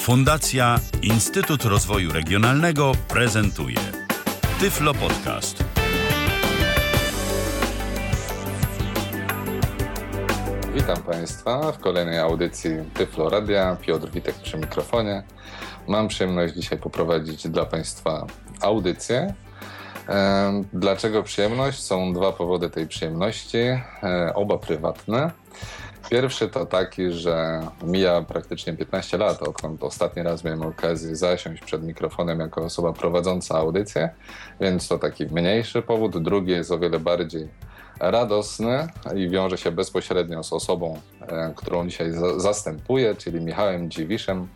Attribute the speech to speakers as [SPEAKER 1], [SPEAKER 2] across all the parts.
[SPEAKER 1] Fundacja Instytut Rozwoju Regionalnego prezentuje Tyflo Podcast.
[SPEAKER 2] Witam Państwa w kolejnej audycji Tyflo Radia. Piotr Witek przy mikrofonie. Mam przyjemność dzisiaj poprowadzić dla Państwa audycję. Dlaczego przyjemność? Są dwa powody tej przyjemności, e, oba prywatne. Pierwszy to taki, że mija praktycznie 15 lat, odkąd ostatni raz miałem okazję zasiąść przed mikrofonem jako osoba prowadząca audycję, więc to taki mniejszy powód. Drugi jest o wiele bardziej radosny i wiąże się bezpośrednio z osobą, e, którą dzisiaj zastępuję, czyli Michałem Dziwiszem,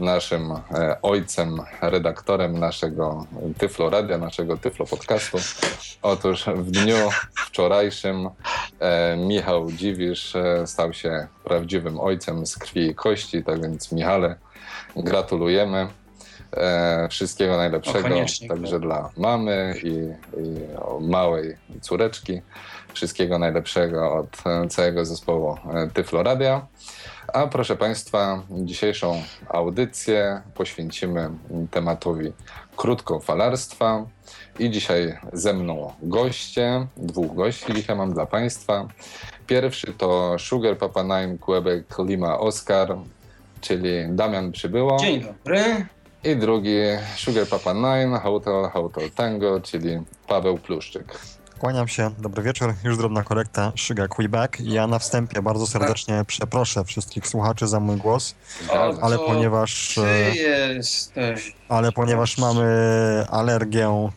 [SPEAKER 2] naszym e, ojcem, redaktorem naszego Tyflo Radia, naszego Tyflo Podcastu. Otóż w dniu wczorajszym e, Michał Dziwisz e, stał się prawdziwym ojcem z krwi i kości, tak więc Michale, gratulujemy. E, wszystkiego najlepszego także dla mamy i, i małej córeczki. Wszystkiego najlepszego od całego zespołu Tyflo Radia. A proszę Państwa, dzisiejszą audycję poświęcimy tematowi krótkofalarstwa. I dzisiaj ze mną goście, dwóch gości dzisiaj mam dla Państwa. Pierwszy to Sugar Papa Nine Quebec Lima Oscar, czyli Damian Przybyło.
[SPEAKER 3] Dzień dobry.
[SPEAKER 2] I drugi Sugar Papa Nine Hotel Hotel Tango, czyli Paweł Pluszczyk.
[SPEAKER 4] Kłaniam się, dobry wieczór. Już drobna korekta, Szyga Quebec. Ja na wstępie bardzo serdecznie przeproszę wszystkich słuchaczy za mój głos, ale ponieważ...
[SPEAKER 3] E,
[SPEAKER 4] ale ponieważ mamy alergię, e,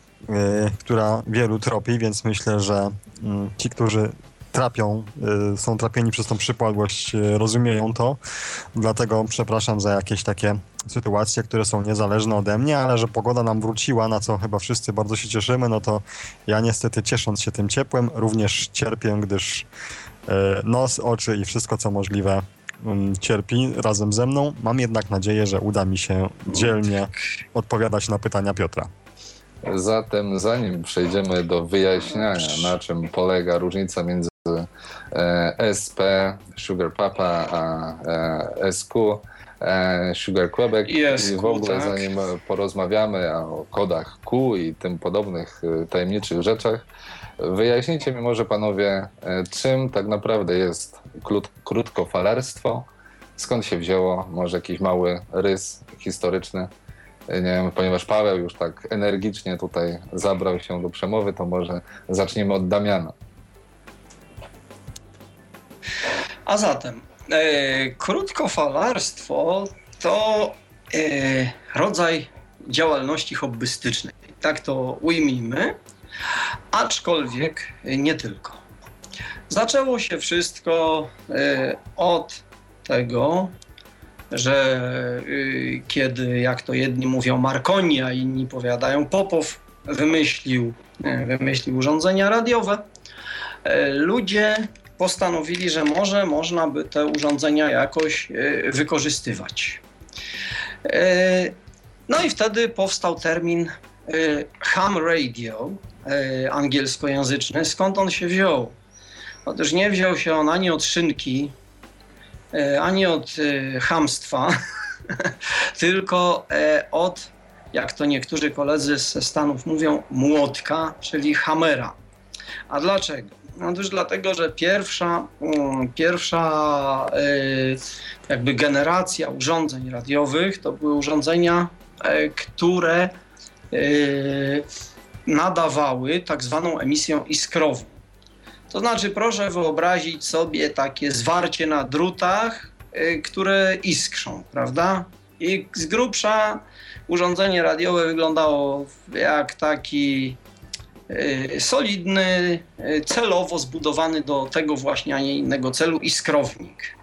[SPEAKER 4] która wielu tropi, więc myślę, że mm, ci, którzy trapią, y, są trapieni przez tą przypadłość, y, rozumieją to. Dlatego przepraszam za jakieś takie sytuacje, które są niezależne ode mnie, ale że pogoda nam wróciła, na co chyba wszyscy bardzo się cieszymy, no to ja niestety ciesząc się tym ciepłem, również cierpię, gdyż y, nos, oczy i wszystko co możliwe mm, cierpi razem ze mną. Mam jednak nadzieję, że uda mi się dzielnie odpowiadać na pytania Piotra.
[SPEAKER 2] Zatem zanim przejdziemy do wyjaśniania, na czym polega różnica między SP, Sugar Papa, a e, SQ, e, Sugar Quebec
[SPEAKER 3] i, i
[SPEAKER 2] w ogóle tak. zanim porozmawiamy o kodach Q i tym podobnych tajemniczych rzeczach, wyjaśnijcie mi może panowie, czym tak naprawdę jest krótkofalarstwo, skąd się wzięło, może jakiś mały rys historyczny. Nie wiem, ponieważ Paweł już tak energicznie tutaj zabrał się do przemowy, to może zaczniemy od Damiana.
[SPEAKER 3] A zatem e, krótkofalarstwo to e, rodzaj działalności hobbystycznej. Tak to ujmijmy, aczkolwiek nie tylko. Zaczęło się wszystko e, od tego, że e, kiedy, jak to jedni mówią, Marconi, a inni powiadają Popow, wymyślił, e, wymyślił urządzenia radiowe, e, ludzie postanowili, że może można by te urządzenia jakoś e, wykorzystywać. E, no i wtedy powstał termin e, ham radio, angielskojęzyczny. Skąd on się wziął? Otóż nie wziął się on ani od szynki, ani od hamstwa, tylko od, jak to niektórzy koledzy ze Stanów mówią, młotka, czyli hamera. A dlaczego? Otóż dlatego, że pierwsza, mm, pierwsza e, jakby generacja urządzeń radiowych to były urządzenia, e, które e, nadawały tak zwaną emisję iskrową. To znaczy, proszę wyobrazić sobie takie zwarcie na drutach, które iskrzą, prawda? I z grubsza urządzenie radiowe wyglądało jak taki solidny, y, celowo zbudowany do tego właśnie, a nie innego celu iskrownik.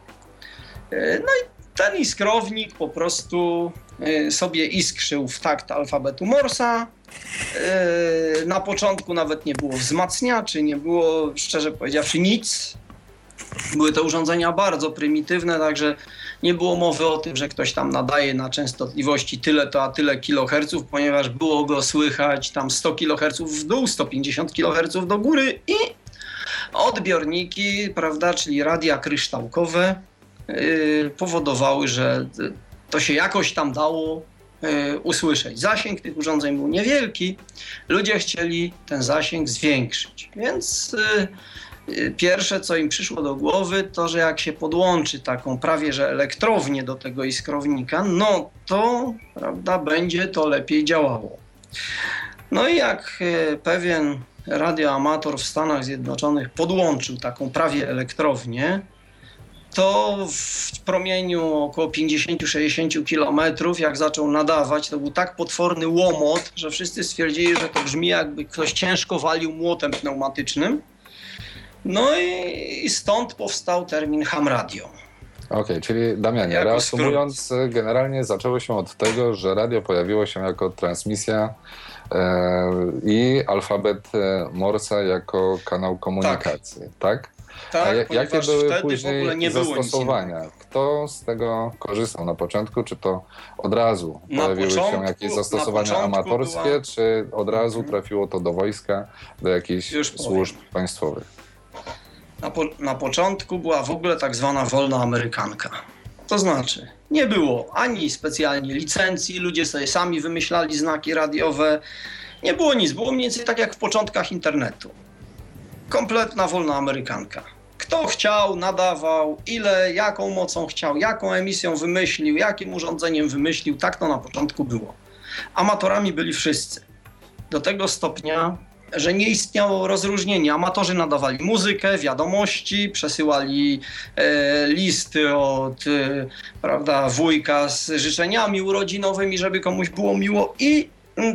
[SPEAKER 3] Y, no i ten iskrownik po prostu sobie iskrzył w takt alfabetu Morsa. Na początku nawet nie było wzmacniaczy, nie było, szczerze powiedziawszy, nic. Były to urządzenia bardzo prymitywne, także nie było mowy o tym, że ktoś tam nadaje na częstotliwości tyle to a tyle kiloherców, ponieważ było go słychać tam 100 kiloherców w dół, 150 kiloherców do góry i odbiorniki, prawda, czyli radia kryształkowe yy, powodowały, że to się jakoś tam dało y, usłyszeć. Zasięg tych urządzeń był niewielki, ludzie chcieli ten zasięg zwiększyć, więc y, y, pierwsze co im przyszło do głowy to, że jak się podłączy taką prawie że elektrownię do tego iskrownika, no to prawda, będzie to lepiej działało. No i jak pewien radioamator w Stanach Zjednoczonych podłączył taką prawie elektrownię, to w promieniu około 50-60 kilometrów, jak zaczął nadawać, to był tak potworny łomot, że wszyscy stwierdzili, że to brzmi jakby ktoś ciężko walił młotem pneumatycznym. No i stąd powstał termin ham radio.
[SPEAKER 2] Okej, okay, czyli Damianie, jako reasumując, skrót. generalnie zaczęło się od tego, że radio pojawiło się jako transmisja e, i alfabet e, Morsa jako kanał komunikacji, tak? tak?
[SPEAKER 3] Tak, A jakie były później
[SPEAKER 2] zastosowania? Kto z tego korzystał na początku? Czy to od razu na pojawiły początku, się jakieś zastosowania amatorskie, była... czy od razu mhm. trafiło to do wojska, do jakichś służb państwowych?
[SPEAKER 3] Na, po, na początku była w ogóle tak zwana wolna amerykanka. To znaczy, nie było ani specjalnie licencji, ludzie sobie sami wymyślali znaki radiowe, nie było nic, było mniej więcej tak jak w początkach internetu kompletna wolna amerykanka. Kto chciał, nadawał, ile, jaką mocą chciał, jaką emisją wymyślił, jakim urządzeniem wymyślił, tak to na początku było. Amatorami byli wszyscy. Do tego stopnia, że nie istniało rozróżnienie. Amatorzy nadawali muzykę, wiadomości, przesyłali e, listy od e, prawda, wujka z życzeniami urodzinowymi, żeby komuś było miło i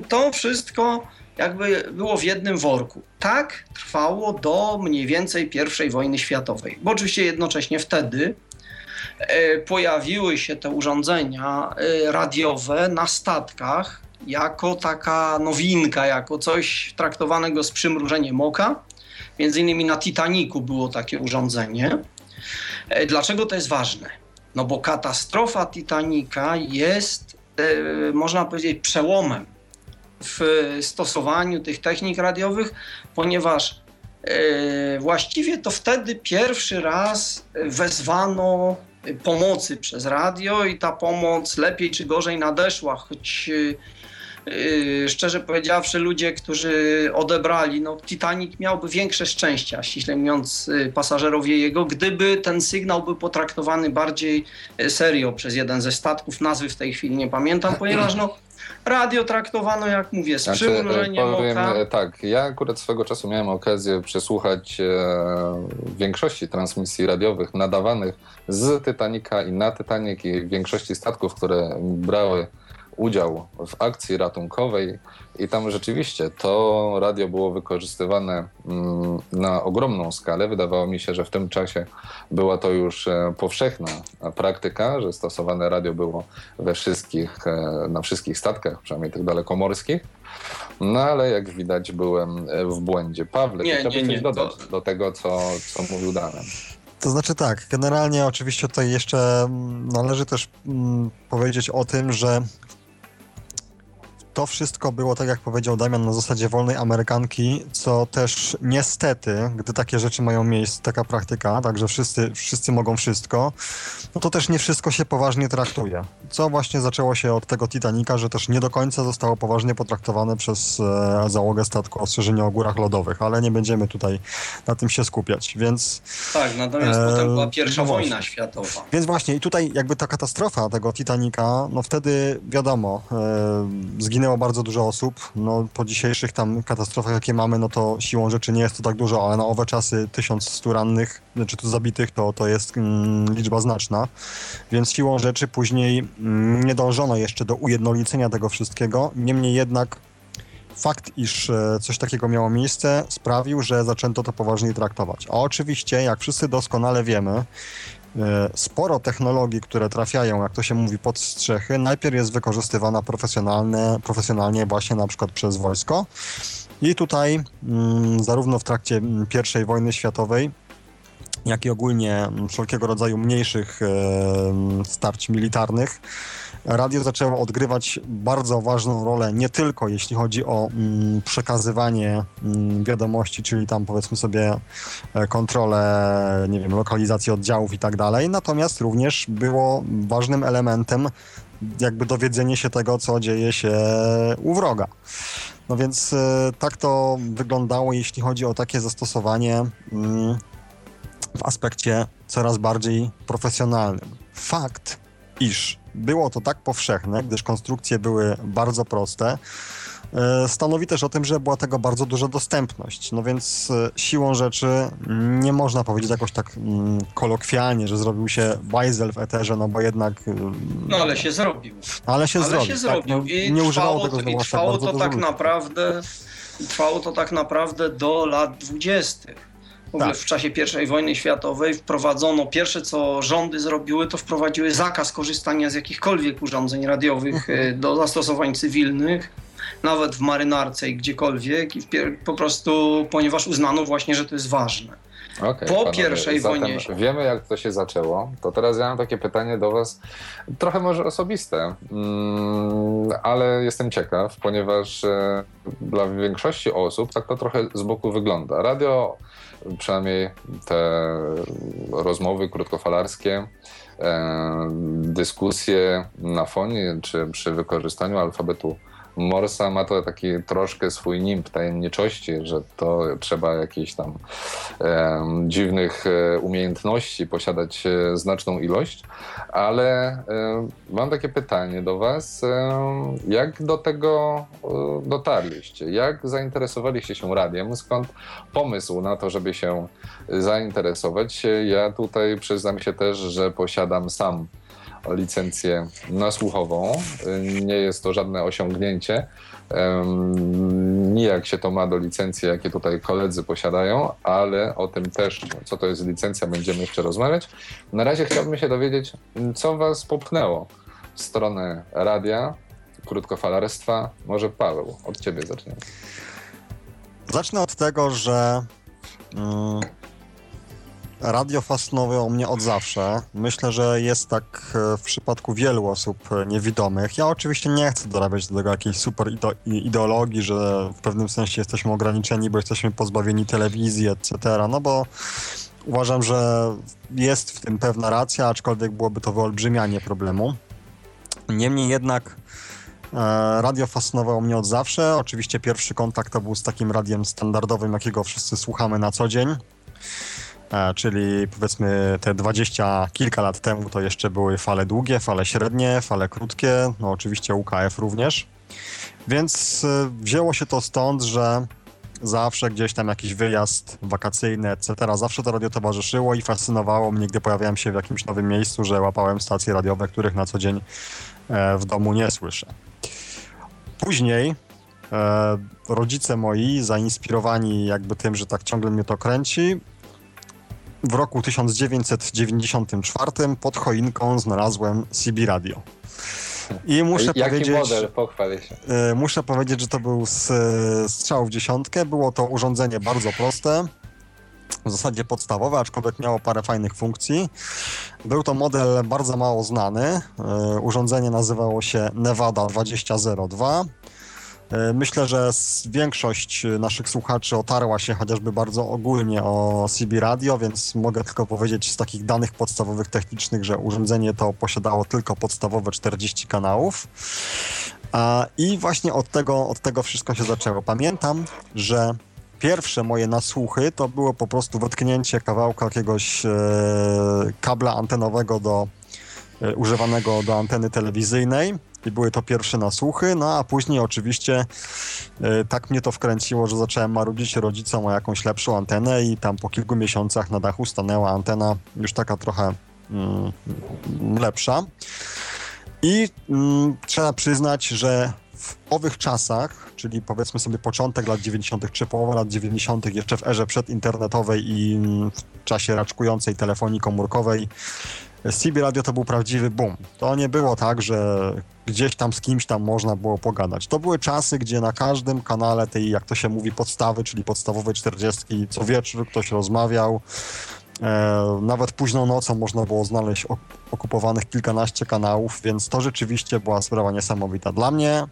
[SPEAKER 3] to wszystko jakby było w jednym worku. Tak trwało do mniej więcej I wojny światowej, bo oczywiście jednocześnie wtedy e, pojawiły się te urządzenia e, radiowe na statkach jako taka nowinka, jako coś traktowanego z przymrużeniem oka. Między innymi na Titaniku było takie urządzenie. E, dlaczego to jest ważne? No bo katastrofa Titanika jest, można powiedzieć, przełomem w stosowaniu tych technik radiowych, ponieważ e, właściwie to wtedy pierwszy raz wezwano pomocy przez radio i ta pomoc lepiej czy gorzej nadeszła, choć e, szczerze powiedziawszy, ludzie, którzy odebrali, no Titanic miałby większe szczęścia, ściśle mówiąc, e, pasażerowie jego, gdyby ten sygnał był potraktowany bardziej serio przez jeden ze statków, nazwy w tej chwili nie pamiętam, ponieważ no Radio traktowano, jak mówię, z znaczy, przymrużeniem powiem, oka.
[SPEAKER 2] E, tak, ja akurat swego czasu miałem okazję przesłuchać e, większości transmisji radiowych nadawanych z Titanica i na Titanic i większości statków, które brały udział w akcji ratunkowej i tam rzeczywiście to radio było wykorzystywane mm, na ogromną skalę. Wydawało mi się, że w tym czasie była to już e, powszechna praktyka, że stosowane radio było we wszystkich, e, na wszystkich statkach, przynajmniej tych dalekomorskich. No ale jak widać byłem e, w błędzie. Pawle, nie, chciałbym nie, nie, dodać to... do tego, co, co mówił Damian.
[SPEAKER 4] To znaczy tak, generalnie oczywiście tutaj jeszcze mm, należy też mm, powiedzieć o tym, że to wszystko było, tak jak powiedział Damian, na zasadzie wolnej Amerykanki, co też niestety, gdy takie rzeczy mają miejsce, taka praktyka, także wszyscy, wszyscy mogą wszystko, no to też nie wszystko się poważnie traktuje. Co właśnie zaczęło się od tego Titanica, że też nie do końca zostało poważnie potraktowane przez e, załogę statku ostrzeżenia o górach lodowych, ale nie będziemy tutaj na tym się skupiać, więc...
[SPEAKER 3] Tak, natomiast e, potem była pierwsza no wojna światowa.
[SPEAKER 4] Więc właśnie i tutaj jakby ta katastrofa tego Titanica, no wtedy wiadomo, e, zginęło zginęło bardzo dużo osób. No, po dzisiejszych tam katastrofach, jakie mamy, no to siłą rzeczy nie jest to tak dużo, ale na owe czasy 1100 rannych, znaczy tu zabitych, to, to jest mm, liczba znaczna. Więc siłą rzeczy później mm, nie dążono jeszcze do ujednolicenia tego wszystkiego. Niemniej jednak fakt, iż e, coś takiego miało miejsce, sprawił, że zaczęto to poważniej traktować. A oczywiście, jak wszyscy doskonale wiemy, sporo technologii, które trafiają, jak to się mówi, pod strzechy, najpierw jest wykorzystywana profesjonalnie, profesjonalnie właśnie na przykład przez wojsko. I tutaj mm, zarówno w trakcie I wojny światowej, jak i ogólnie wszelkiego rodzaju mniejszych e, starć militarnych, radio zaczęło odgrywać bardzo ważną rolę, nie tylko jeśli chodzi o mm, przekazywanie mm, wiadomości, czyli tam powiedzmy sobie e, kontrolę, nie wiem, lokalizacji oddziałów i tak dalej, natomiast również było ważnym elementem jakby dowiedzenie się tego, co dzieje się u wroga. No więc e, tak to wyglądało, jeśli chodzi o takie zastosowanie mm, w aspekcie coraz bardziej profesjonalnym. Fakt, iż było to tak powszechne, gdyż konstrukcje były bardzo proste, e, stanowi też o tym, że była tego bardzo duża dostępność. No więc e, siłą rzeczy nie można powiedzieć jakoś tak mm, kolokwialnie, że zrobił się bajzel w eterze, no bo jednak... e,
[SPEAKER 3] No ale się zrobił.
[SPEAKER 4] Ale się
[SPEAKER 3] ale
[SPEAKER 4] zrobił.
[SPEAKER 3] się
[SPEAKER 4] tak,
[SPEAKER 3] zrobił.
[SPEAKER 4] no,
[SPEAKER 3] I
[SPEAKER 4] nie używało tego
[SPEAKER 3] i
[SPEAKER 4] zwłaszcza
[SPEAKER 3] trwało
[SPEAKER 4] bardzo
[SPEAKER 3] to tak
[SPEAKER 4] ludzi.
[SPEAKER 3] naprawdę trwało to tak naprawdę do lat dwudziestych. W ogóle
[SPEAKER 4] Tak.
[SPEAKER 3] w czasie I wojny światowej wprowadzono, pierwsze co rządy zrobiły, to wprowadziły zakaz korzystania z jakichkolwiek urządzeń radiowych
[SPEAKER 4] Mhm.
[SPEAKER 3] e, do zastosowań cywilnych, nawet w marynarce i gdziekolwiek, i po prostu, ponieważ uznano właśnie, że to jest ważne.
[SPEAKER 2] Okej,
[SPEAKER 3] Po
[SPEAKER 2] panowie,
[SPEAKER 3] pierwszej wojnie-
[SPEAKER 2] Wiemy, jak to się zaczęło. To teraz ja mam takie pytanie do Was, trochę może osobiste, mm, ale jestem ciekaw, ponieważ e, dla większości osób tak to trochę z boku wygląda. Radio, przynajmniej te rozmowy krótkofalarskie, e, dyskusje na fonie czy przy wykorzystaniu alfabetu Morsa ma to taki troszkę swój nimb tajemniczości, że to trzeba jakichś tam em, dziwnych e, umiejętności posiadać e, znaczną ilość, ale e, mam takie pytanie do Was. E, jak do tego e, dotarliście? Jak zainteresowaliście się radiem? Skąd pomysł na to, żeby się zainteresować? Ja tutaj przyznam się też, że posiadam sam licencję nasłuchową. Nie jest to żadne osiągnięcie. Nijak się to ma do licencji, jakie tutaj koledzy posiadają, ale o tym też, co to jest licencja, będziemy jeszcze rozmawiać. Na razie chciałbym się dowiedzieć, co Was popchnęło w stronę radia, krótkofalarstwa. Może Paweł, od Ciebie zaczniemy.
[SPEAKER 4] Zacznę od tego, że mm, radio fascynowało mnie od zawsze. Myślę, że jest tak e, w przypadku wielu osób niewidomych. Ja oczywiście nie chcę dorabiać do tego jakiejś super ideologii, że w pewnym sensie jesteśmy ograniczeni, bo jesteśmy pozbawieni telewizji, etc. No bo uważam, że jest w tym pewna racja, aczkolwiek byłoby to wyolbrzymianie problemu. Niemniej jednak E, Radio fascynowało mnie od zawsze. Oczywiście pierwszy kontakt to był z takim radiem standardowym, jakiego wszyscy słuchamy na co dzień. E, Czyli powiedzmy te dwadzieścia kilka lat temu to jeszcze były fale długie, fale średnie, fale krótkie, no oczywiście UKF również. Więc e, wzięło się to stąd, że zawsze gdzieś tam jakiś wyjazd wakacyjny, etc. Zawsze to radio towarzyszyło i fascynowało mnie, gdy pojawiałem się w jakimś nowym miejscu, że łapałem stacje radiowe, których na co dzień e, w domu nie słyszę. Później rodzice moi, zainspirowani jakby tym, że tak ciągle mnie to kręci, w roku 1994 pod choinką znalazłem CB Radio. I muszę
[SPEAKER 2] Jaki
[SPEAKER 4] powiedzieć,
[SPEAKER 2] model? Pochwal się.
[SPEAKER 4] e, muszę powiedzieć, że to był strzał w dziesiątkę. Było to urządzenie bardzo proste, w zasadzie podstawowe, aczkolwiek miało parę fajnych funkcji. Był to model bardzo mało znany. E, Urządzenie nazywało się Nevada 2002. E, Myślę, że większość naszych słuchaczy otarła się chociażby bardzo ogólnie o CB Radio, więc mogę tylko powiedzieć z takich danych podstawowych technicznych, że urządzenie to posiadało tylko podstawowe 40 kanałów. I właśnie od tego, od tego wszystko się zaczęło. Pamiętam, że pierwsze moje nasłuchy to było po prostu wetknięcie kawałka jakiegoś e, kabla antenowego do e, używanego do anteny telewizyjnej i były to pierwsze nasłuchy, no a później oczywiście e, tak mnie to wkręciło, że zacząłem marudzić rodzicom o jakąś lepszą antenę i tam po kilku miesiącach na dachu stanęła antena już taka trochę mm, lepsza. I mm, trzeba przyznać, że w owych czasach, czyli powiedzmy sobie początek lat 90., czy połowa lat 90., jeszcze w erze przedinternetowej i mm, w czasie raczkującej telefonii komórkowej, CB Radio to był prawdziwy boom. To nie było tak, że gdzieś tam z kimś tam można było pogadać. To były czasy, gdzie na każdym kanale tej, jak to się mówi, podstawy, czyli podstawowej 40, co wieczór ktoś rozmawiał. E, nawet późną nocą można było znaleźć okupowanych kilkanaście kanałów, więc to rzeczywiście była sprawa niesamowita. Dla mnie,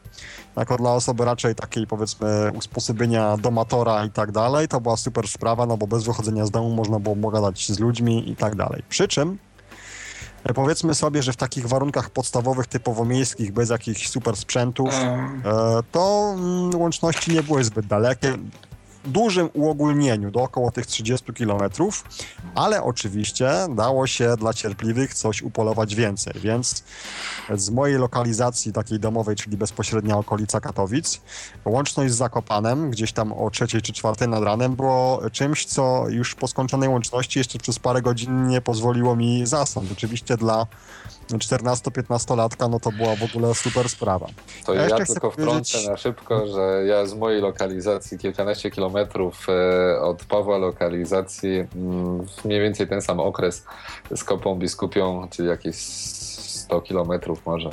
[SPEAKER 4] jako dla osoby raczej takiej powiedzmy usposobienia domatora i tak dalej, to była super sprawa, no bo bez wychodzenia z domu można było pogadać z ludźmi i tak dalej. Przy czym Powiedzmy sobie, że w takich warunkach podstawowych, typowo miejskich, bez jakichś super sprzętów, e, to mm, łączności nie były zbyt dalekie dużym uogólnieniu do około tych 30 km, ale oczywiście dało się dla cierpliwych coś upolować więcej, więc z mojej lokalizacji takiej domowej, czyli bezpośrednia okolica Katowic, łączność z Zakopanem, gdzieś tam o trzeciej czy czwartej nad ranem, było czymś, co już po skończonej łączności jeszcze przez parę godzin nie pozwoliło mi zasnąć. Oczywiście dla 14-15-latka, no to była w ogóle super sprawa.
[SPEAKER 2] To ja, ja tylko wtrącę na szybko, że ja z mojej lokalizacji kilkanaście kilometrów e, od Pawła lokalizacji mm, mniej więcej ten sam okres z Kopą Biskupią, czyli jakieś 100 kilometrów może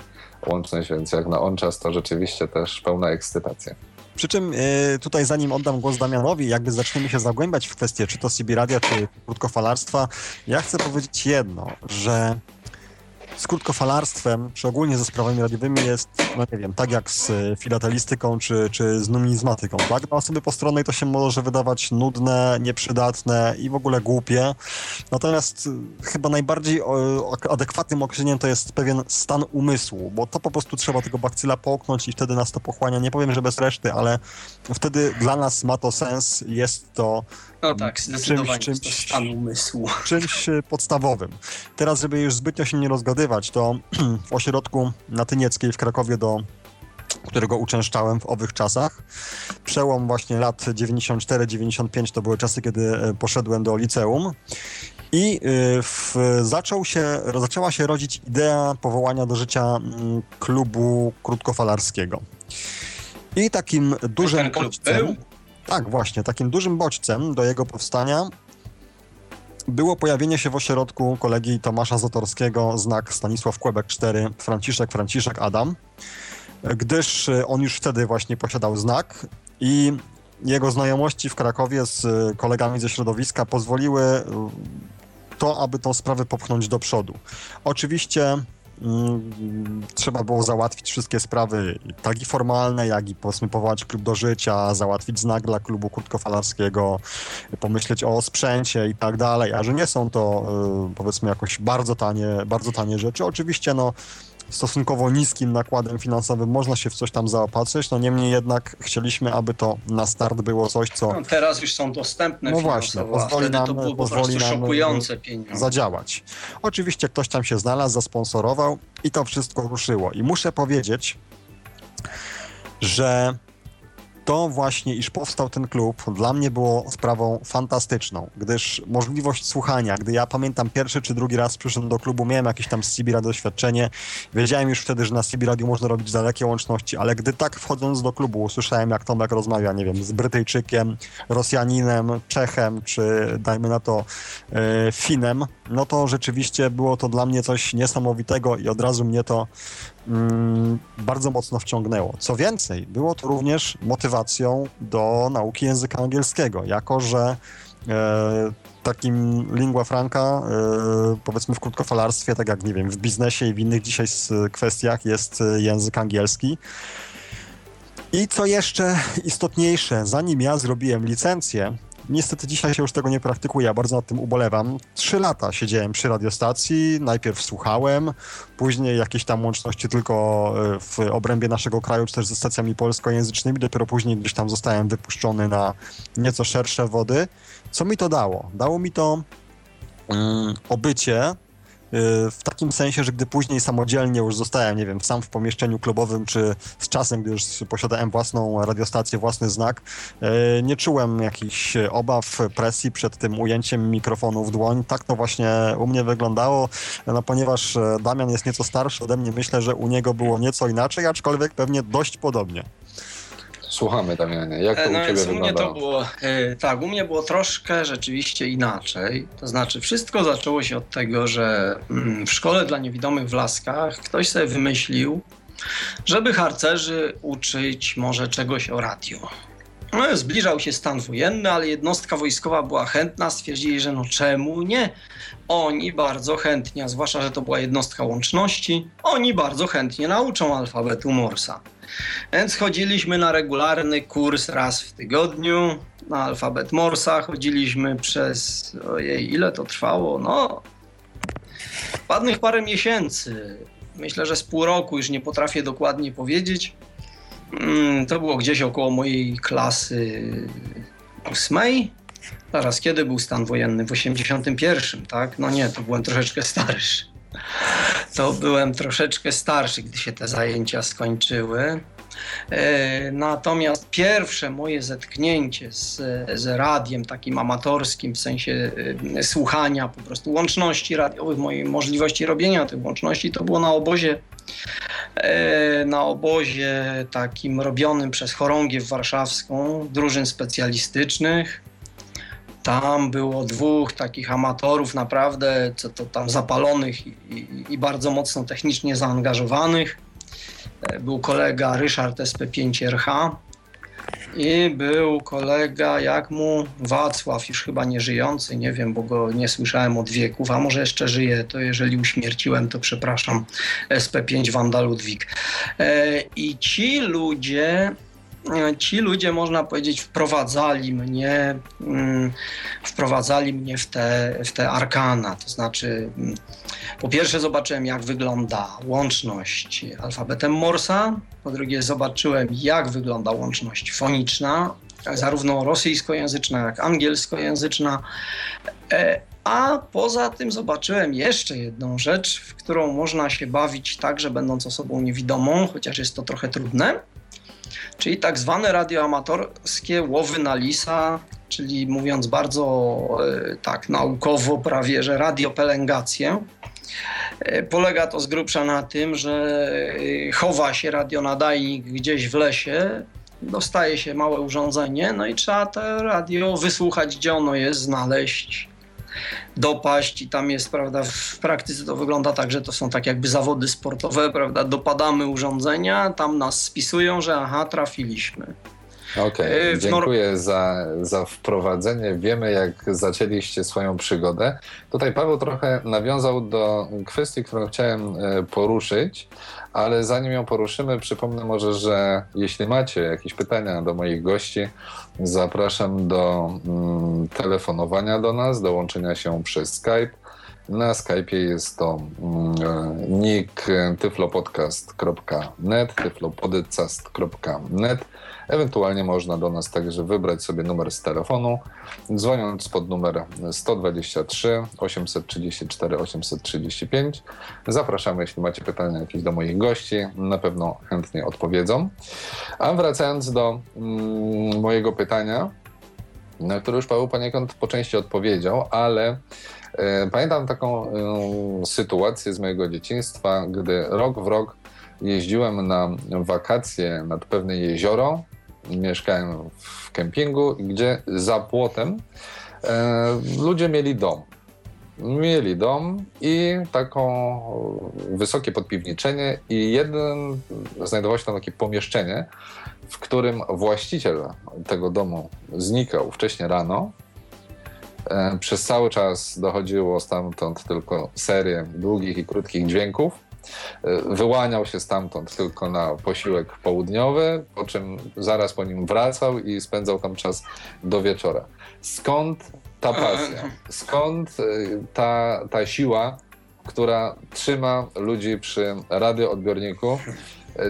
[SPEAKER 2] łączność, więc jak na on czas to rzeczywiście też pełna ekscytacja.
[SPEAKER 4] Przy czym e, tutaj zanim oddam głos Damianowi, jakby zaczniemy się zagłębiać w kwestię czy to CB radia, czy krótkofalarstwa, ja chcę powiedzieć jedno, że z krótkofalarstwem, czy ogólnie ze sprawami radiowymi jest, no nie wiem, tak jak z e, filatelistyką, czy, czy z numizmatyką, tak? Dla osoby postronnej to się może wydawać nudne, nieprzydatne i w ogóle głupie. Natomiast e, chyba najbardziej adekwatnym określeniem to jest pewien stan umysłu, bo to po prostu trzeba tego bakcyla połknąć i wtedy nas to pochłania. Nie powiem, że bez reszty, ale wtedy dla nas ma to sens, jest to
[SPEAKER 3] no tak, zdecydowanie czymś, czymś, to stan umysłu.
[SPEAKER 4] Czymś e, podstawowym. Teraz, żeby już zbytnio się nie rozgadywać, to w ośrodku Natynieckiej w Krakowie do którego uczęszczałem w owych czasach. Przełom właśnie lat 94-95 to były czasy, kiedy e, poszedłem do liceum. I e, w, zaczął się, zaczęła się rodzić idea powołania do życia mm, klubu krótkofalarskiego. I takim dużym bodźcem... Tak, właśnie. Takim dużym bodźcem do jego powstania było pojawienie się w ośrodku kolegi Tomasza Zatorskiego znak Stanisław Kłebek 4 Franciszek Franciszek Adam, gdyż on już wtedy właśnie posiadał znak i jego znajomości w Krakowie z kolegami ze środowiska pozwoliły to, aby tą sprawę popchnąć do przodu. Oczywiście trzeba było załatwić wszystkie sprawy, tak i formalne, jak i powiedzmy powołać klub do życia, załatwić znak dla klubu krótkofalarskiego, pomyśleć o sprzęcie i tak dalej, a że nie są to y, powiedzmy jakoś bardzo tanie, bardzo tanie rzeczy. Oczywiście no stosunkowo niskim nakładem finansowym można się w coś tam zaopatrzyć, no niemniej jednak chcieliśmy, aby to na start było coś, co... No,
[SPEAKER 3] teraz już są dostępne
[SPEAKER 4] No właśnie, pozwoli nam, to było pozwoli nam
[SPEAKER 3] szokujące pieniądze.
[SPEAKER 4] zadziałać. Oczywiście ktoś tam się znalazł, zasponsorował i to wszystko ruszyło. I muszę powiedzieć, że to właśnie, iż powstał ten klub, dla mnie było sprawą fantastyczną, gdyż możliwość słuchania, gdy ja pamiętam pierwszy czy drugi raz przyszedłem do klubu, miałem jakieś tam z CB Radio doświadczenie, wiedziałem już wtedy, że na CB Radio można robić dalekie łączności, ale gdy tak wchodząc do klubu usłyszałem, jak Tomek rozmawia, nie wiem, z Brytyjczykiem, Rosjaninem, Czechem, czy dajmy na to e, Finem, no to rzeczywiście było to dla mnie coś niesamowitego i od razu mnie to bardzo mocno wciągnęło. Co więcej, było to również motywacją do nauki języka angielskiego, jako że e, takim lingua franca, e, powiedzmy w krótkofalarstwie, tak jak nie wiem, w biznesie i w innych dzisiaj kwestiach jest język angielski. I co jeszcze istotniejsze, zanim ja zrobiłem licencję, Niestety dzisiaj się już tego nie praktykuje, ja bardzo nad tym ubolewam. Trzy lata siedziałem przy radiostacji, najpierw słuchałem, później jakieś tam łączności tylko e, w obrębie naszego kraju, czy też ze stacjami polskojęzycznymi, dopiero później gdzieś tam zostałem wypuszczony na nieco szersze wody. Co mi to dało? Dało mi to um, obycie w takim sensie, że gdy później samodzielnie już zostałem, nie wiem, sam w pomieszczeniu klubowym, czy z czasem, gdy już posiadałem własną radiostację, własny znak, y, nie czułem jakichś obaw, presji przed tym ujęciem mikrofonu w dłoń. Tak to właśnie u mnie wyglądało, no ponieważ e, Damian jest nieco starszy ode mnie, myślę, że u niego było nieco inaczej, aczkolwiek pewnie dość podobnie.
[SPEAKER 2] Słuchamy, Damianie. Jak to e, no u Ciebie u
[SPEAKER 3] mnie to było, e, tak, u mnie było troszkę rzeczywiście inaczej. To znaczy, wszystko zaczęło się od tego, że mm, w szkole dla niewidomych w Laskach ktoś sobie wymyślił, żeby harcerzy uczyć może czegoś o radio. No, zbliżał się stan wojenny, ale jednostka wojskowa była chętna. Stwierdzili, że no czemu nie? Oni bardzo chętnie, a zwłaszcza, że to była jednostka łączności, oni bardzo chętnie nauczą alfabetu Morsa. Więc chodziliśmy na regularny kurs raz w tygodniu na alfabet Morsa. Chodziliśmy przez, ojej, ile to trwało? No, ładnych parę miesięcy. Myślę, że z pół roku, już nie potrafię dokładnie powiedzieć. Mm, to było gdzieś około mojej klasy ósmej. Zaraz, kiedy był stan wojenny? W 81, tak? No nie, to byłem troszeczkę starszy. To byłem troszeczkę starszy, gdy się te zajęcia skończyły. E, natomiast pierwsze moje zetknięcie z, z radiem takim amatorskim, w sensie e, słuchania po prostu łączności radiowych, mojej możliwości robienia tych łączności, to było na obozie e, na obozie takim robionym przez chorągiew warszawską, drużyn specjalistycznych. Tam było dwóch takich amatorów naprawdę, co to tam zapalonych i, i, i bardzo mocno technicznie zaangażowanych. E, był kolega Ryszard SP5RH i był kolega, jak mu, Wacław, już chyba nie żyjący, nie wiem, bo go nie słyszałem od wieków, a może jeszcze żyje, to jeżeli uśmierciłem, to przepraszam, SP5 Wanda Ludwik. E, I ci ludzie ci ludzie, można powiedzieć, wprowadzali mnie, mm, wprowadzali mnie w te, w te arkana. To znaczy, mm, po pierwsze zobaczyłem, jak wygląda łączność alfabetem Morsa, po drugie zobaczyłem, jak wygląda łączność foniczna, zarówno rosyjskojęzyczna, jak angielskojęzyczna. E, a poza tym zobaczyłem jeszcze jedną rzecz, w którą można się bawić także będąc osobą niewidomą, chociaż jest to trochę trudne czyli tak zwane radioamatorskie łowy na lisa, czyli mówiąc bardzo e, tak naukowo prawie, że radiopelengację. E, polega to z grubsza na tym, że e, chowa się radionadajnik gdzieś w lesie, dostaje się małe urządzenie, no i trzeba to radio wysłuchać, gdzie ono jest, znaleźć, dopaść i tam jest, prawda, w praktyce to wygląda tak, że to są tak jakby zawody sportowe, prawda, dopadamy urządzenia, tam nas spisują, że aha, trafiliśmy.
[SPEAKER 2] Okej, okay, dziękuję za, za wprowadzenie. Wiemy, jak zaczęliście swoją przygodę. Tutaj Paweł trochę nawiązał do kwestii, którą chciałem e, poruszyć, ale zanim ją poruszymy, przypomnę może, że jeśli macie jakieś pytania do moich gości, zapraszam do mm, telefonowania do nas, do łączenia się przez Skype. Na Skype'ie jest to mm, e, nick tyflopodcast.net, tyflopodcast.net. Ewentualnie można do nas także wybrać sobie numer z telefonu, dzwoniąc pod numer 123 834 835. Zapraszamy, jeśli macie pytania jakieś do moich gości, na pewno chętnie odpowiedzą. A wracając do mm, mojego pytania, na które już Paweł poniekąd po części odpowiedział, ale e, pamiętam taką e, sytuację z mojego dzieciństwa, gdy rok w rok jeździłem na wakacje nad pewne jezioro mieszkałem w kempingu, gdzie za płotem e, ludzie mieli dom. Mieli dom i taką wysokie podpiwniczenie i jeden, znajdowało się tam takie pomieszczenie, w którym właściciel tego domu znikał wcześniej rano. E, przez cały czas dochodziło stamtąd tylko serię długich i krótkich dźwięków E, wyłaniał się stamtąd tylko na posiłek południowy, po czym zaraz po nim wracał i spędzał tam czas do wieczora. Skąd ta pasja? Skąd e, ta, ta siła, która trzyma ludzi przy radioodbiorniku?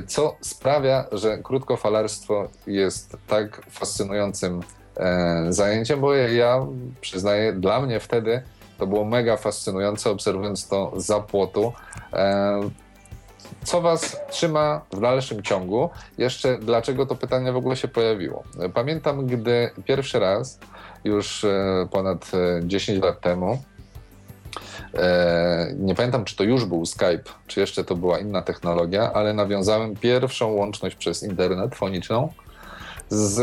[SPEAKER 2] Co sprawia, że krótkofalarstwo jest tak fascynującym zajęciem, bo ja przyznaję, dla mnie wtedy to było mega fascynujące, obserwując to za płotu. E, co Was trzyma w dalszym ciągu? Jeszcze dlaczego to pytanie w ogóle się pojawiło? Pamiętam, gdy pierwszy raz, już e, ponad 10 e, lat temu, nie pamiętam, czy to już był Skype, czy jeszcze to była inna technologia, ale nawiązałem pierwszą łączność przez internet foniczną z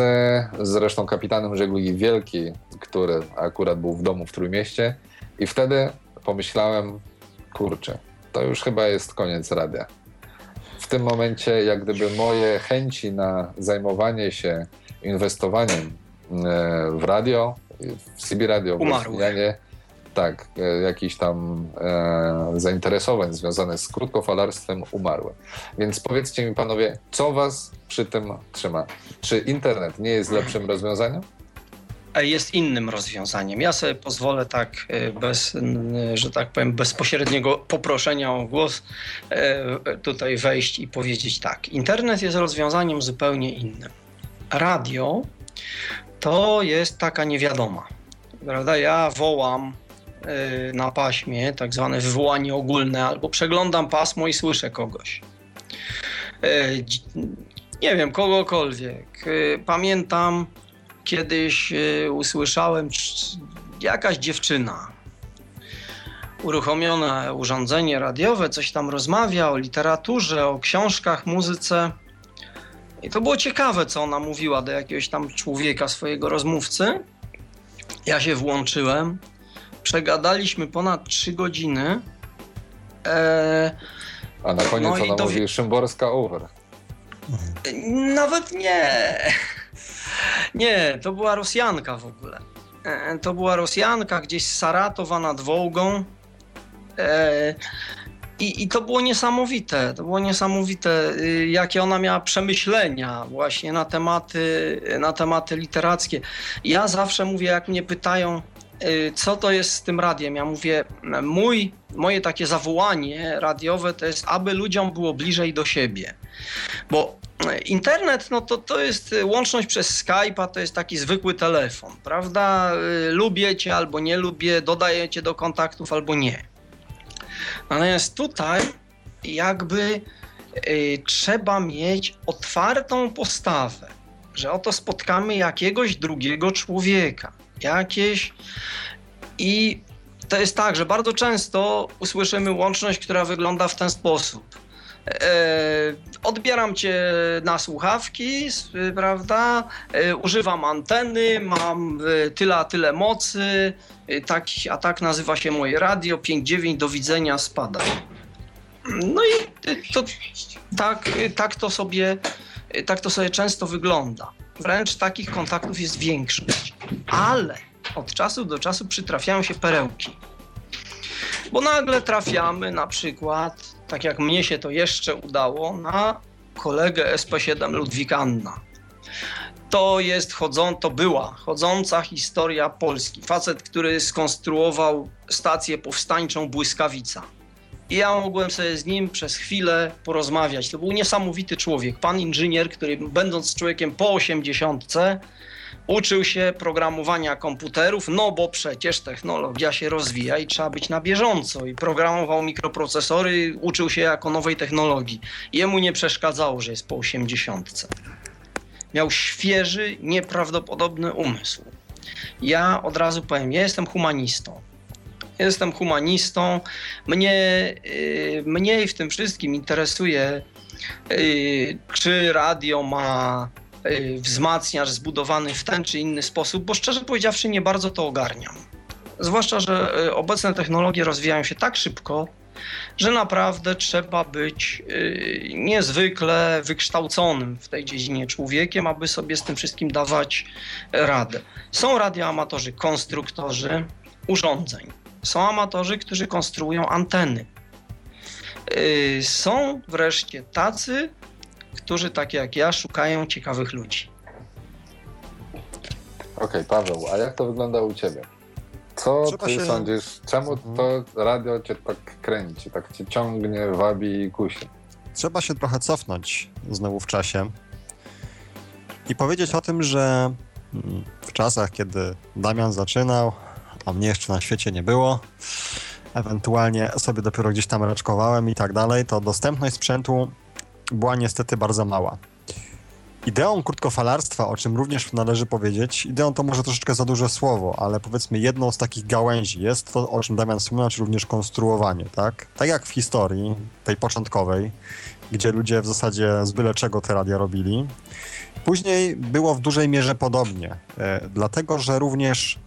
[SPEAKER 2] zresztą kapitanem żeglugi wielkiej, który akurat był w domu w Trójmieście i wtedy pomyślałem, kurczę, to już chyba jest koniec radia. tym momencie jak gdyby moje chęci na zajmowanie się inwestowaniem e, w radio, w CB Radio,
[SPEAKER 3] Umarły.
[SPEAKER 2] Nie, tak, e, jakichś tam e, zainteresowań związanych z krótkofalarstwem umarły. Więc powiedzcie mi panowie, co was przy tym trzyma? Czy internet nie jest lepszym rozwiązaniem?
[SPEAKER 3] E, Jest innym rozwiązaniem. Ja sobie pozwolę tak e, bez, że tak powiem, bezpośredniego poproszenia o głos tutaj wejść i powiedzieć tak. Internet jest rozwiązaniem zupełnie innym. Radio to jest taka niewiadoma. Prawda? Ja wołam na paśmie, tak zwane wywołanie ogólne, albo przeglądam pasmo i słyszę kogoś. Dzi- Nie wiem, kogokolwiek. E, Pamiętam, kiedyś usłyszałem jakaś dziewczyna. Uruchomione urządzenie radiowe, coś tam rozmawia o literaturze, o książkach, muzyce. I to było ciekawe, co ona mówiła do jakiegoś tam człowieka, swojego rozmówcy. Ja się włączyłem. Przegadaliśmy ponad trzy godziny. E,
[SPEAKER 2] A na koniec
[SPEAKER 3] No
[SPEAKER 2] ona
[SPEAKER 3] dowi-
[SPEAKER 2] mówi Szymborska over.
[SPEAKER 3] Nawet nie. Nie, to była Rosjanka w ogóle. E, To była Rosjanka gdzieś z Saratowa nad Wołgą. E, I, I to było niesamowite. To było niesamowite, y, jakie ona miała przemyślenia właśnie na tematy, na tematy literackie. Ja zawsze mówię, jak mnie pytają, co to jest z tym radiem, ja mówię, mój, moje takie zawołanie radiowe to jest, aby ludziom było bliżej do siebie. Bo e, internet, no to, to jest e, łączność przez Skype'a, to jest taki zwykły telefon, prawda? Y, Lubię cię albo nie lubię, dodaję cię do kontaktów albo nie. Natomiast tutaj jakby y, trzeba mieć otwartą postawę, że oto spotkamy jakiegoś drugiego człowieka, jakieś i to jest tak, że bardzo często usłyszymy łączność, która wygląda w ten sposób. E, odbieram cię na słuchawki, prawda? E, używam anteny, mam e, tyle a tyle mocy, tak, a tak nazywa się moje radio, 5.9, do widzenia, spadaj. No i to, tak, tak, to sobie, tak to sobie często wygląda. Wręcz takich kontaktów jest większość. Ale od czasu do czasu przytrafiają się perełki. Bo nagle trafiamy na przykład, tak jak mnie się to jeszcze udało, na kolegę SP7 Ludwikanna. To jest chodzą, to była chodząca historia Polski. Facet, który skonstruował stację powstańczą Błyskawica. I ja mogłem sobie z nim przez chwilę porozmawiać. To był niesamowity człowiek. Pan inżynier, który będąc człowiekiem po osiemdziesiątce, uczył się programowania komputerów, no bo przecież technologia się rozwija i trzeba być na bieżąco. I programował mikroprocesory, uczył się jako nowej technologii. Jemu nie przeszkadzało, że jest po osiemdziesiątce. Miał świeży, nieprawdopodobny umysł. Ja od razu powiem, ja jestem humanistą. Jestem humanistą. Mnie y, mniej w tym wszystkim interesuje, y, czy radio ma y, wzmacniacz zbudowany w ten czy inny sposób, bo szczerze powiedziawszy nie bardzo to ogarniam. Zwłaszcza, że obecne technologie rozwijają się tak szybko, że naprawdę trzeba być niezwykle wykształconym w tej dziedzinie człowiekiem, aby sobie z tym wszystkim dawać radę. Są radioamatorzy, konstruktorzy urządzeń. Są amatorzy, którzy konstruują anteny. Y, Są wreszcie tacy, którzy tak jak ja szukają ciekawych ludzi.
[SPEAKER 2] Okej, Paweł, a jak to wygląda u ciebie? Co
[SPEAKER 4] Trzeba
[SPEAKER 2] ty
[SPEAKER 4] się-
[SPEAKER 2] sądzisz, czemu
[SPEAKER 4] Mhm.
[SPEAKER 2] to radio cię tak kręci, tak cię ciągnie, wabi i kusi?
[SPEAKER 4] Trzeba się trochę cofnąć znowu w czasie i powiedzieć o tym, że w czasach, kiedy Damian zaczynał, a mnie jeszcze na świecie nie było, ewentualnie sobie dopiero gdzieś tam raczkowałem i tak dalej, to dostępność sprzętu była niestety bardzo mała. Ideą krótkofalarstwa, o czym również należy powiedzieć, ideą to może troszeczkę za duże słowo, ale powiedzmy jedną z takich gałęzi jest to, o czym Damian wspomniał, czyli również konstruowanie, tak? Tak jak w historii, tej początkowej, gdzie ludzie w zasadzie z byle czego te radia robili. Później było w dużej mierze podobnie, e, dlatego że również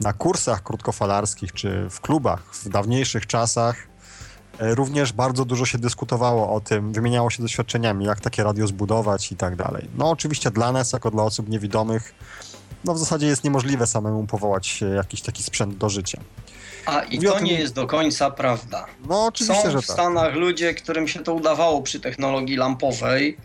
[SPEAKER 4] na kursach krótkofalarskich czy w klubach w dawniejszych czasach E, również bardzo dużo się dyskutowało o tym, wymieniało się doświadczeniami, jak takie radio zbudować i tak dalej. No oczywiście dla nas, jako dla osób niewidomych, no w zasadzie jest niemożliwe samemu powołać jakiś taki sprzęt do życia.
[SPEAKER 3] A i to nie jest do końca prawda.
[SPEAKER 4] No oczywiście,
[SPEAKER 3] Są w
[SPEAKER 4] tak.
[SPEAKER 3] Stanach ludzie, którym się to udawało przy technologii lampowej,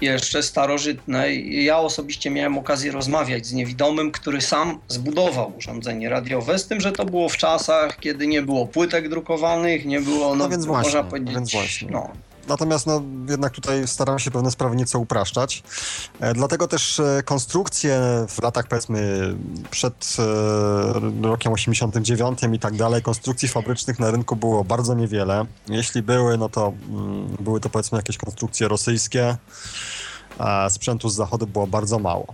[SPEAKER 3] jeszcze starożytnej. Ja osobiście miałem okazję rozmawiać z niewidomym, który sam zbudował urządzenie radiowe, z tym, że to było w czasach, kiedy nie było płytek drukowanych, nie było, no,
[SPEAKER 4] No więc właśnie,
[SPEAKER 3] można powiedzieć,
[SPEAKER 4] więc właśnie.
[SPEAKER 3] no,
[SPEAKER 4] Natomiast no, jednak tutaj staram się pewne sprawy nieco upraszczać. E, dlatego też e, konstrukcje w latach powiedzmy przed e, rokiem 89 i tak dalej, konstrukcji fabrycznych na rynku było bardzo niewiele. Jeśli były, no to mm, były to powiedzmy jakieś konstrukcje rosyjskie, a sprzętu z zachodu było bardzo mało.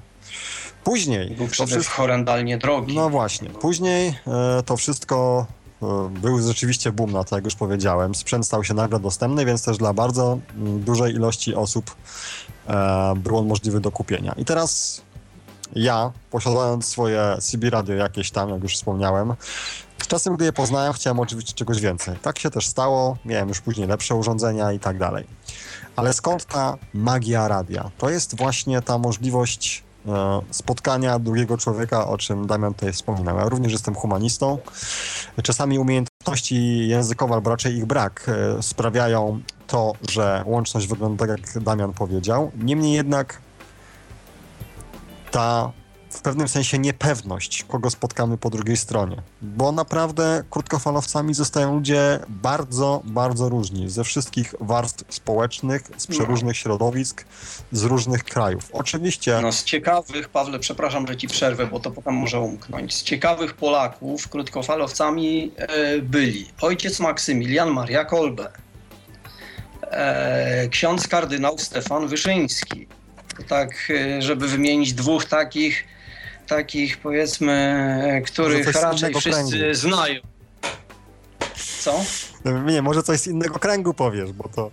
[SPEAKER 4] Później
[SPEAKER 3] był
[SPEAKER 4] to wszystko,
[SPEAKER 3] horrendalnie drogi.
[SPEAKER 4] no właśnie. Później to wszystko był rzeczywiście boom na to, jak już powiedziałem. Sprzęt stał się nagle dostępny, więc też dla bardzo mm, dużej ilości osób e, był on możliwy do kupienia. I teraz ja, posiadając swoje CB radio jakieś tam, jak już wspomniałem, z czasem, gdy je poznałem, chciałem oczywiście czegoś więcej. Tak się też stało, miałem już później lepsze urządzenia i tak dalej. Ale skąd ta magia radia? To jest właśnie ta możliwość e, spotkania drugiego człowieka, o czym Damian tutaj wspominał. Ja również jestem humanistą. Czasami umiejętności językowe, albo raczej ich brak, e, sprawiają to, że łączność wygląda tak, jak Damian powiedział. Niemniej jednak ta w pewnym sensie niepewność, kogo spotkamy po drugiej stronie. Bo naprawdę krótkofalowcami zostają ludzie bardzo, bardzo różni. Ze wszystkich warstw społecznych, z przeróżnych środowisk, z różnych krajów. Oczywiście.
[SPEAKER 3] No z ciekawych, Pawle, przepraszam, że ci przerwę, bo to potem może umknąć. Z ciekawych Polaków krótkofalowcami e, byli ojciec Maksymilian Maria Kolbe, e, ksiądz kardynał Stefan Wyszyński. Tak, e, żeby wymienić dwóch takich, takich powiedzmy, e, których raczej wszyscy
[SPEAKER 4] kręgu.
[SPEAKER 3] znają. Co?
[SPEAKER 4] Nie, może coś z innego kręgu powiesz, bo to.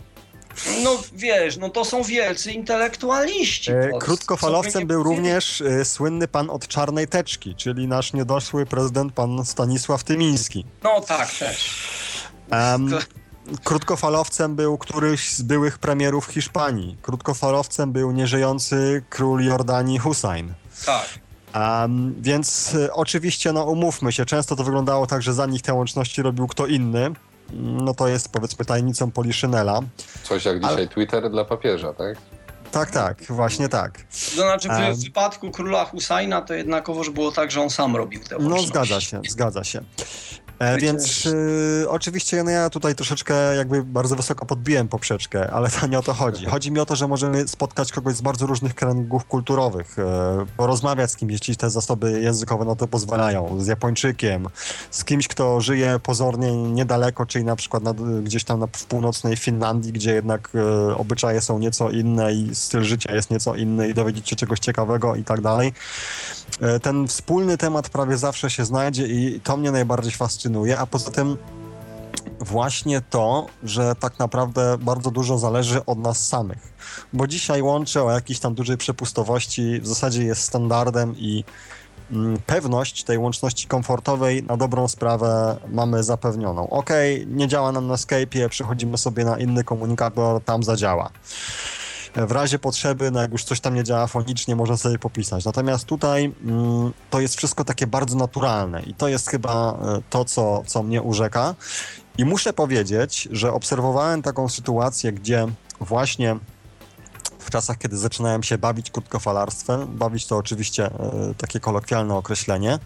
[SPEAKER 3] No wiesz, no to są wielcy intelektualiści.
[SPEAKER 4] E. Krótkofalowcem
[SPEAKER 3] nie
[SPEAKER 4] był również e, słynny pan od czarnej teczki, czyli nasz niedoszły prezydent pan Stanisław Tymiński.
[SPEAKER 3] No tak, też.
[SPEAKER 4] Em,
[SPEAKER 3] To-
[SPEAKER 4] Krótkofalowcem był któryś z byłych premierów Hiszpanii. Krótkofalowcem był nieżyjący król Jordanii Hussein.
[SPEAKER 3] Tak.
[SPEAKER 4] Em, więc e, oczywiście, no umówmy się, często to wyglądało tak, że za nich te łączności robił kto inny. Mm, No to jest powiedzmy tajemnicą Poliszynela.
[SPEAKER 2] Coś jak dzisiaj Twitter dla papieża, tak?
[SPEAKER 4] Tak, tak, właśnie tak.
[SPEAKER 3] To znaczy w
[SPEAKER 4] Em.
[SPEAKER 3] wypadku króla Husajna to jednakowoż było tak, że on sam robił te
[SPEAKER 4] No
[SPEAKER 3] łączności.
[SPEAKER 4] zgadza się, zgadza się. E, więc y, oczywiście no, ja tutaj troszeczkę jakby bardzo wysoko podbiłem poprzeczkę, ale to nie o to chodzi. Chodzi mi o to, że możemy spotkać kogoś z bardzo różnych kręgów kulturowych, e, porozmawiać z kimś, jeśli te zasoby językowe na to pozwalają, z Japończykiem, z kimś, kto żyje pozornie niedaleko, czyli na przykład nad, gdzieś tam na, w północnej Finlandii, gdzie jednak e, obyczaje są nieco inne i styl życia jest nieco inny i dowiedzieć się czegoś ciekawego i tak dalej. E, Ten wspólny temat prawie zawsze się znajdzie i to mnie najbardziej fascynuje, a poza tym właśnie to, że tak naprawdę bardzo dużo zależy od nas samych. Bo dzisiaj łącze o jakiejś tam dużej przepustowości w zasadzie jest standardem i mm, pewność tej łączności komfortowej na dobrą sprawę mamy zapewnioną. Ok, nie działa nam na Skype'ie, przechodzimy sobie na inny komunikator, tam zadziała. W razie potrzeby, no jak już coś tam nie działa fonicznie, można sobie popisać. Natomiast tutaj mm, to jest wszystko takie bardzo naturalne i to jest chyba e, to, co, co mnie urzeka. I muszę powiedzieć, że obserwowałem taką sytuację, gdzie właśnie w czasach, kiedy zaczynałem się bawić krótkofalarstwem, bawić to oczywiście e, takie kolokwialne określenie,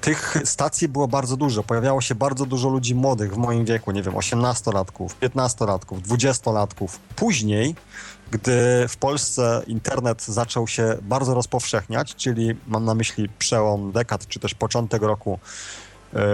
[SPEAKER 4] tych stacji było bardzo dużo. Pojawiało się bardzo dużo ludzi młodych w moim wieku, nie wiem, 18-latków, 15-latków, 20-latków. Później, gdy w Polsce internet zaczął się bardzo rozpowszechniać, czyli mam na myśli przełom dekad, czy też początek roku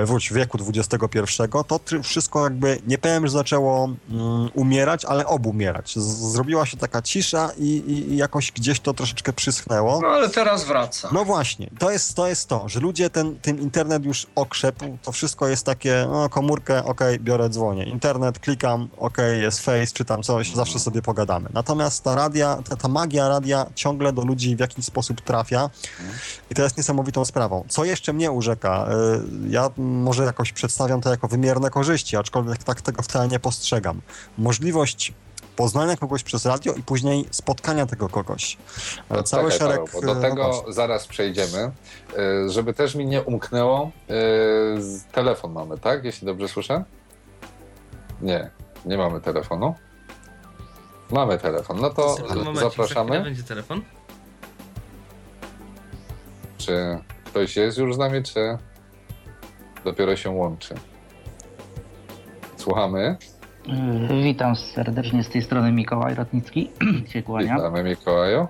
[SPEAKER 4] wróć, wieku XXI, to wszystko jakby, nie powiem, że zaczęło mm, umierać, ale obumierać. Zrobiła się taka cisza i, i, jakoś gdzieś to troszeczkę przyschnęło.
[SPEAKER 3] No ale teraz wraca.
[SPEAKER 4] No właśnie, to jest to, jest to że ludzie ten, ten internet już okrzepł, to wszystko jest takie, no komórkę, okej, biorę, dzwonię. Internet, klikam, okej, jest face, czytam coś, zawsze sobie pogadamy. Natomiast ta radia, ta, ta magia radia ciągle do ludzi w jakiś sposób trafia i to jest niesamowitą sprawą. Co jeszcze mnie urzeka? y, Ja może jakoś przedstawiam to jako wymierne korzyści, aczkolwiek tak tego wcale nie postrzegam. Możliwość poznania kogoś przez radio i później spotkania tego kogoś.
[SPEAKER 2] No, Cały czekaj, szereg... Paweł, do tego no zaraz przejdziemy. Żeby też mi nie umknęło, telefon mamy, tak? Jeśli dobrze słyszę? Nie, nie mamy telefonu. Mamy telefon. No to zapraszamy.
[SPEAKER 5] Kiedy będzie telefon?
[SPEAKER 2] Czy ktoś jest już z nami, czy dopiero się łączy? Słuchamy.
[SPEAKER 6] Witam serdecznie z tej strony Mikołaj Rotnicki. się kłania.
[SPEAKER 2] Witamy Mikołaju.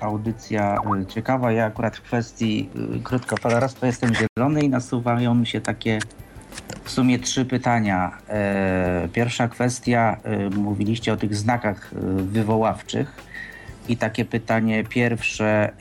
[SPEAKER 6] Audycja y, ciekawa. Ja akurat w kwestii y, krótkofalarstwa jestem zielony i nasuwają mi się takie w sumie trzy pytania. E, pierwsza kwestia, e, mówiliście o tych znakach wywoławczych. I takie pytanie pierwsze,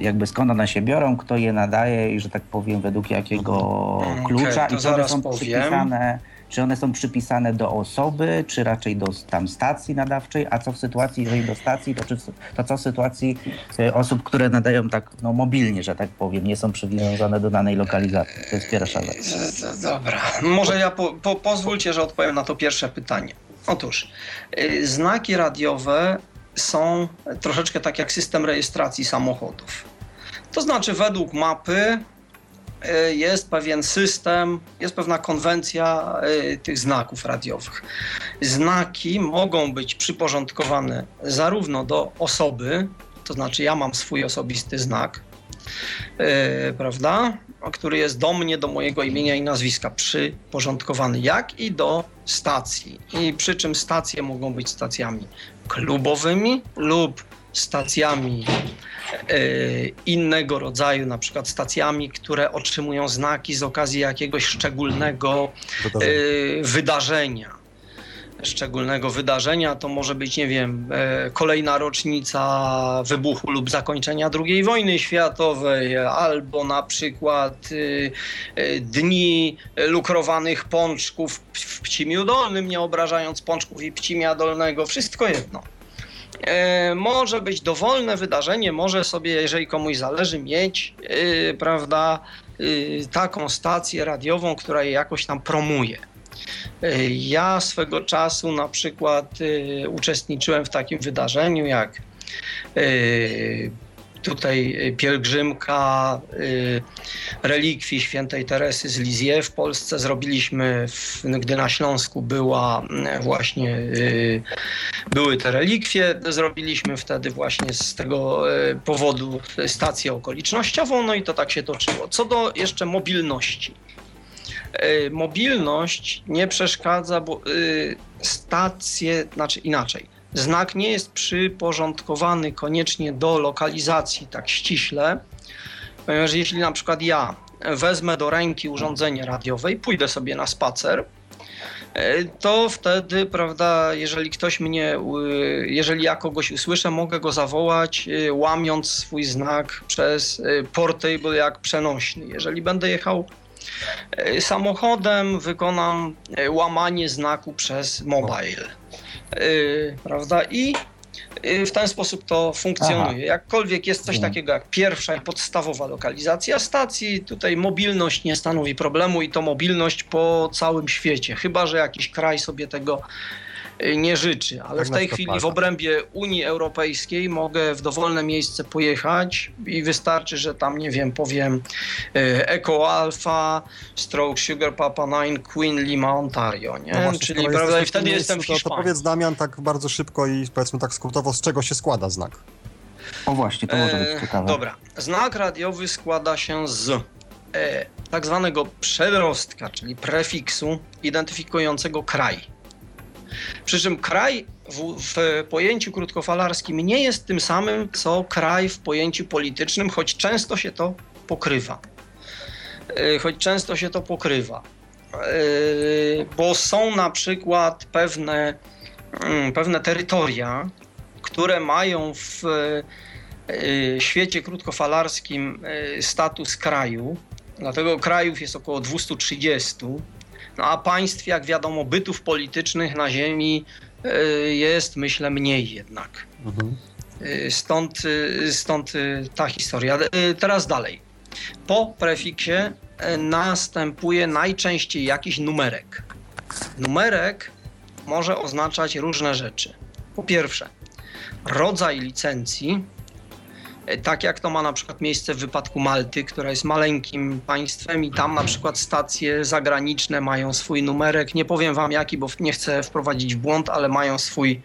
[SPEAKER 6] jakby skąd one się biorą, kto je nadaje i że tak powiem według jakiego klucza
[SPEAKER 3] okay,
[SPEAKER 6] i czy one są powiem. przypisane czy one są przypisane do osoby, czy raczej do tam stacji nadawczej, a co w sytuacji, jeżeli do stacji, to, czy, to co w sytuacji y, osób, które nadają tak no, mobilnie, że tak powiem, nie są przywiązane do danej lokalizacji? To jest pierwsza rzecz.
[SPEAKER 3] Dobra, może ja po, po, pozwólcie, że odpowiem na to pierwsze pytanie. Otóż y, znaki radiowe są troszeczkę tak jak system rejestracji samochodów. To znaczy według mapy Y, jest pewien system, jest pewna konwencja y, tych znaków radiowych. Znaki mogą być przyporządkowane zarówno do osoby, to znaczy ja mam swój osobisty znak, prawda, który jest do mnie, do mojego imienia i nazwiska przyporządkowany, jak i do stacji. I przy czym stacje mogą być stacjami klubowymi lub stacjami E, innego rodzaju, na przykład stacjami, które otrzymują znaki z okazji jakiegoś szczególnego wydarzenia. wydarzenia szczególnego wydarzenia. To może być, nie wiem, e, kolejna rocznica wybuchu lub zakończenia II wojny światowej, albo na przykład dni lukrowanych pączków w Pcimiu Dolnym, nie obrażając pączków i Pcimia Dolnego. Wszystko jedno. E, może być dowolne wydarzenie, może sobie, jeżeli komuś zależy, mieć, e, prawda, taką stację radiową, która je jakoś tam promuje. Ja swego czasu na przykład uczestniczyłem w takim wydarzeniu jak tutaj y, pielgrzymka y, relikwii świętej Teresy z Lizie w Polsce zrobiliśmy, gdy na Śląsku była właśnie, y, były te relikwie, zrobiliśmy wtedy właśnie z tego powodu stację okolicznościową, no i to tak się toczyło. Co do jeszcze mobilności. Mobilność nie przeszkadza, bo stacje, znaczy inaczej Znak nie jest przyporządkowany koniecznie do lokalizacji tak ściśle, ponieważ jeśli na przykład ja wezmę do ręki urządzenie radiowe i pójdę sobie na spacer, e, to wtedy, prawda, jeżeli ktoś mnie, jeżeli ja kogoś usłyszę, mogę go zawołać, e, łamiąc swój znak przez e, portable jak przenośny. Jeżeli będę jechał samochodem, wykonam łamanie znaku przez mobile. Yy, prawda? I w ten sposób to funkcjonuje. Aha. Jakkolwiek jest coś mhm. takiego jak pierwsza i podstawowa lokalizacja stacji, tutaj mobilność nie stanowi problemu i to mobilność po całym świecie. Chyba, że jakiś kraj sobie tego nie życzy, ale tak w tej chwili w obrębie Unii Europejskiej mogę w dowolne miejsce pojechać i wystarczy, że tam, nie wiem, powiem y, Eco Alpha, Stroke Sugar Papa 9, Queen Lima, Ontario, nie? No Czyli prawda, i wtedy jestem w Hiszpanii.
[SPEAKER 4] To, to powiedz Damian tak bardzo szybko i powiedzmy tak skrótowo, z czego się składa znak?
[SPEAKER 6] O właśnie, to może być e, ciekawe.
[SPEAKER 3] Dobra, znak radiowy składa się z e, tak zwanego przedrostka, czyli prefiksu identyfikującego kraj przy czym kraj w, w, pojęciu krótkofalarskim nie jest tym samym, co kraj w pojęciu politycznym, choć często się to pokrywa. E, choć często się to pokrywa. E, bo są na przykład pewne, mm, pewne terytoria, które mają w e, świecie krótkofalarskim status kraju. Dlatego krajów jest około 230 no a państw, jak wiadomo, bytów politycznych na Ziemi e, jest, myślę, mniej jednak. Mhm. E, stąd, e, stąd ta historia. Teraz dalej. Po prefiksie następuje najczęściej jakiś numerek. Numerek może oznaczać różne rzeczy. Po pierwsze, rodzaj licencji, tak jak to ma na przykład miejsce w wypadku Malty, która jest maleńkim państwem i tam na przykład stacje zagraniczne mają swój numerek. Nie powiem wam jaki, bo nie chcę wprowadzić w błąd, ale mają swój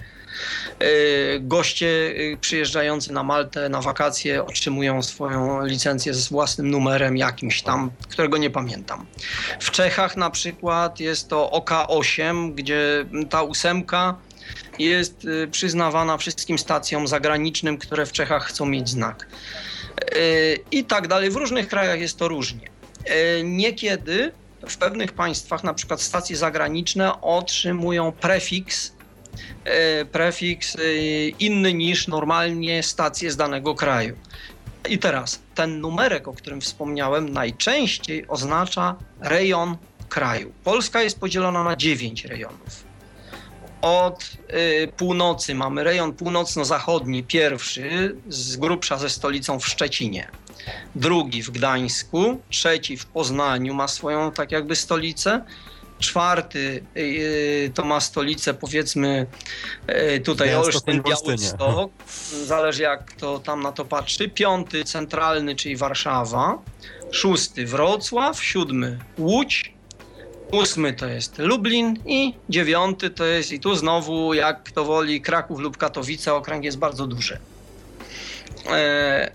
[SPEAKER 3] Y, goście y, przyjeżdżający na Maltę na wakacje otrzymują swoją licencję z własnym numerem jakimś tam, którego nie pamiętam. W Czechach na przykład jest to OK8, gdzie ta ósemka jest y, przyznawana wszystkim stacjom zagranicznym, które w Czechach chcą mieć znak. I tak dalej. W różnych krajach jest to różnie. Niekiedy w pewnych państwach, na przykład stacje zagraniczne, otrzymują prefiks prefiks inny niż normalnie stacje z danego kraju. I teraz ten numerek, o którym wspomniałem, najczęściej oznacza rejon kraju. Polska jest podzielona na 9 rejonów. Od y, północy mamy rejon północno-zachodni, pierwszy z grubsza ze stolicą w Szczecinie, drugi w Gdańsku, trzeci w Poznaniu ma swoją tak jakby stolicę, czwarty y, to ma stolicę powiedzmy y, tutaj Olsztyn, Białystok, zależy jak to tam na to patrzy, piąty centralny, czyli Warszawa, szósty Wrocław, siódmy Łódź, ósmy to jest Lublin i dziewiąty to jest i tu znowu jak kto woli Kraków lub Katowice, okręg jest bardzo duży. E,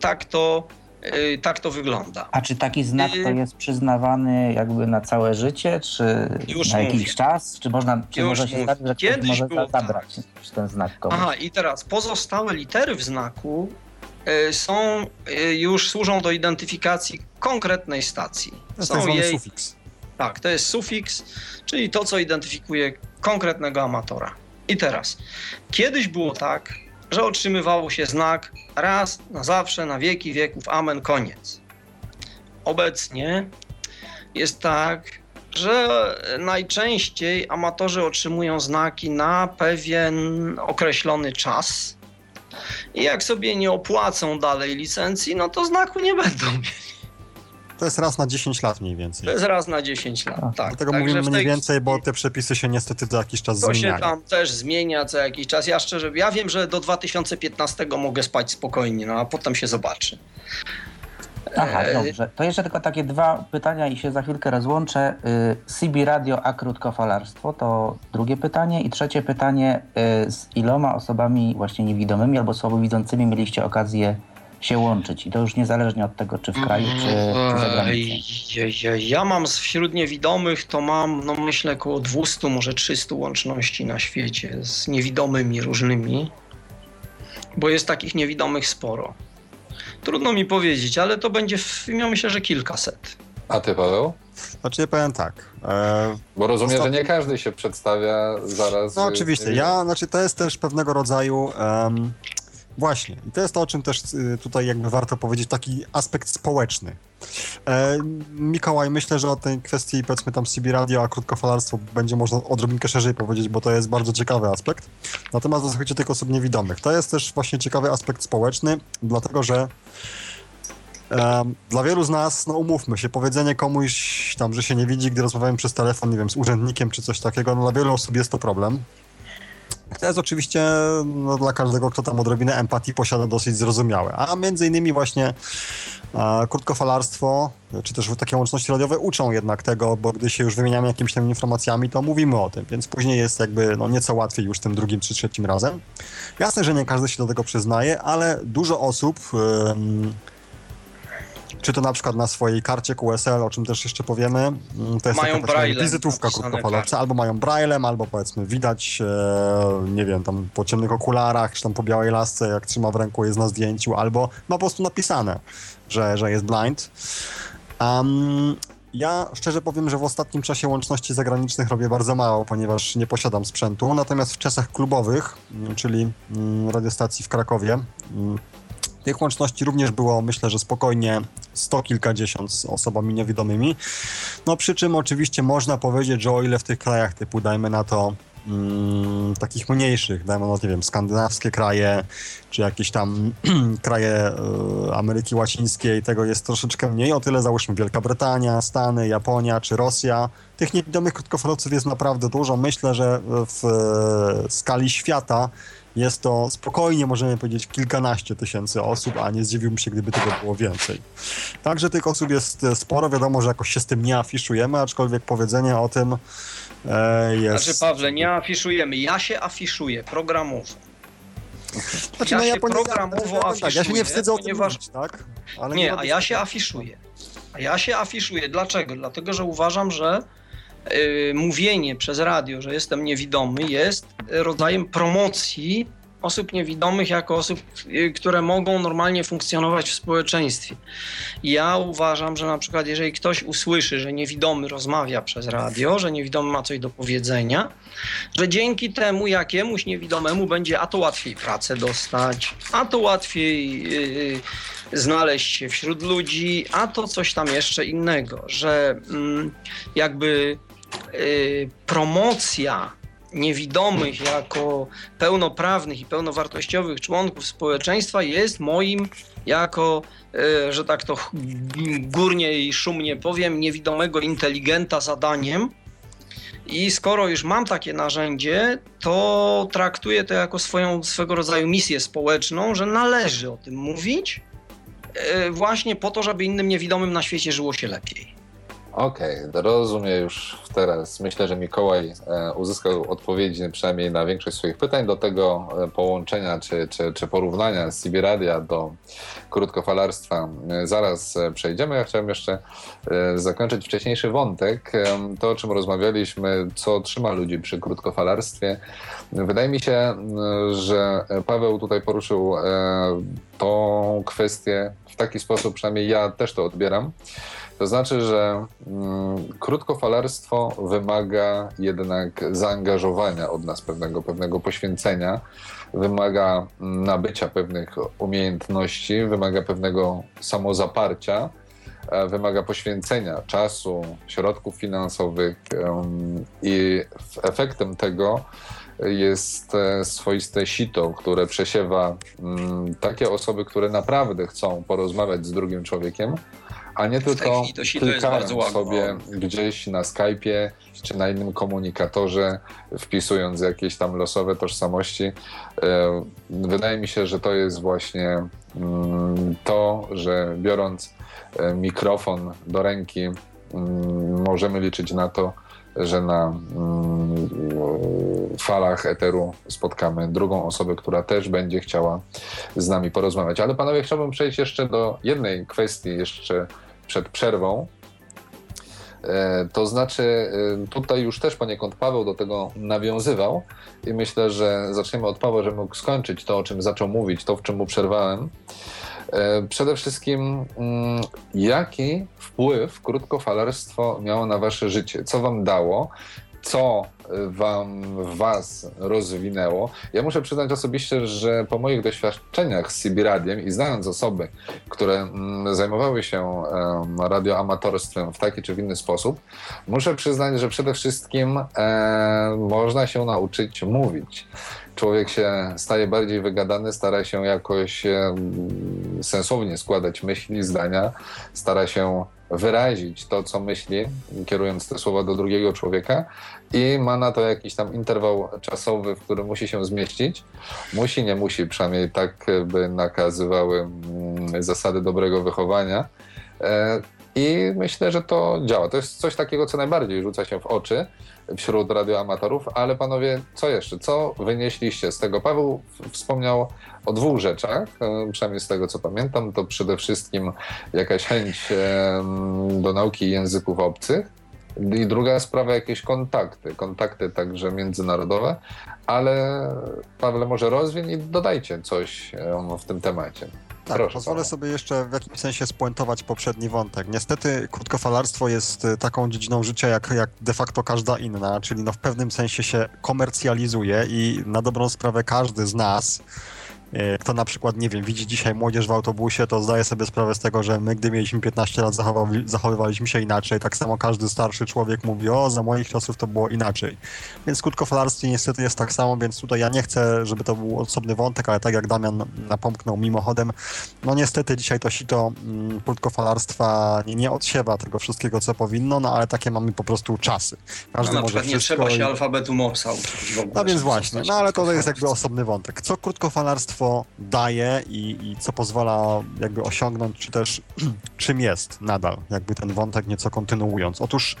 [SPEAKER 3] tak to Y, tak to wygląda.
[SPEAKER 6] A czy taki znak to y, jest przyznawany jakby na całe życie, czy Już na jakiś mówię. czas? Czy można, czy może się zdarzyć, że Kiedyś ktoś może zabrać tak. ten znak komuś?
[SPEAKER 3] Aha, i teraz pozostałe litery w znaku y, są, już służą do identyfikacji konkretnej stacji.
[SPEAKER 4] To są jej, sufiks.
[SPEAKER 3] Tak, to jest sufiks, czyli to, co identyfikuje konkretnego amatora. I teraz, kiedyś było tak, że otrzymywało się znak raz, na zawsze, na wieki wieków, amen, koniec. Obecnie jest tak, że najczęściej amatorzy otrzymują znaki na pewien określony czas. I jak sobie nie opłacą dalej licencji, no to znaku nie będą mieli.
[SPEAKER 4] To jest raz na 10 lat mniej więcej.
[SPEAKER 3] To jest raz na 10 lat, tak.
[SPEAKER 4] Dlatego Także mówimy mniej więcej, bo te przepisy się niestety za jakiś czas
[SPEAKER 3] to
[SPEAKER 4] zmieniają.
[SPEAKER 3] To się tam też zmienia co jakiś czas. Ja szczerze, ja wiem, że do 2015 mogę spać spokojnie, no a potem się zobaczy.
[SPEAKER 6] Aha, e, dobrze. To jeszcze tylko takie dwa pytania i się za chwilkę rozłączę. Y, CB Radio, a krótkofalarstwo to drugie pytanie. I trzecie pytanie, y, z iloma osobami właśnie niewidomymi albo słabowidzącymi mieliście okazję się łączyć i to już niezależnie od tego, czy w kraju, czy, czy za granicą.
[SPEAKER 3] Ja, ja mam wśród niewidomych, to mam, no myślę, około 200, może 300 łączności na świecie z niewidomymi różnymi, bo jest takich niewidomych sporo. Trudno mi powiedzieć, ale to będzie, w, ja myślę, że kilkaset.
[SPEAKER 2] A ty, Paweł?
[SPEAKER 4] Znaczy, ja powiem tak. E,
[SPEAKER 2] Bo rozumiem, ostatnio... że nie każdy się przedstawia zaraz.
[SPEAKER 4] No oczywiście. Ja, znaczy, to jest też pewnego rodzaju um, Właśnie. I to jest to, o czym też y, tutaj jakby warto powiedzieć, taki aspekt społeczny. E, Mikołaj, myślę, że o tej kwestii, powiedzmy tam CB Radio, a krótkofalarstwo będzie można odrobinkę szerzej powiedzieć, bo to jest bardzo ciekawy aspekt. Natomiast dotyczy tych osób niewidomych. To jest też właśnie ciekawy aspekt społeczny, dlatego że e, dla wielu z nas, no umówmy się, powiedzenie komuś tam, że się nie widzi, gdy rozmawiamy przez telefon, nie wiem, z urzędnikiem czy coś takiego, no dla wielu osób jest to problem. To jest oczywiście no, dla każdego, kto tam odrobinę empatii posiada, dosyć zrozumiałe. A między innymi właśnie e, krótkofalarstwo, czy też takie łączności radiowe uczą jednak tego, bo gdy się już wymieniamy jakimiś tam informacjami, to mówimy o tym, więc później jest jakby no, nieco łatwiej już tym drugim czy trzecim razem. Jasne, że nie każdy się do tego przyznaje, ale dużo osób... Yy, czy to na przykład na swojej karcie QSL, o czym też jeszcze powiemy, mm, to jest
[SPEAKER 3] mają taka
[SPEAKER 4] wizytówka krótkofalowca, albo mają braillem, albo powiedzmy widać, e, nie wiem, tam po ciemnych okularach, czy tam po białej lasce, jak trzyma w ręku, jest na zdjęciu, albo ma po prostu napisane, że, że jest blind. Um, ja szczerze powiem, że w ostatnim czasie łączności zagranicznych robię bardzo mało, ponieważ nie posiadam sprzętu. Natomiast w czasach klubowych, mm, czyli mm, radiostacji w Krakowie, tych łączności również było, myślę, że spokojnie sto kilkadziesiąt z osobami niewidomymi. No przy czym oczywiście można powiedzieć, że o ile w tych krajach typu, dajmy na to mm, takich mniejszych, dajmy no nie wiem, skandynawskie kraje, czy jakieś tam kraje y, Ameryki Łacińskiej, tego jest troszeczkę mniej, o tyle załóżmy Wielka Brytania, Stany, Japonia czy Rosja. Tych niewidomych krótkofalowców jest naprawdę dużo. Myślę, że w e, skali świata jest to spokojnie, możemy powiedzieć, kilkanaście tysięcy osób, a nie zdziwiłbym się, gdyby tego było więcej. Także tych osób jest e, sporo. Wiadomo, że jakoś się z tym nie afiszujemy, aczkolwiek powiedzenie o tym e, jest...
[SPEAKER 3] Znaczy Pawle, nie afiszujemy. Ja się afiszuję programowo.
[SPEAKER 4] Znaczy,
[SPEAKER 3] ja
[SPEAKER 4] no,
[SPEAKER 3] się
[SPEAKER 4] po-
[SPEAKER 3] programowo
[SPEAKER 4] tak, Ja się nie
[SPEAKER 3] afiszuję,
[SPEAKER 4] wstydzę o tym
[SPEAKER 3] ponieważ-
[SPEAKER 4] mówić, tak? Ale
[SPEAKER 3] Nie,
[SPEAKER 4] ma
[SPEAKER 3] a ja się afiszuję. A ja się afiszuję. Dlaczego? Dlatego, że uważam, że mówienie przez radio, że jestem niewidomy, jest rodzajem promocji osób niewidomych jako osób, y, które mogą normalnie funkcjonować w społeczeństwie. Ja uważam, że na przykład jeżeli ktoś usłyszy, że niewidomy rozmawia przez radio, że niewidomy ma coś do powiedzenia, że dzięki temu jakiemuś niewidomemu będzie a to łatwiej pracę dostać, a to łatwiej yy, znaleźć się wśród ludzi, a to coś tam jeszcze innego, że mm, jakby yy, promocja niewidomych jako pełnoprawnych i pełnowartościowych członków społeczeństwa jest moim jako, yy, że tak to górnie i szumnie powiem, niewidomego inteligenta zadaniem. I skoro już mam takie narzędzie, to traktuję to jako swoją, swego rodzaju misję społeczną, że należy o tym mówić, e, właśnie po to, żeby innym niewidomym na świecie żyło się lepiej.
[SPEAKER 2] Okej, rozumiem już teraz. Myślę, że Mikołaj e, uzyskał odpowiedzi przynajmniej na większość swoich pytań. Do tego e, połączenia czy, czy, czy porównania z CB Radia do krótkofalarstwa e, zaraz przejdziemy. Ja chciałem jeszcze zakończyć wcześniejszy wątek. To, o czym rozmawialiśmy, co trzyma ludzi przy krótkofalarstwie. Wydaje mi się, że Paweł tutaj poruszył tą kwestię w taki sposób, przynajmniej ja też to odbieram. To znaczy, że mm, krótkofalarstwo wymaga jednak zaangażowania od nas pewnego, pewnego poświęcenia, wymaga mm, nabycia pewnych umiejętności, wymaga pewnego samozaparcia, e, wymaga poświęcenia czasu, środków finansowych i efektem tego jest e, swoiste sito, które przesiewa mm, takie osoby, które naprawdę chcą porozmawiać z drugim człowiekiem, a nie tylko
[SPEAKER 3] chwili to sito jest
[SPEAKER 2] klikają
[SPEAKER 3] bardzo ładne.
[SPEAKER 2] sobie gdzieś na Skype'ie czy na innym komunikatorze, wpisując jakieś tam losowe tożsamości. E, Wydaje mi się, że to jest właśnie mm, to, że biorąc e, mikrofon do ręki, mm, możemy liczyć na to, że na mm, falach eteru spotkamy drugą osobę, która też będzie chciała z nami porozmawiać. Ale panowie, chciałbym przejść jeszcze do jednej kwestii, jeszcze przed przerwą. E, To znaczy, e, tutaj już też poniekąd Paweł do tego nawiązywał i myślę, że zaczniemy od Pawła, żeby mógł skończyć to, o czym zaczął mówić, to, w czym mu przerwałem. E, Przede wszystkim, mm, jaki wpływ krótkofalarstwo miało na wasze życie? Co wam dało? Co e, wam was rozwinęło? Ja muszę przyznać osobiście, że po moich doświadczeniach z CB Radiem i znając osoby, które mm, zajmowały się em, radioamatorstwem w taki czy w inny sposób, muszę przyznać, że przede wszystkim e, można się nauczyć mówić. Człowiek się staje bardziej wygadany, stara się jakoś em, sensownie składać myśli, zdania, stara się wyrazić to, co myśli, kierując te słowa do drugiego człowieka i ma na to jakiś tam interwał czasowy, w którym musi się zmieścić. Musi, nie musi, przynajmniej tak by nakazywały mm, zasady dobrego wychowania. E, I myślę, że to działa. To jest coś takiego, co najbardziej rzuca się w oczy wśród radioamatorów, ale panowie, co jeszcze? Co wynieśliście z tego? Paweł wspomniał o dwóch rzeczach, e, przynajmniej z tego co pamiętam, to przede wszystkim jakaś chęć do nauki języków obcych i druga sprawa jakieś kontakty, kontakty także międzynarodowe, ale Pawle może rozwiń i dodajcie coś em, w tym temacie.
[SPEAKER 4] Tak,
[SPEAKER 2] Proszę
[SPEAKER 4] pozwolę sobie jeszcze w jakimś sensie spuentować poprzedni wątek. Niestety krótkofalarstwo jest y, taką dziedziną życia jak, jak de facto każda inna, czyli no w pewnym sensie się komercjalizuje i na dobrą sprawę każdy z nas E, kto na przykład, nie wiem, widzi dzisiaj młodzież w autobusie, to zdaje sobie sprawę z tego, że my, gdy mieliśmy 15 lat, zachowywaliśmy się inaczej. Tak samo każdy starszy człowiek mówi, o, za moich czasów to było inaczej. Więc w krótkofalarstwie niestety jest tak samo, więc tutaj ja nie chcę, żeby to był osobny wątek, ale tak jak Damian napomknął mimochodem, no niestety dzisiaj to sito mm, krótkofalarstwa nie, nie odsiewa tego wszystkiego, co powinno, no ale takie mamy po prostu czasy.
[SPEAKER 3] Każdy no, na przykład nie trzeba się i... alfabetu Morsa uczyć w ogóle.
[SPEAKER 4] No więc właśnie, no ale to jest jakby osobny wątek. Co krótkofalarstwo daje i, i co pozwala jakby osiągnąć, czy też czym jest nadal, jakby ten wątek nieco kontynuując. Otóż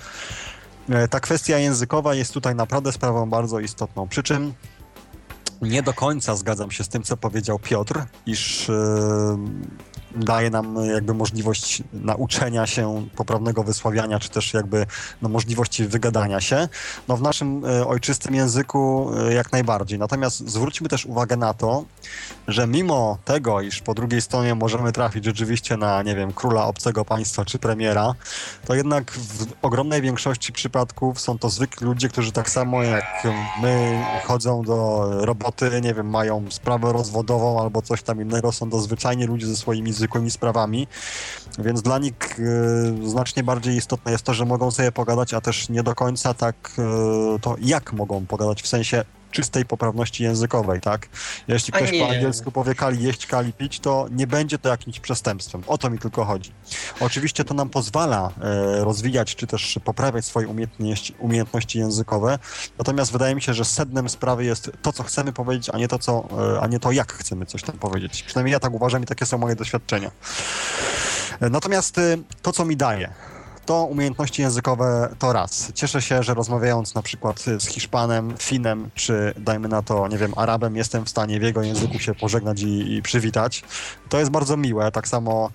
[SPEAKER 4] e, ta kwestia językowa jest tutaj naprawdę sprawą bardzo istotną. Przy czym nie do końca zgadzam się z tym, co powiedział Piotr, iż yy, daje nam jakby możliwość nauczenia się poprawnego wysławiania, czy też jakby no, możliwości wygadania się. No w naszym e, ojczystym języku e, jak najbardziej. Natomiast zwróćmy też uwagę na to, że mimo tego, iż po drugiej stronie możemy trafić rzeczywiście na, nie wiem, króla obcego państwa czy premiera, to jednak w ogromnej większości przypadków są to zwykli ludzie, którzy tak samo jak my chodzą do roboty, nie wiem, mają sprawę rozwodową albo coś tam innego, są to zwyczajnie ludzie ze swoimi zwykłymi sprawami, więc dla nich y, znacznie bardziej istotne jest to, że mogą sobie pogadać, a też nie do końca tak y, to jak mogą pogadać, w sensie czystej poprawności językowej, tak? Jeśli ktoś po angielsku powie kali jeść, kali pić, to nie będzie to jakimś przestępstwem. O to mi tylko chodzi. Oczywiście to nam pozwala e, rozwijać, czy też poprawiać swoje umiejętności, umiejętności językowe, natomiast wydaje mi się, że sednem sprawy jest to, co chcemy powiedzieć, a nie to, co, e, a nie to, jak chcemy coś tam powiedzieć. Przynajmniej ja tak uważam i takie są moje doświadczenia. E, natomiast e, to, co mi daje, to umiejętności językowe to raz. Cieszę się, że rozmawiając na przykład z Hiszpanem, Finem, czy dajmy na to, nie wiem, Arabem, jestem w stanie w jego języku się pożegnać i, i przywitać. To jest bardzo miłe. Tak samo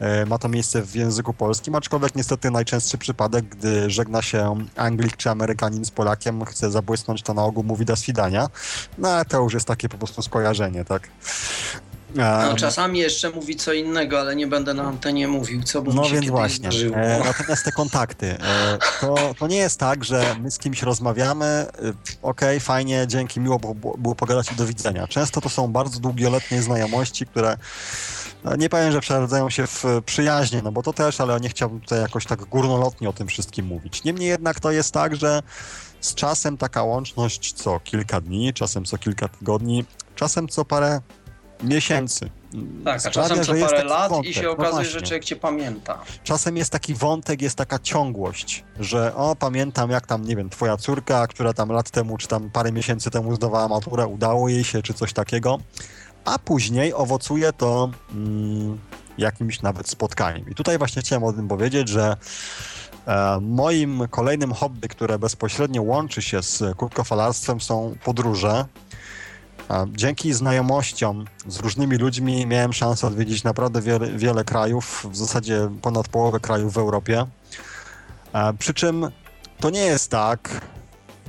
[SPEAKER 4] e, ma to miejsce w języku polskim, aczkolwiek niestety najczęstszy przypadek, gdy żegna się Anglik czy Amerykanin z Polakiem, chce zabłysnąć, to na ogół mówi do swidania. No ale to już jest takie po prostu skojarzenie, tak?
[SPEAKER 3] No, czasami jeszcze mówi co innego, ale nie będę na antenie mówił, co by
[SPEAKER 4] No więc właśnie. E, natomiast te kontakty. E, to, to nie jest tak, że my z kimś rozmawiamy, e, okej, okay, fajnie, dzięki, miło było, było pogadać i do widzenia. Często to są bardzo długoletnie znajomości, które no, nie powiem, że przeradzają się w przyjaźnie, no bo to też, ale nie chciałbym tutaj jakoś tak górnolotnie o tym wszystkim mówić. Niemniej jednak to jest tak, że z czasem taka łączność co kilka dni, czasem co kilka tygodni, czasem co parę miesięcy.
[SPEAKER 3] Tak, a czasem co parę lat wątek. i się no okazuje, no że człowiek cię pamięta.
[SPEAKER 4] Czasem jest taki wątek, jest taka ciągłość, że o, pamiętam jak tam, nie wiem, twoja córka, która tam lat temu, czy tam parę miesięcy temu zdawała maturę, udało jej się, czy coś takiego, a później owocuje to mm, jakimś nawet spotkaniem. I tutaj właśnie chciałem o tym powiedzieć, że e, moim kolejnym hobby, które bezpośrednio łączy się z krótkofalarstwem są podróże. Dzięki znajomościom z różnymi ludźmi miałem szansę odwiedzić naprawdę wiele, wiele krajów, w zasadzie ponad połowę krajów w Europie. Przy czym to nie jest tak,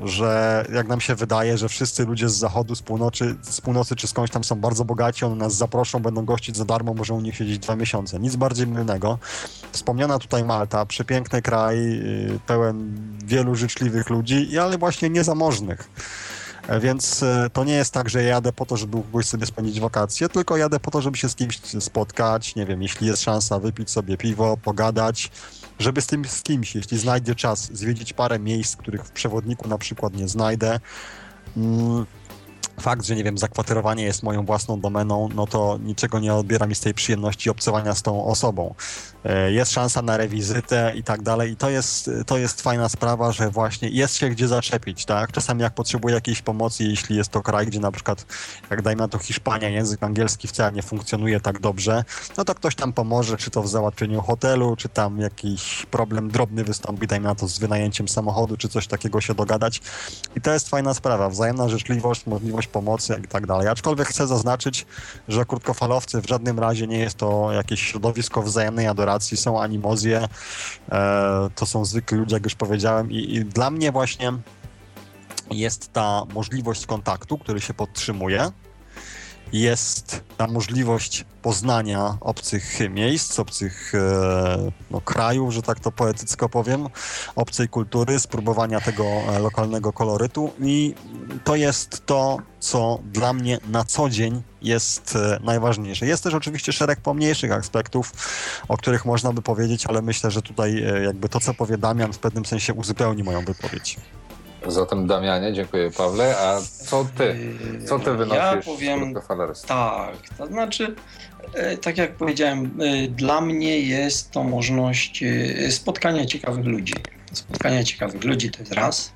[SPEAKER 4] że jak nam się wydaje, że wszyscy ludzie z zachodu, z północy, z północy czy skądś tam są bardzo bogaci, one nas zaproszą, będą gościć za darmo, możemy u nich siedzieć dwa miesiące. Nic bardziej mylnego. Wspomniana tutaj Malta, przepiękny kraj, y, pełen wielu życzliwych ludzi, ale właśnie niezamożnych. E, więc e, to nie jest tak, że jadę po to, żeby u kogoś sobie spędzić wakacje, tylko jadę po to, żeby się z kimś spotkać, nie wiem, jeśli jest szansa wypić sobie piwo, pogadać, żeby z tym z kimś, jeśli znajdzie czas, zwiedzić parę miejsc, których w przewodniku na przykład nie znajdę. Mm fakt, że nie wiem, zakwaterowanie jest moją własną domeną, no to niczego nie odbiera mi z tej przyjemności obcowania z tą osobą. E, jest szansa na rewizytę i tak dalej i to jest, to jest fajna sprawa, że właśnie jest się gdzie zaczepić, tak? Czasami jak potrzebuję jakiejś pomocy, jeśli jest to kraj, gdzie na przykład, jak dajmy na to Hiszpania, język angielski wcale nie funkcjonuje tak dobrze, no to ktoś tam pomoże, czy to w załatwieniu hotelu, czy tam jakiś problem drobny wystąpi, dajmy na to z wynajęciem samochodu, czy coś takiego się dogadać. I to jest fajna sprawa, wzajemna życzliwość, możliwość pomocy i tak dalej. Aczkolwiek chcę zaznaczyć, że krótkofalowcy w żadnym razie nie jest to jakieś środowisko wzajemnej adoracji, są animozje, e, to są zwykli ludzie, jak już powiedziałem i, i dla mnie właśnie jest ta możliwość kontaktu, który się podtrzymuje jest ta możliwość poznania obcych miejsc, obcych e, no, krajów, że tak to poetycko powiem, obcej kultury, spróbowania tego e, lokalnego kolorytu i to jest to, co dla mnie na co dzień jest e, najważniejsze. Jest też oczywiście szereg pomniejszych aspektów, o których można by powiedzieć, ale myślę, że tutaj jakby to, co powie Damian w pewnym sensie uzupełni moją wypowiedź.
[SPEAKER 2] Zatem Damianie, dziękuję Pawle, a co ty? Co ty wynosisz
[SPEAKER 3] ja powiem, Tak, to znaczy, tak jak powiedziałem, e, dla mnie jest to możliwość e, spotkania ciekawych ludzi. Spotkania ciekawych ludzi to jest raz.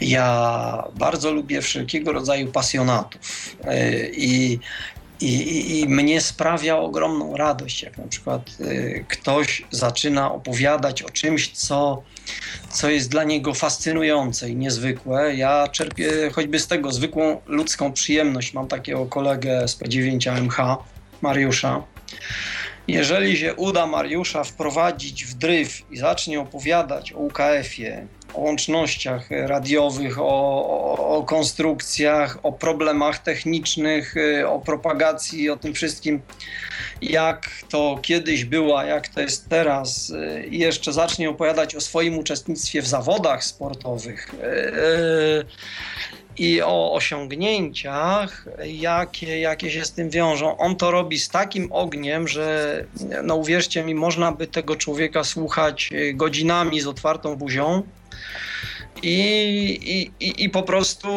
[SPEAKER 3] Ja bardzo lubię wszelkiego rodzaju pasjonatów i i, I, mnie sprawia ogromną radość, jak na przykład ktoś zaczyna opowiadać o czymś, co, co jest dla niego fascynujące i niezwykłe. Ja czerpię choćby z tego zwykłą ludzką przyjemność. Mam takiego kolegę z P9AMH, Mariusza. Jeżeli się uda Mariusza wprowadzić w dryf i zacznie opowiadać o UKF-ie, o łącznościach radiowych, o, o, konstrukcjach, o problemach technicznych, y, o propagacji, o tym wszystkim, jak to kiedyś było, jak to jest teraz, y, i jeszcze zacznie opowiadać o swoim uczestnictwie w zawodach sportowych y, i o osiągnięciach, jakie, jakie się z tym wiążą. On to robi z takim ogniem, że no uwierzcie mi, można by tego człowieka słuchać godzinami z otwartą buzią i, i, i po prostu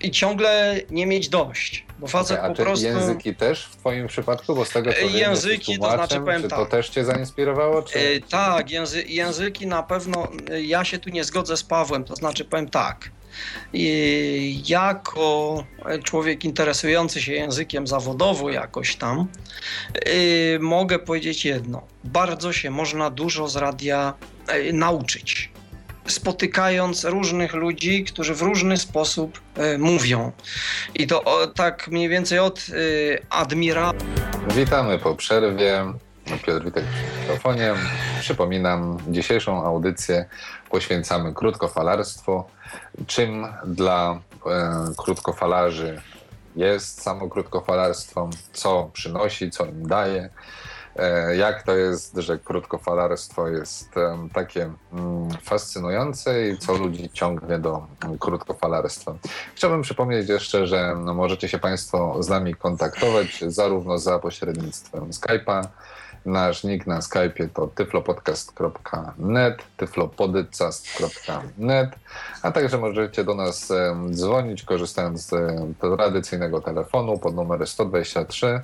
[SPEAKER 3] i ciągle nie mieć dość. Bo facet
[SPEAKER 2] okay,
[SPEAKER 3] a po prostu.
[SPEAKER 2] Języki też w Twoim przypadku, bo z tego co
[SPEAKER 3] Języki, wiem, to znaczy powiem
[SPEAKER 2] czy
[SPEAKER 3] tak.
[SPEAKER 2] to też Cię zainspirowało? Czy...
[SPEAKER 3] E, tak, języ, języki na pewno. Ja się tu nie zgodzę z Pawłem, to znaczy powiem tak. Jako człowiek interesujący się językiem zawodowo jakoś tam, yy, mogę powiedzieć jedno. Bardzo się można dużo z radia yy, nauczyć spotykając różnych ludzi, którzy w różny sposób y, mówią. I to tak mniej więcej od y, admira.
[SPEAKER 2] Witamy po przerwie. Piotr Witek przy mikrofonie. Przypominam, dzisiejszą audycję poświęcamy krótkofalarstwu. Czym dla e, krótkofalarzy jest samo krótkofalarstwo, co przynosi, co im daje E, jak to jest, że krótkofalarstwo jest takie mm, fascynujące i co ludzi ciągnie do krótkofalarstwa. Chciałbym przypomnieć jeszcze, że no, możecie się Państwo z nami kontaktować zarówno za pośrednictwem Skype'a, Nasz nick na Skype'ie to tyflopodcast.net, tyflopodycast.net, a także możecie do nas dzwonić korzystając z tradycyjnego telefonu pod numer 123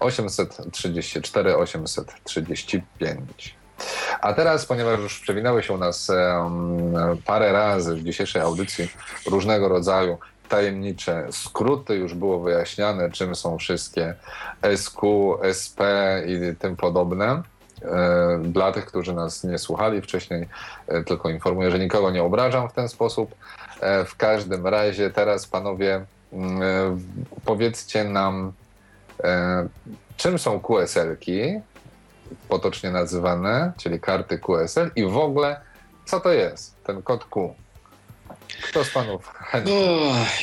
[SPEAKER 2] 834 835. A teraz, ponieważ już przewinęły się u nas parę razy w dzisiejszej audycji różnego rodzaju tajemnicze skróty, już było wyjaśniane, czym są wszystkie SQ, SP i tym podobne. E, dla tych, którzy nas nie słuchali wcześniej, e, tylko informuję, że nikogo nie obrażam w ten sposób. E, w każdym razie teraz, panowie, mm, powiedzcie nam, czym są QSL-ki, potocznie nazywane, czyli karty QSL i w ogóle co to jest ten kod Q? Kto z panów chętny?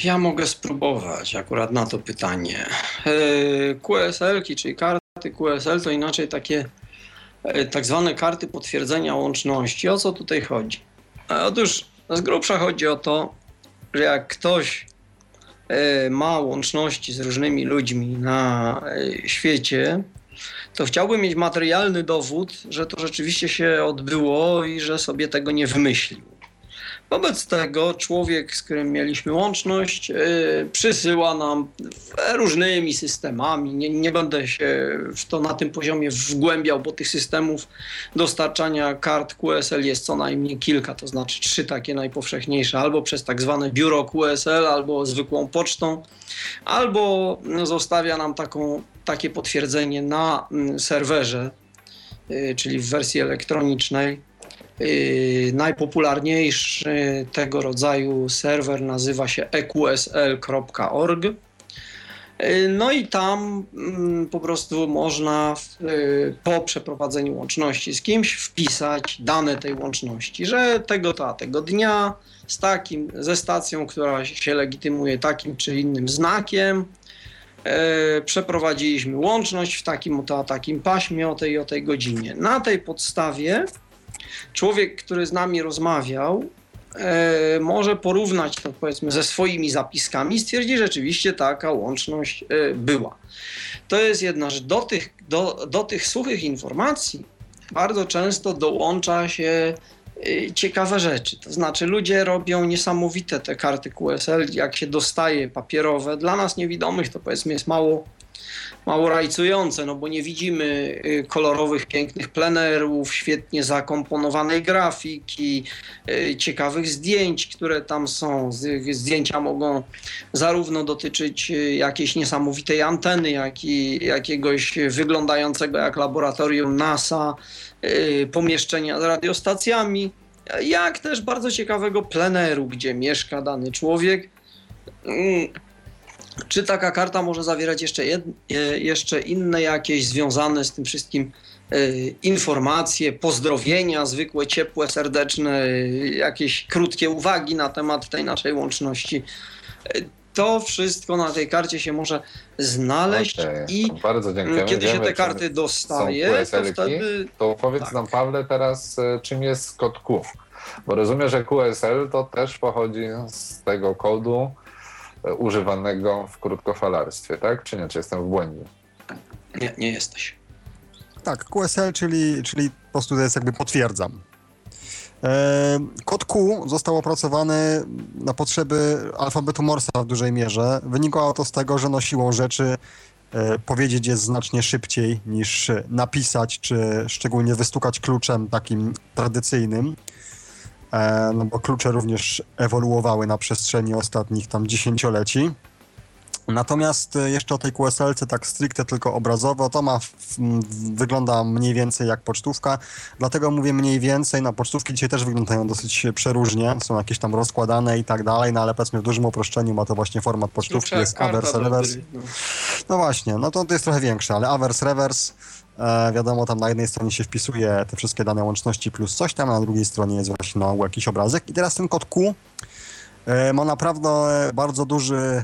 [SPEAKER 3] ja mogę spróbować akurat na to pytanie. E, QSL-ki, czyli karty QSL, to inaczej takie e, tak zwane karty potwierdzenia łączności. O co tutaj chodzi? E, otóż z grubsza chodzi o to, że jak ktoś ma łączności z różnymi ludźmi na świecie, to chciałbym mieć materialny dowód, że to rzeczywiście się odbyło i że sobie tego nie wymyślił. Wobec tego człowiek, z którym mieliśmy łączność, yy, przysyła nam różnymi systemami. Nie, nie, będę się w to na tym poziomie wgłębiał, bo tych systemów dostarczania kart QSL jest co najmniej kilka, to znaczy trzy takie najpowszechniejsze, albo przez tak zwane biuro QSL, albo zwykłą pocztą, albo zostawia nam taką, takie potwierdzenie na mm, serwerze, yy, czyli w wersji elektronicznej najpopularniejszy tego rodzaju serwer nazywa się eqsl.org. Y, no i tam mm, po prostu można y, po przeprowadzeniu łączności z kimś wpisać dane tej łączności, że tego to, tego dnia z takim, ze stacją, która się legitymuje takim czy innym znakiem, przeprowadziliśmy łączność w takim oto, takim paśmie o tej o tej godzinie. Na tej podstawie człowiek, który z nami rozmawiał, e, może porównać to powiedzmy ze swoimi zapiskami i stwierdzi, że rzeczywiście taka łączność e, była. To jest jedna rzecz. Do tych, do, do tych suchych informacji bardzo często dołącza się e, ciekawe rzeczy. To znaczy ludzie robią niesamowite te karty QSL, jak się dostaje papierowe. Dla nas niewidomych to powiedzmy jest mało mało rajcujące, no bo nie widzimy y, kolorowych, pięknych plenerów, świetnie zakomponowanej grafiki, y, ciekawych zdjęć, które tam są. Zdjęcia mogą zarówno dotyczyć y, jakiejś niesamowitej anteny, jak i jakiegoś wyglądającego jak laboratorium NASA pomieszczenia z radiostacjami, jak też bardzo ciekawego pleneru, gdzie mieszka dany człowiek mm, czy taka karta może zawierać jeszcze, e, jeszcze inne jakieś związane z tym wszystkim y, informacje, pozdrowienia, zwykłe, ciepłe, serdeczne, y, jakieś krótkie uwagi na temat tej naszej łączności. To wszystko na tej karcie się może znaleźć okay. i kiedy Wiemy, się te karty dostaje, to wtedy...
[SPEAKER 2] To powiedz tak. nam Pawle teraz, czym jest kod Q. Bo rozumiem, że QSL to też pochodzi z tego kodu, używanego w krótkofalarstwie, tak? Czy nie? Czy jestem w błędzie?
[SPEAKER 3] Nie, nie jesteś.
[SPEAKER 4] Tak, QSL, czyli, czyli po prostu to jest jakby potwierdzam. E, kod Q został opracowany na potrzeby alfabetu Morsa w dużej mierze. Wynikało to z tego, że no siłą rzeczy e, powiedzieć jest znacznie szybciej niż napisać, czy szczególnie wystukać kluczem takim tradycyjnym. E, no bo klucze również ewoluowały na przestrzeni ostatnich tam dziesięcioleci. Natomiast e, jeszcze o tej QSL-ce tak stricte tylko obrazowo, to ma, wygląda mniej więcej jak pocztówka, dlatego mówię mniej więcej, no pocztówki dzisiaj też wyglądają dosyć przeróżnie, są jakieś tam rozkładane i tak dalej, no ale powiedzmy w dużym uproszczeniu ma to właśnie format pocztówki, jest averse, reverse. No. no właśnie, no to, to jest trochę większe, ale averse, reverse E, wiadomo, tam na jednej stronie się wpisuje te wszystkie dane łączności plus coś tam, a na drugiej stronie jest właśnie na jakiś obrazek. I teraz ten kod Q ma naprawdę bardzo duży e,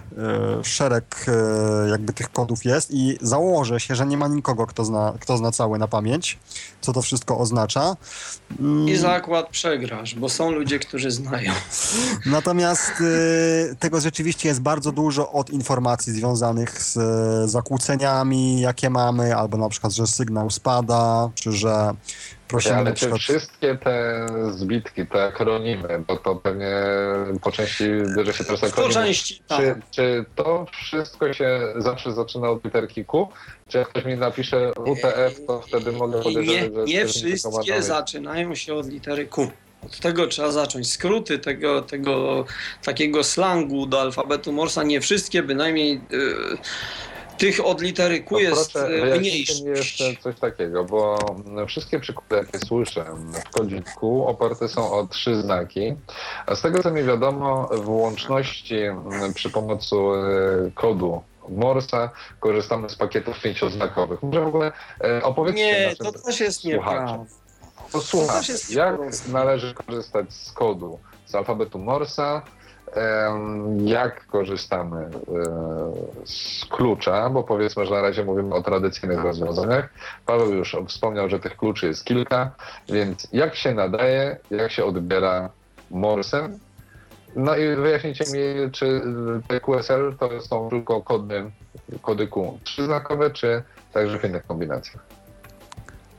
[SPEAKER 4] szereg e, jakby tych kodów jest i założę się, że nie ma nikogo, kto zna, kto zna cały na pamięć, co to wszystko oznacza.
[SPEAKER 3] Mm. I zakład przegrasz, bo są ludzie, którzy znają.
[SPEAKER 4] Natomiast tego rzeczywiście jest bardzo dużo od informacji związanych z zakłóceniami, jakie mamy, albo na przykład, że sygnał spada, czy że
[SPEAKER 2] prosimy Ale czy wszystkie te zbitki, te akronimy, bo to pewnie po części bierze się teraz akronimy.
[SPEAKER 3] Po części,
[SPEAKER 2] tak. Czy, czy to wszystko się zawsze zaczyna od literki Q? Czy jak ktoś mi napisze WTF, to wtedy mogę podejrzewać,
[SPEAKER 3] że... Nie, nie wszystkie zaczynają się od litery Q. Od tego trzeba zacząć. Skróty tego, tego takiego slangu do alfabetu Morsa, nie wszystkie, bynajmniej... Yy, tych od litery Q no jest proszę, mniejszy.
[SPEAKER 2] mi jeszcze coś takiego, bo wszystkie przykłady, jakie słyszę w kodzie Q oparte są o trzy znaki, a z tego co mi wiadomo w łączności przy pomocy e, kodu Morsa korzystamy z pakietów pięcioznakowych. Może w ogóle e, opowiedzcie
[SPEAKER 3] Nie, to też jest nieprawda.
[SPEAKER 2] Posłuchaj, jak należy korzystać z kodu z alfabetu Morsa, jak korzystamy e, z klucza, bo powiedzmy, że na razie mówimy o tradycyjnych rozwiązaniach. Paweł już wspomniał, że tych kluczy jest kilka, więc jak się nadaje, jak się odbiera Morsem. No i wyjaśnijcie mi, czy te QSL to są tylko kody, kody Q trzyznakowe, czy także w innych kombinacjach?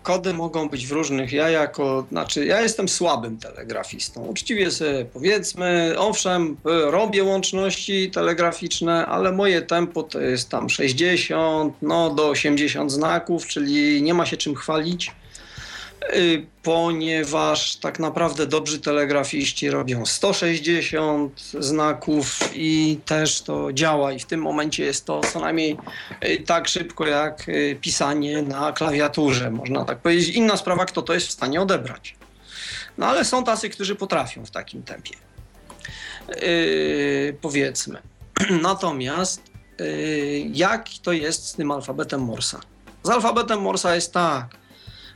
[SPEAKER 3] Kody mogą być w różnych. Ja jako, znaczy ja jestem słabym telegrafistą. Uczciwie sobie powiedzmy, owszem, robię łączności telegraficzne, ale moje tempo to jest tam 60, no do 80 znaków, czyli nie ma się czym chwalić. Y, ponieważ tak naprawdę dobrzy telegrafiści robią 160 znaków i też to działa i w tym momencie jest to co najmniej y, tak szybko jak y, pisanie na klawiaturze, można tak powiedzieć. Inna sprawa, kto to jest w stanie odebrać. No ale są tacy, którzy potrafią w takim tempie. Yy, powiedzmy. Natomiast y, jak to jest z tym alfabetem Morsa. Z alfabetem Morsa jest tak,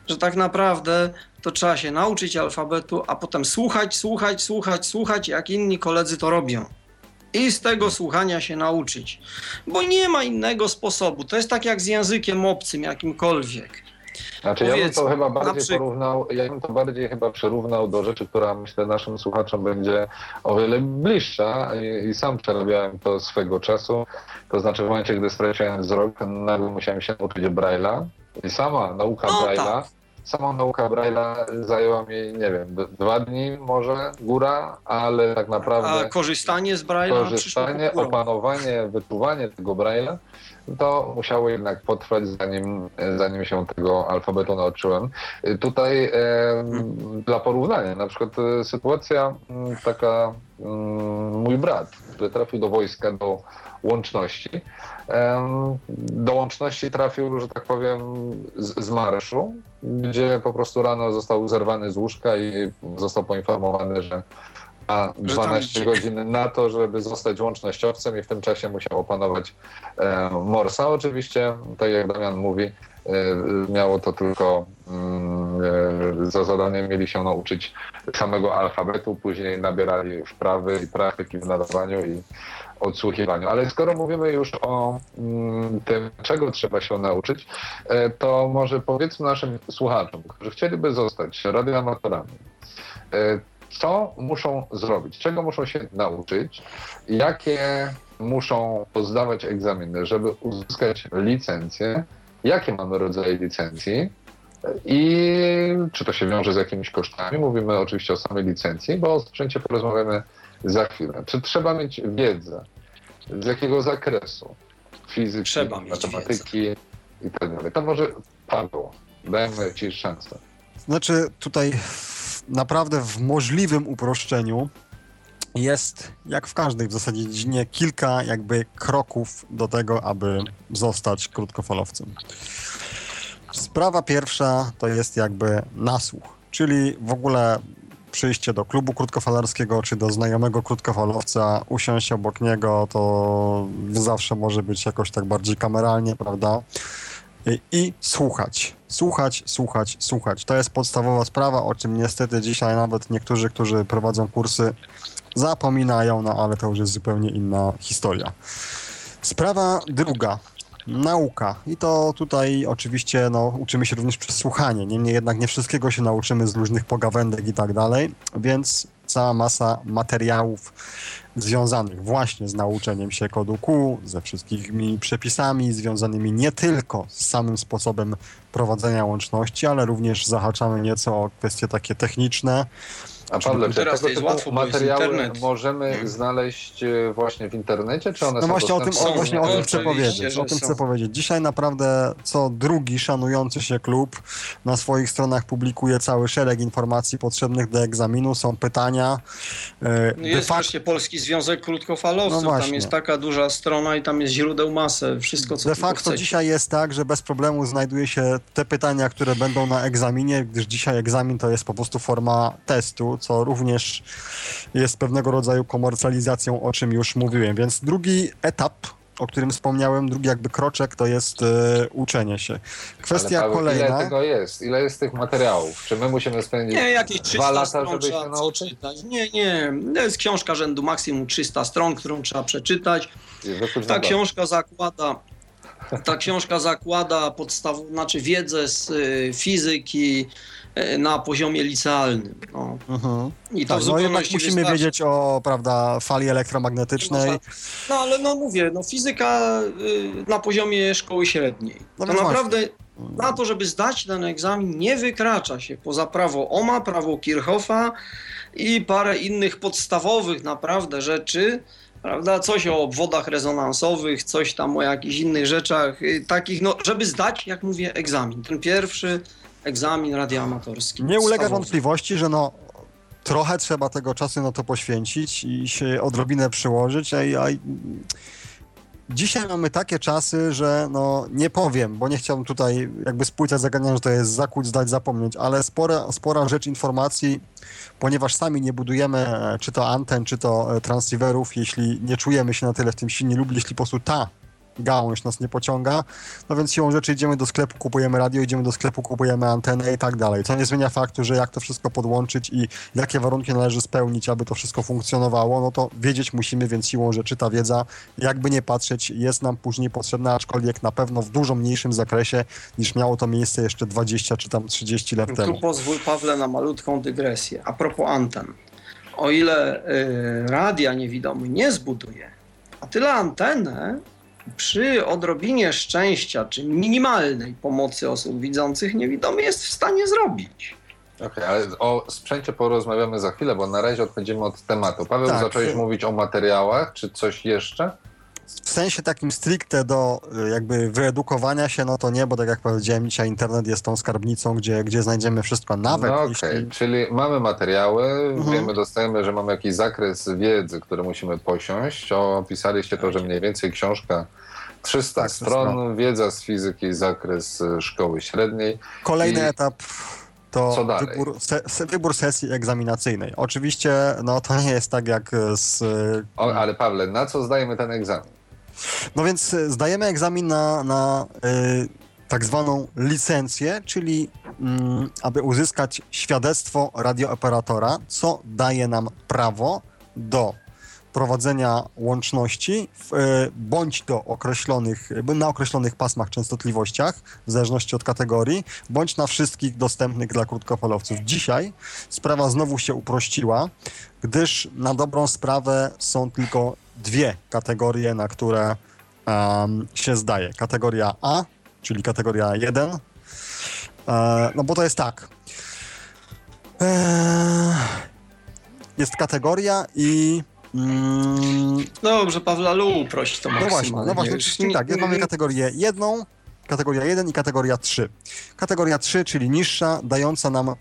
[SPEAKER 3] że tak naprawdę to trzeba się nauczyć alfabetu, a potem słuchać, słuchać, słuchać, słuchać, jak inni koledzy to robią. I z tego słuchania się nauczyć. Bo nie ma innego sposobu. To jest tak jak z językiem obcym, jakimkolwiek.
[SPEAKER 2] Znaczy ja bym to chyba bardziej
[SPEAKER 3] przykład-
[SPEAKER 2] porównał, ja bym to bardziej chyba przyrównał do rzeczy, która myślę naszym słuchaczom będzie o wiele bliższa i, i sam przerabiałem to swego czasu. To znaczy w momencie, gdy straciłem wzrok, nagle musiałem się nauczyć Braille'a i sama nauka
[SPEAKER 3] No
[SPEAKER 2] Braille'a,
[SPEAKER 3] tak.
[SPEAKER 2] Sama nauka Braille'a zajęła mi, nie wiem, dwa dni może, góra, ale tak naprawdę
[SPEAKER 3] A korzystanie z Braille'a
[SPEAKER 2] korzystanie, opanowanie, wyczuwanie tego Braille'a, to musiało jednak potrwać, zanim, zanim się tego alfabetu nauczyłem. Y, Tutaj e, dla porównania, na przykład e, sytuacja m, taka, mm, mój brat, który trafił do wojska do łączności, do łączności trafił, że tak powiem, z, z marszu, gdzie po prostu rano został zerwany z łóżka i został poinformowany, że ma
[SPEAKER 3] Że tam
[SPEAKER 2] 12
[SPEAKER 3] idzie.
[SPEAKER 2] godzin na to, żeby zostać łącznościowcem i w tym czasie musiał opanować Morsa. Oczywiście, tak jak Damian mówi, e, miało to tylko mm, za zadanie mieli się nauczyć samego alfabetu, później nabierali wprawy i praktyki w nadawaniu i odsłuchiwaniu. Ale skoro mówimy już o mm, tym, czego trzeba się nauczyć, e, to może powiedzmy naszym słuchaczom, którzy chcieliby zostać radioamatorami, e, co muszą zrobić, czego muszą się nauczyć, jakie muszą pozdawać egzaminy, żeby uzyskać licencję, jakie mamy rodzaje licencji i czy to się wiąże z jakimiś kosztami. Mówimy oczywiście o samej licencji, bo o sprzęcie porozmawiamy za chwilę. Czy trzeba mieć wiedzę? Z jakiego zakresu? Fizyki,
[SPEAKER 3] Trzeba
[SPEAKER 2] matematyki i tak dalej. To może Paweł, dajmy Ci szansę.
[SPEAKER 4] Znaczy tutaj naprawdę w możliwym uproszczeniu jest, jak w każdej w zasadzie dziedzinie, kilka jakby kroków do tego, aby zostać krótkofalowcem. Sprawa pierwsza to jest jakby nasłuch, czyli w ogóle przyjście do klubu krótkofalarskiego, czy do znajomego krótkofalowca, usiąść obok niego, to zawsze może być jakoś tak bardziej kameralnie, prawda? I, słuchać. Słuchać, słuchać, słuchać. To jest podstawowa sprawa, o czym niestety dzisiaj nawet niektórzy, którzy prowadzą kursy, zapominają, no ale to już jest zupełnie inna historia. Sprawa druga. Nauka. I to tutaj oczywiście no, uczymy się również przez słuchanie. Niemniej jednak nie wszystkiego się nauczymy z różnych pogawędek i tak dalej, więc cała masa materiałów związanych właśnie z nauczeniem się kodu Q, ze wszystkimi przepisami związanymi nie tylko z samym sposobem prowadzenia łączności, ale również zahaczamy nieco o kwestie takie techniczne.
[SPEAKER 2] A Pawle, czy
[SPEAKER 3] Teraz
[SPEAKER 2] tego
[SPEAKER 3] jest
[SPEAKER 2] typu
[SPEAKER 3] łatwo,
[SPEAKER 2] materiały
[SPEAKER 3] internet.
[SPEAKER 2] możemy znaleźć e, właśnie w internecie, czy one
[SPEAKER 4] No
[SPEAKER 2] są
[SPEAKER 4] właśnie o tym, o, właśnie o tym chcę powiedzieć. O tym
[SPEAKER 3] są.
[SPEAKER 4] chcę powiedzieć. Dzisiaj naprawdę co drugi szanujący się klub na swoich stronach publikuje cały szereg informacji potrzebnych do egzaminu. Są pytania. e,
[SPEAKER 3] No Jest
[SPEAKER 4] facto-
[SPEAKER 3] wreszcie Polski Związek Krótkofalowców,
[SPEAKER 4] No
[SPEAKER 3] tam
[SPEAKER 4] właśnie.
[SPEAKER 3] jest taka duża strona i tam jest źródeł masę, wszystko co
[SPEAKER 4] De facto dzisiaj jest tak, że bez problemu znajduje się te pytania, które będą na egzaminie, gdyż dzisiaj egzamin to jest po prostu forma testu, co również jest pewnego rodzaju komercjalizacją, o czym już mówiłem. Więc drugi etap, o którym wspomniałem, drugi jakby kroczek, to jest e, uczenie się. Kwestia
[SPEAKER 2] Ale Paweł,
[SPEAKER 4] kolejna.
[SPEAKER 2] Ile tego jest? Ile jest tych materiałów? Czy my musimy spędzić
[SPEAKER 3] Nie, jakieś
[SPEAKER 2] dwa
[SPEAKER 3] 300
[SPEAKER 2] lata,
[SPEAKER 3] stron
[SPEAKER 2] żeby się nauczyć?
[SPEAKER 3] Nie, nie, to jest książka rzędu maksimum 300 stron, którą trzeba przeczytać. Ta książka zakłada, ta książka zakłada podstaw, znaczy wiedzę z y, fizyki na poziomie licealnym. No.
[SPEAKER 4] Mhm.
[SPEAKER 3] I to
[SPEAKER 4] Tak, no jednak musimy
[SPEAKER 3] wystarczy.
[SPEAKER 4] wiedzieć o prawda, fali elektromagnetycznej.
[SPEAKER 3] No ale no mówię, no fizyka y, na poziomie szkoły średniej.
[SPEAKER 4] No
[SPEAKER 3] to naprawdę na to, żeby zdać ten egzamin, nie wykracza się poza prawo OMA, prawo Kirchhoffa i parę innych podstawowych naprawdę rzeczy. Prawda? Coś o obwodach rezonansowych, coś tam o jakichś innych rzeczach, y, takich, no, żeby zdać, jak mówię, egzamin. Ten pierwszy egzamin radioamatorski.
[SPEAKER 4] Nie ulega wątpliwości, że no trochę trzeba tego czasu na to poświęcić i się odrobinę przyłożyć, a, a dzisiaj mamy takie czasy, że no nie powiem, bo nie chciałbym tutaj jakby spłycać zagadnienia, że to jest zakuć, zdać, zapomnieć, ale spora, spora rzecz informacji, ponieważ sami nie budujemy e, czy to anten, czy to e, transceiverów, jeśli nie czujemy się na tyle w tym silni lub jeśli po prostu ta gałąź nas nie pociąga, no więc siłą rzeczy idziemy do sklepu, kupujemy radio, idziemy do sklepu, kupujemy antenę i tak dalej. To nie zmienia faktu, że jak to wszystko podłączyć i jakie warunki należy spełnić, aby to wszystko funkcjonowało, no to wiedzieć musimy, więc siłą rzeczy ta wiedza, jakby nie patrzeć, jest nam później potrzebna, aczkolwiek na pewno w dużo mniejszym zakresie niż miało to miejsce jeszcze 20 czy tam 30 lat temu.
[SPEAKER 3] Tu pozwól Pawle na malutką dygresję. A propos anten. O ile y, radia niewidomy nie zbuduje, a tyle antenę przy odrobinie szczęścia czy minimalnej pomocy osób widzących niewidomy jest w stanie zrobić.
[SPEAKER 2] Okej, ale o sprzęcie porozmawiamy za chwilę, bo na razie odchodzimy od tematu. Paweł,
[SPEAKER 4] Tak.
[SPEAKER 2] zacząłeś mówić o materiałach, czy coś jeszcze?
[SPEAKER 4] W sensie takim stricte do y, jakby wyedukowania się, no to nie, bo tak jak powiedziałem, dzisiaj internet jest tą skarbnicą, gdzie, gdzie znajdziemy wszystko, nawet
[SPEAKER 2] no okej,
[SPEAKER 4] jeśli...
[SPEAKER 2] czyli mamy materiały,
[SPEAKER 4] Mhm.
[SPEAKER 2] wiemy, dostajemy, że mamy jakiś zakres wiedzy, który musimy posiąść. Opisaliście to, że mniej więcej książka 300
[SPEAKER 4] 300
[SPEAKER 2] stron, wiedza z fizyki, zakres y, szkoły średniej.
[SPEAKER 4] Kolejny
[SPEAKER 2] I-
[SPEAKER 4] etap to wybór, se, wybór sesji egzaminacyjnej. Oczywiście no, to nie jest tak jak z...
[SPEAKER 2] O, ale Pawle, na co zdajemy ten egzamin?
[SPEAKER 4] No więc y, zdajemy egzamin na, na y, tak zwaną licencję, czyli mm, aby uzyskać świadectwo radiooperatora, co daje nam prawo do prowadzenia łączności w, y, bądź do określonych, na określonych pasmach częstotliwościach, w zależności od kategorii, bądź na wszystkich dostępnych dla krótkofalowców. Dzisiaj sprawa znowu się uprościła, gdyż na dobrą sprawę są tylko dwie kategorie, na które em, się zdaje. Kategoria A, czyli kategoria 1. E, no bo to jest tak. E, jest kategoria i. Mm,
[SPEAKER 3] Dobrze, Pawle, ale uprość to
[SPEAKER 4] no
[SPEAKER 3] maksymalnie.
[SPEAKER 4] właśnie, no właśnie,
[SPEAKER 3] Już
[SPEAKER 4] czyli tak, jest, mamy kategorię jedną, kategoria 1 i kategoria 3. Kategoria 3, czyli niższa, dająca nam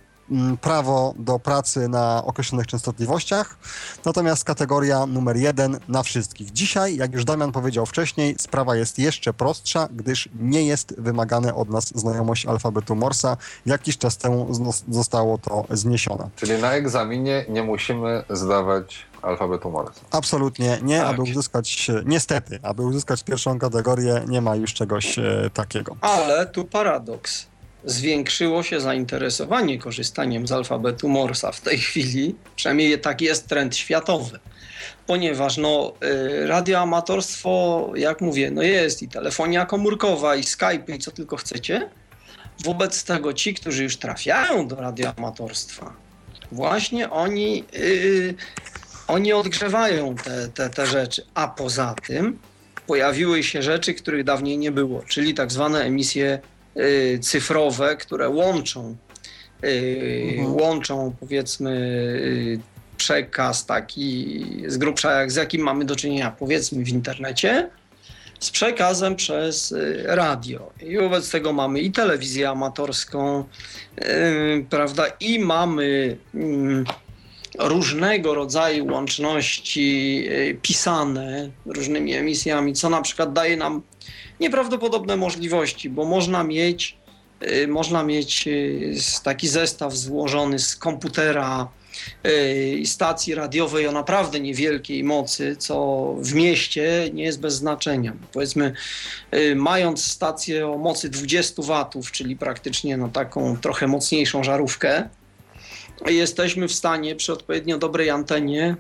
[SPEAKER 4] prawo do pracy na określonych częstotliwościach, natomiast kategoria numer 1 na wszystkich. Dzisiaj, jak już Damian powiedział wcześniej, sprawa jest jeszcze prostsza, gdyż nie jest wymagane od nas znajomość alfabetu Morsa. Jakiś czas temu zostało to zniesione.
[SPEAKER 2] Czyli na egzaminie nie musimy zdawać alfabetu Morsa.
[SPEAKER 4] Absolutnie nie,
[SPEAKER 3] Tak.
[SPEAKER 4] aby uzyskać, niestety, aby uzyskać pierwszą kategorię, nie ma już czegoś e, takiego.
[SPEAKER 3] Ale tu paradoks. Zwiększyło się zainteresowanie korzystaniem z alfabetu Morsa w tej chwili, przynajmniej tak jest trend światowy, ponieważ no, y, radioamatorstwo, jak mówię, no jest i telefonia komórkowa, i Skype, i co tylko chcecie. Wobec tego ci, którzy już trafiają do radioamatorstwa, właśnie oni, y, oni odgrzewają te, te, te rzeczy. A poza tym pojawiły się rzeczy, których dawniej nie było, czyli tak zwane emisje cyfrowe, które łączą, y,
[SPEAKER 4] Mhm.
[SPEAKER 3] łączą powiedzmy y, przekaz taki z grubsza, z jakim mamy do czynienia powiedzmy w internecie, z przekazem przez y, radio. I wobec tego mamy i telewizję amatorską, y, prawda, i mamy mm, różnego rodzaju łączności y, pisane różnymi emisjami, co na przykład daje nam nieprawdopodobne możliwości, bo można mieć, y, można mieć y, taki zestaw złożony z komputera stacji radiowej o naprawdę niewielkiej mocy, co w mieście nie jest bez znaczenia. Powiedzmy, mając stację o mocy 20 watów, czyli praktycznie no, taką trochę mocniejszą żarówkę, jesteśmy w stanie przy odpowiednio dobrej antenie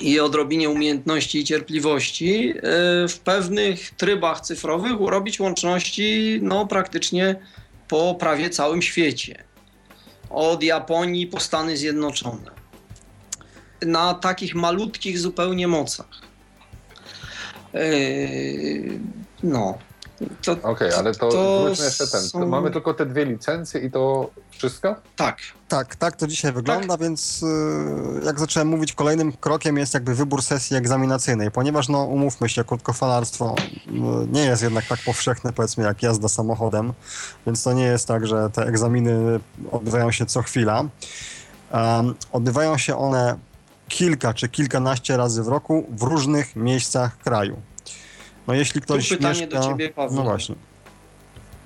[SPEAKER 3] i odrobinie umiejętności i cierpliwości y, w pewnych trybach cyfrowych urobić łączności no, praktycznie po prawie całym świecie. Od Japonii po Stany Zjednoczone. Na takich malutkich zupełnie mocach. Yy, No. To,
[SPEAKER 2] Okej, ale to,
[SPEAKER 3] To
[SPEAKER 2] wróćmy jeszcze ten.
[SPEAKER 3] są-
[SPEAKER 2] Mamy tylko te dwie licencje i to wszystko?
[SPEAKER 3] tak.
[SPEAKER 4] Tak, tak to dzisiaj wygląda, więc y, jak zacząłem mówić, kolejnym krokiem jest jakby wybór sesji egzaminacyjnej, ponieważ no umówmy się, krótkofalarstwo y, nie jest jednak tak powszechne powiedzmy jak jazda samochodem, więc to nie jest tak, że te egzaminy odbywają się co chwila. Um, odbywają się one kilka czy kilkanaście razy w roku w różnych miejscach kraju. No jeśli ktoś
[SPEAKER 3] pytanie
[SPEAKER 4] mieszka...
[SPEAKER 3] do ciebie, Paweł.
[SPEAKER 4] No właśnie.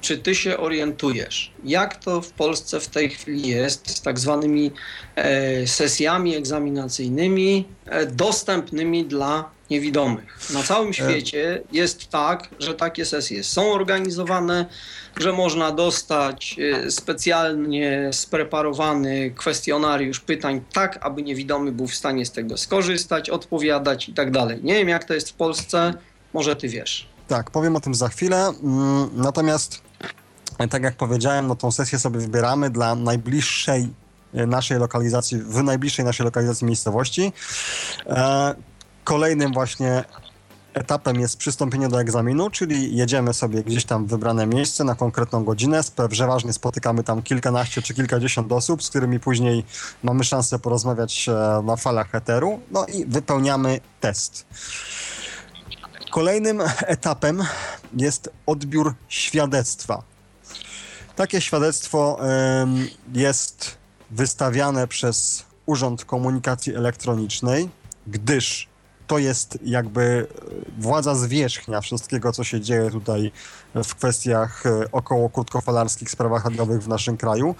[SPEAKER 3] czy ty się orientujesz, jak to w Polsce w tej chwili jest z tak zwanymi e, sesjami egzaminacyjnymi e, dostępnymi dla niewidomych. Na całym świecie jest tak, że takie sesje są organizowane, że można dostać e, specjalnie spreparowany kwestionariusz pytań, tak aby niewidomy był w stanie z tego skorzystać, odpowiadać i tak dalej. Nie wiem, jak to jest w Polsce, może ty wiesz.
[SPEAKER 4] Tak, powiem o tym za chwilę. Mm, Natomiast, e, tak jak powiedziałem, no tą sesję sobie wybieramy dla najbliższej e, naszej lokalizacji, w najbliższej naszej lokalizacji miejscowości. E, Kolejnym właśnie etapem jest przystąpienie do egzaminu, czyli jedziemy sobie gdzieś tam w wybrane miejsce na konkretną godzinę. Przeważnie spotykamy tam kilkanaście czy kilkadziesiąt osób, z którymi później mamy szansę porozmawiać na falach eteru. No i wypełniamy test. Kolejnym etapem jest odbiór świadectwa. Takie świadectwo jest wystawiane przez Urząd Komunikacji Elektronicznej, gdyż to jest jakby e, władza zwierzchnia wszystkiego, co się dzieje tutaj w kwestiach e, około krótkofalarskich sprawach radiowych w naszym kraju.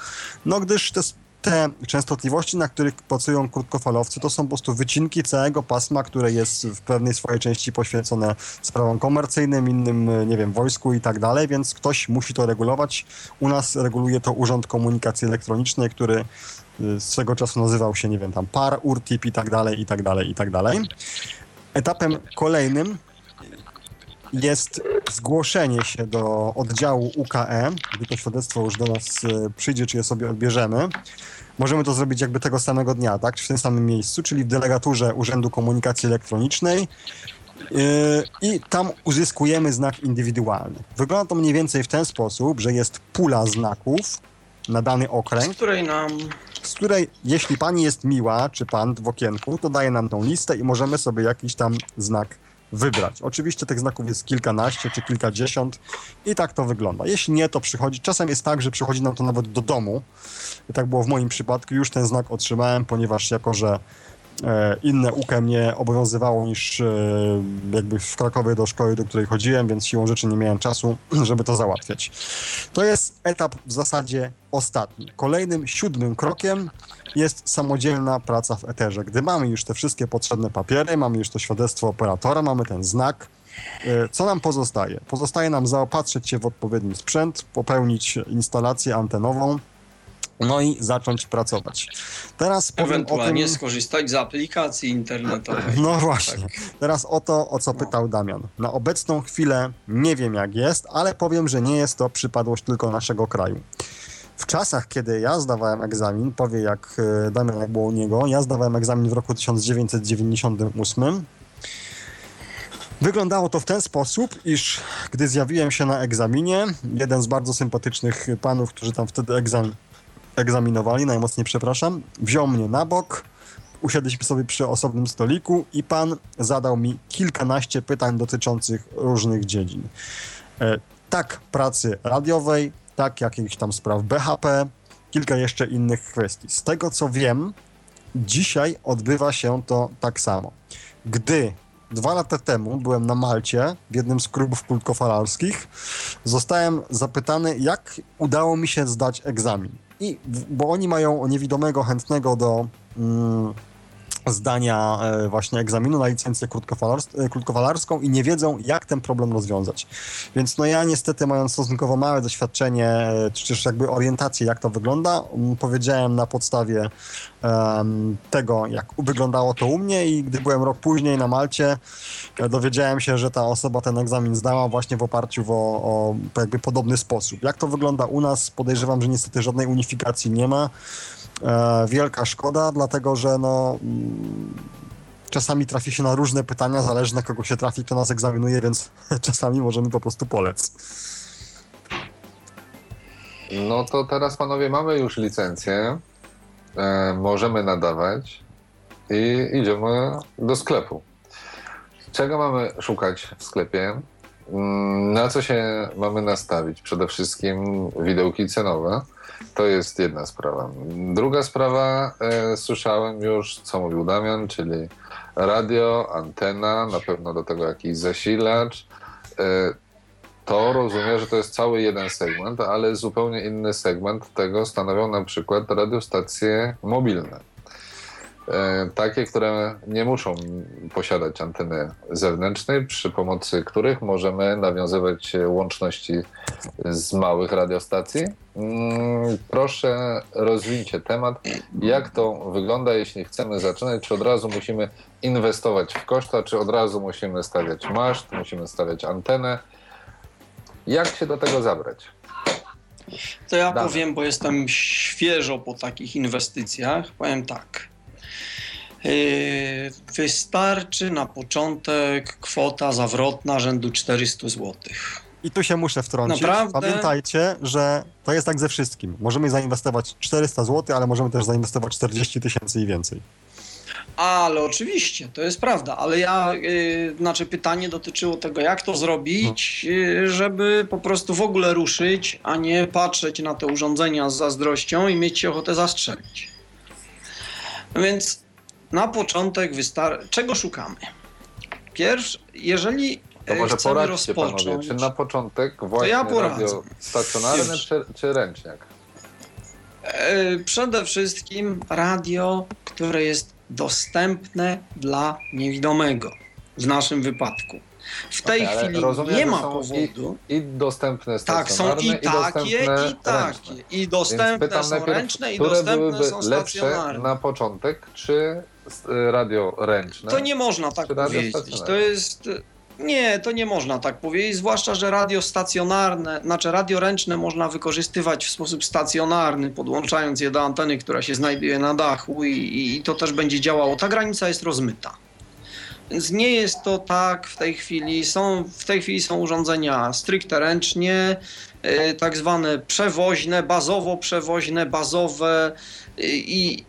[SPEAKER 4] No gdyż te, te częstotliwości, na których pracują krótkofalowcy, to są po prostu wycinki całego pasma, które jest w pewnej swojej części poświęcone sprawom komercyjnym, innym, nie wiem, wojsku i tak dalej, więc ktoś musi to regulować. U nas reguluje to Urząd Komunikacji Elektronicznej, który y, swego czasu nazywał się, nie wiem, tam PAR, URTIP i tak dalej, i tak dalej, i tak dalej. Etapem kolejnym jest zgłoszenie się do oddziału UKE, gdy to świadectwo już do nas y, przyjdzie, czy je sobie odbierzemy. Możemy to zrobić jakby tego samego dnia, tak? Czy w tym samym miejscu, czyli w delegaturze Urzędu Komunikacji Elektronicznej. Yy, I tam uzyskujemy znak indywidualny. Wygląda to mniej więcej w ten sposób, że jest pula znaków na dany
[SPEAKER 3] Z
[SPEAKER 4] okręg,
[SPEAKER 3] której nam
[SPEAKER 4] z której jeśli pani jest miła, czy pan w okienku, to daje nam tą listę i możemy sobie jakiś tam znak wybrać. Oczywiście tych znaków jest kilkanaście czy kilkadziesiąt i tak to wygląda. Jeśli nie, to przychodzi. Czasem jest tak, że przychodzi nam to nawet do domu. I tak było w moim przypadku. Już ten znak otrzymałem, ponieważ jako, że inne UKE mnie obowiązywało niż e, jakby w Krakowie do szkoły, do której chodziłem, więc siłą rzeczy nie miałem czasu, żeby to załatwiać. To jest etap w zasadzie ostatni. Kolejnym, siódmym krokiem jest samodzielna praca w eterze. Gdy mamy już te wszystkie potrzebne papiery, mamy już to świadectwo operatora, mamy ten znak, e, co nam pozostaje? Pozostaje nam zaopatrzyć się w odpowiedni sprzęt, popełnić instalację antenową, no i zacząć pracować. Teraz
[SPEAKER 3] ewentualnie
[SPEAKER 4] tym...
[SPEAKER 3] skorzystać z aplikacji internetowej.
[SPEAKER 4] No właśnie.
[SPEAKER 3] Tak.
[SPEAKER 4] Teraz o to, o co pytał Damian. Na obecną chwilę nie wiem jak jest, ale powiem, że nie jest to przypadłość tylko naszego kraju. W czasach, kiedy ja zdawałem egzamin, powie jak e, Damian, jak było u niego, ja zdawałem egzamin w roku 1998. Wyglądało to w ten sposób, iż gdy zjawiłem się na egzaminie, jeden z bardzo sympatycznych panów, którzy tam wtedy egzam, egzaminowali, najmocniej przepraszam, wziął mnie na bok, usiadliśmy sobie przy osobnym stoliku i pan zadał mi kilkanaście pytań dotyczących różnych dziedzin. E, tak pracy radiowej, tak jakichś tam spraw BHP, kilka jeszcze innych kwestii. Z tego co wiem, dzisiaj odbywa się to tak samo. Gdy dwa lata temu byłem na Malcie w jednym z klubów krótkofalarskich, zostałem zapytany, jak udało mi się zdać egzamin. I, bo oni mają niewidomego chętnego do mm, zdania e, właśnie egzaminu na licencję e, krótkofalarską i nie wiedzą, jak ten problem rozwiązać. Więc no ja niestety, mając stosunkowo małe doświadczenie, e, czy też jakby orientację, jak to wygląda, powiedziałem na podstawie em, tego, jak wyglądało to u mnie i gdy byłem rok później na Malcie, dowiedziałem się, że ta osoba ten egzamin zdała właśnie w oparciu o, o jakby podobny sposób. Jak to wygląda u nas? Podejrzewam, że niestety żadnej unifikacji nie ma. E, wielka szkoda, dlatego że no, mm, czasami trafi się na różne pytania, zależy na kogo się trafi, kto nas egzaminuje, więc czasami możemy po prostu polec.
[SPEAKER 2] No to teraz panowie mamy już licencję, e, możemy nadawać i idziemy do sklepu. Czego mamy szukać w sklepie? Mm, Na co się mamy nastawić? Przede wszystkim widełki cenowe. To jest jedna sprawa. Druga sprawa, e, słyszałem już, co mówił Damian, czyli radio, antena, na pewno do tego jakiś zasilacz. E, to rozumiem, że to jest cały jeden segment, ale zupełnie inny segment tego stanowią na przykład radiostacje mobilne. E, takie, które nie muszą posiadać anteny zewnętrznej, przy pomocy których możemy nawiązywać łączności z małych radiostacji. Mm, proszę rozwijcie temat, jak to wygląda, jeśli chcemy zaczynać, czy od razu musimy inwestować w koszta, czy od razu musimy stawiać maszt, musimy stawiać antenę. Jak się do tego zabrać?
[SPEAKER 3] To ja Dane. powiem, bo jestem świeżo po takich inwestycjach. Powiem tak. Yy, wystarczy na początek kwota zawrotna rzędu 400 zł.
[SPEAKER 4] I tu się muszę wtrącić. Naprawdę? Pamiętajcie, że to jest tak ze wszystkim. Możemy zainwestować 400 zł, ale możemy też zainwestować 40 tysięcy i więcej.
[SPEAKER 3] Ale oczywiście, to jest prawda, ale ja, yy, znaczy pytanie dotyczyło tego, jak to zrobić, yy, żeby po prostu w ogóle ruszyć, a nie patrzeć na te urządzenia z zazdrością i mieć ochotę zastrzelić. Więc na początek wystarczy. Czego szukamy? Pierwszy, jeżeli
[SPEAKER 2] to może chcemy poradźcie rozpocząć, panowie, czy na początek właśnie ja radio stacjonarne czy, czy ręczniak?
[SPEAKER 3] E, przede wszystkim radio, które jest dostępne dla niewidomego w naszym wypadku. W tej okay, chwili rozumiem, nie ma powodu.
[SPEAKER 2] I, I, dostępne
[SPEAKER 3] Tak, są i takie, i, i takie. I dostępne są ręczne, i dostępne są stacjonarne.
[SPEAKER 2] na początek, czy radio ręczne?
[SPEAKER 3] To nie można tak powiedzieć. To jest... Nie, to nie można tak powiedzieć, zwłaszcza, że radio stacjonarne, znaczy radio ręczne można wykorzystywać w sposób stacjonarny, podłączając je do anteny, która się znajduje na dachu i, i to też będzie działało. Ta granica jest rozmyta. Więc nie jest to tak w tej chwili. Są, w tej chwili są urządzenia stricte ręcznie, yy, tak zwane przewoźne, bazowo przewoźne, bazowe yy,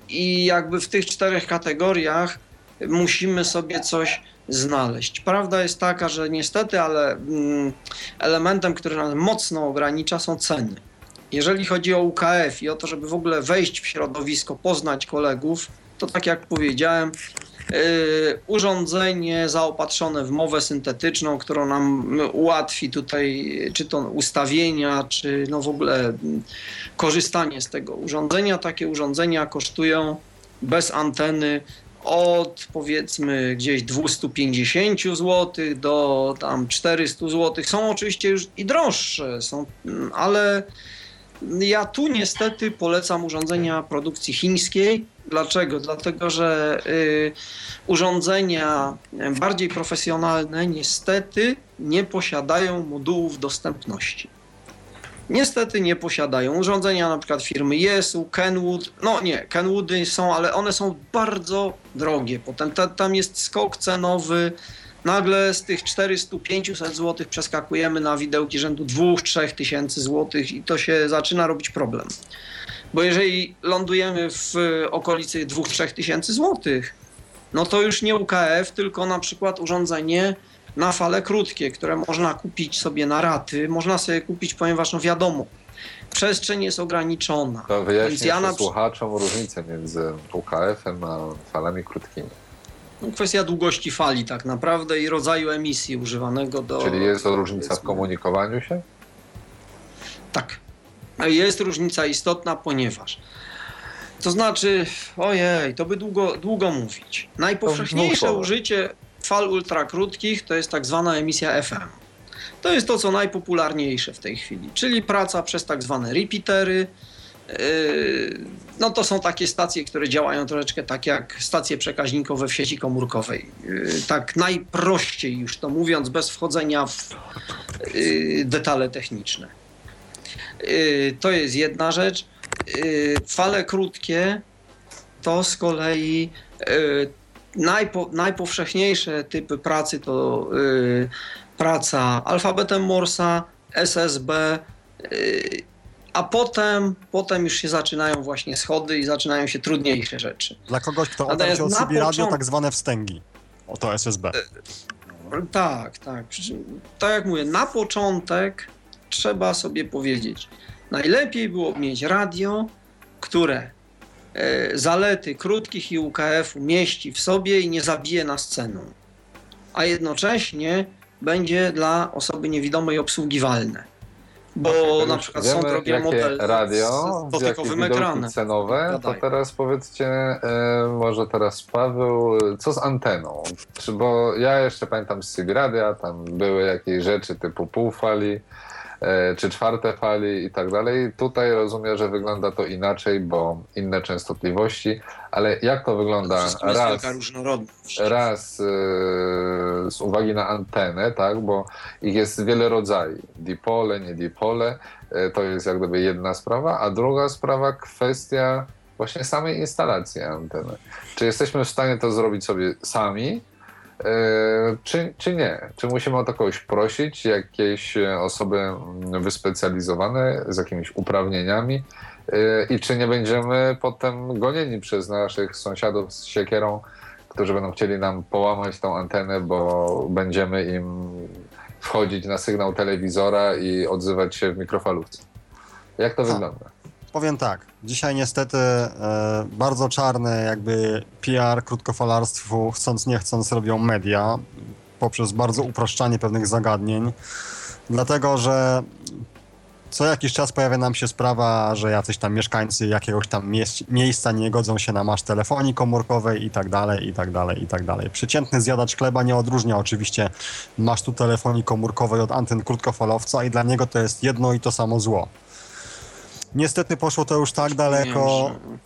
[SPEAKER 3] i jakby w tych czterech kategoriach musimy sobie coś znaleźć. Prawda jest taka, że niestety, ale mm, elementem, który nas mocno ogranicza są ceny. Jeżeli chodzi o UKF i o to, żeby w ogóle wejść w środowisko, poznać kolegów, to tak jak powiedziałem, urządzenie zaopatrzone w mowę syntetyczną, którą nam ułatwi tutaj czy to ustawienia, czy no w ogóle korzystanie z tego urządzenia. Takie urządzenia kosztują bez anteny od powiedzmy gdzieś 250 zł do tam 400 zł. Są oczywiście już i droższe, są, ale ja tu niestety polecam urządzenia produkcji chińskiej. Dlaczego? Dlatego, że y, urządzenia bardziej profesjonalne niestety nie posiadają modułów dostępności. Niestety nie posiadają. Urządzenia na przykład firmy Yesu, Kenwood, no nie, Kenwoody są, ale one są bardzo drogie. Potem ta, tam jest skok cenowy Nagle z tych 400-500 zł przeskakujemy na widełki rzędu 2-3 tysięcy złotych i to się zaczyna robić problem. Bo jeżeli lądujemy w okolicy 2-3 tysięcy złotych, no to już nie UKF, tylko na przykład urządzenie na fale krótkie, które można kupić sobie na raty. Można sobie kupić, ponieważ no wiadomo, przestrzeń jest ograniczona.
[SPEAKER 2] To wyjaśnię ja na... słuchaczom różnicę między UKF-em a falami krótkimi.
[SPEAKER 3] No, kwestia długości fali tak naprawdę i rodzaju emisji używanego do...
[SPEAKER 2] Czyli jest to różnica w komunikowaniu się?
[SPEAKER 3] Tak. Jest różnica istotna, ponieważ to znaczy, ojej, to by długo, długo mówić. Najpowszechniejsze użycie fal ultrakrótkich to jest tak zwana emisja FM. To jest to, co najpopularniejsze w tej chwili, czyli praca przez tak zwane repeatery, no to są takie stacje, które działają troszeczkę tak jak stacje przekaźnikowe w sieci komórkowej. Yy, tak najprościej już to mówiąc, bez wchodzenia w yy, detale techniczne. To jest jedna rzecz. Fale krótkie to z kolei najpo, najpowszechniejsze typy pracy to praca alfabetem Morsa, SSB a potem, potem już się zaczynają właśnie schody i zaczynają się trudniejsze rzeczy.
[SPEAKER 4] Dla kogoś, kto odarł się od CB radio, tak zwane wstęgi. Oto SSB. E,
[SPEAKER 3] tak, tak. Tak jak mówię, na początek trzeba sobie powiedzieć, najlepiej było mieć radio, które e, zalety krótkich i UKF-u mieści w sobie i nie zabije nas ceną. A jednocześnie będzie dla osoby niewidomej obsługiwalne. Bo na przykład
[SPEAKER 2] wiemy,
[SPEAKER 3] są drogie modele
[SPEAKER 2] radio,
[SPEAKER 3] z dotykowym ekranem.
[SPEAKER 2] cenowe, to teraz powiedzcie, e, może teraz Paweł, co z anteną? Czy, bo ja jeszcze pamiętam z CB Radia, tam były jakieś rzeczy typu półfali, czy czwarte fali i tak dalej. Tutaj rozumiem, że wygląda to inaczej, bo inne częstotliwości, ale jak to wygląda
[SPEAKER 3] jest
[SPEAKER 2] raz, raz e, z uwagi na antenę, tak, bo ich jest wiele rodzajów, dipole, nie dipole, e, to jest jak gdyby jedna sprawa, a druga sprawa kwestia właśnie samej instalacji anteny. Czy jesteśmy w stanie to zrobić sobie sami, e, czy, czy nie? Czy musimy o to kogoś prosić, jakieś e, osoby mm, wyspecjalizowane z jakimiś uprawnieniami e, i czy nie będziemy potem gonieni przez naszych sąsiadów z siekierą, którzy będą chcieli nam połamać tą antenę, bo będziemy im wchodzić na sygnał telewizora i odzywać się w mikrofalówce. Jak to
[SPEAKER 4] Ha.
[SPEAKER 2] wygląda?
[SPEAKER 4] Powiem tak, dzisiaj niestety e, bardzo czarne jakby PR krótkofalarstwu, chcąc nie chcąc, robią media poprzez bardzo upraszczanie pewnych zagadnień, dlatego że co jakiś czas pojawia nam się sprawa, że jacyś tam mieszkańcy jakiegoś tam miejsca nie godzą się na masz telefonii komórkowej i tak dalej, i tak dalej, i tak dalej. Przeciętny zjadacz chleba nie odróżnia oczywiście masztu telefonii komórkowej od anten krótkofalowca i dla niego to jest jedno i to samo zło. Niestety poszło to już tak daleko,
[SPEAKER 3] Wiem,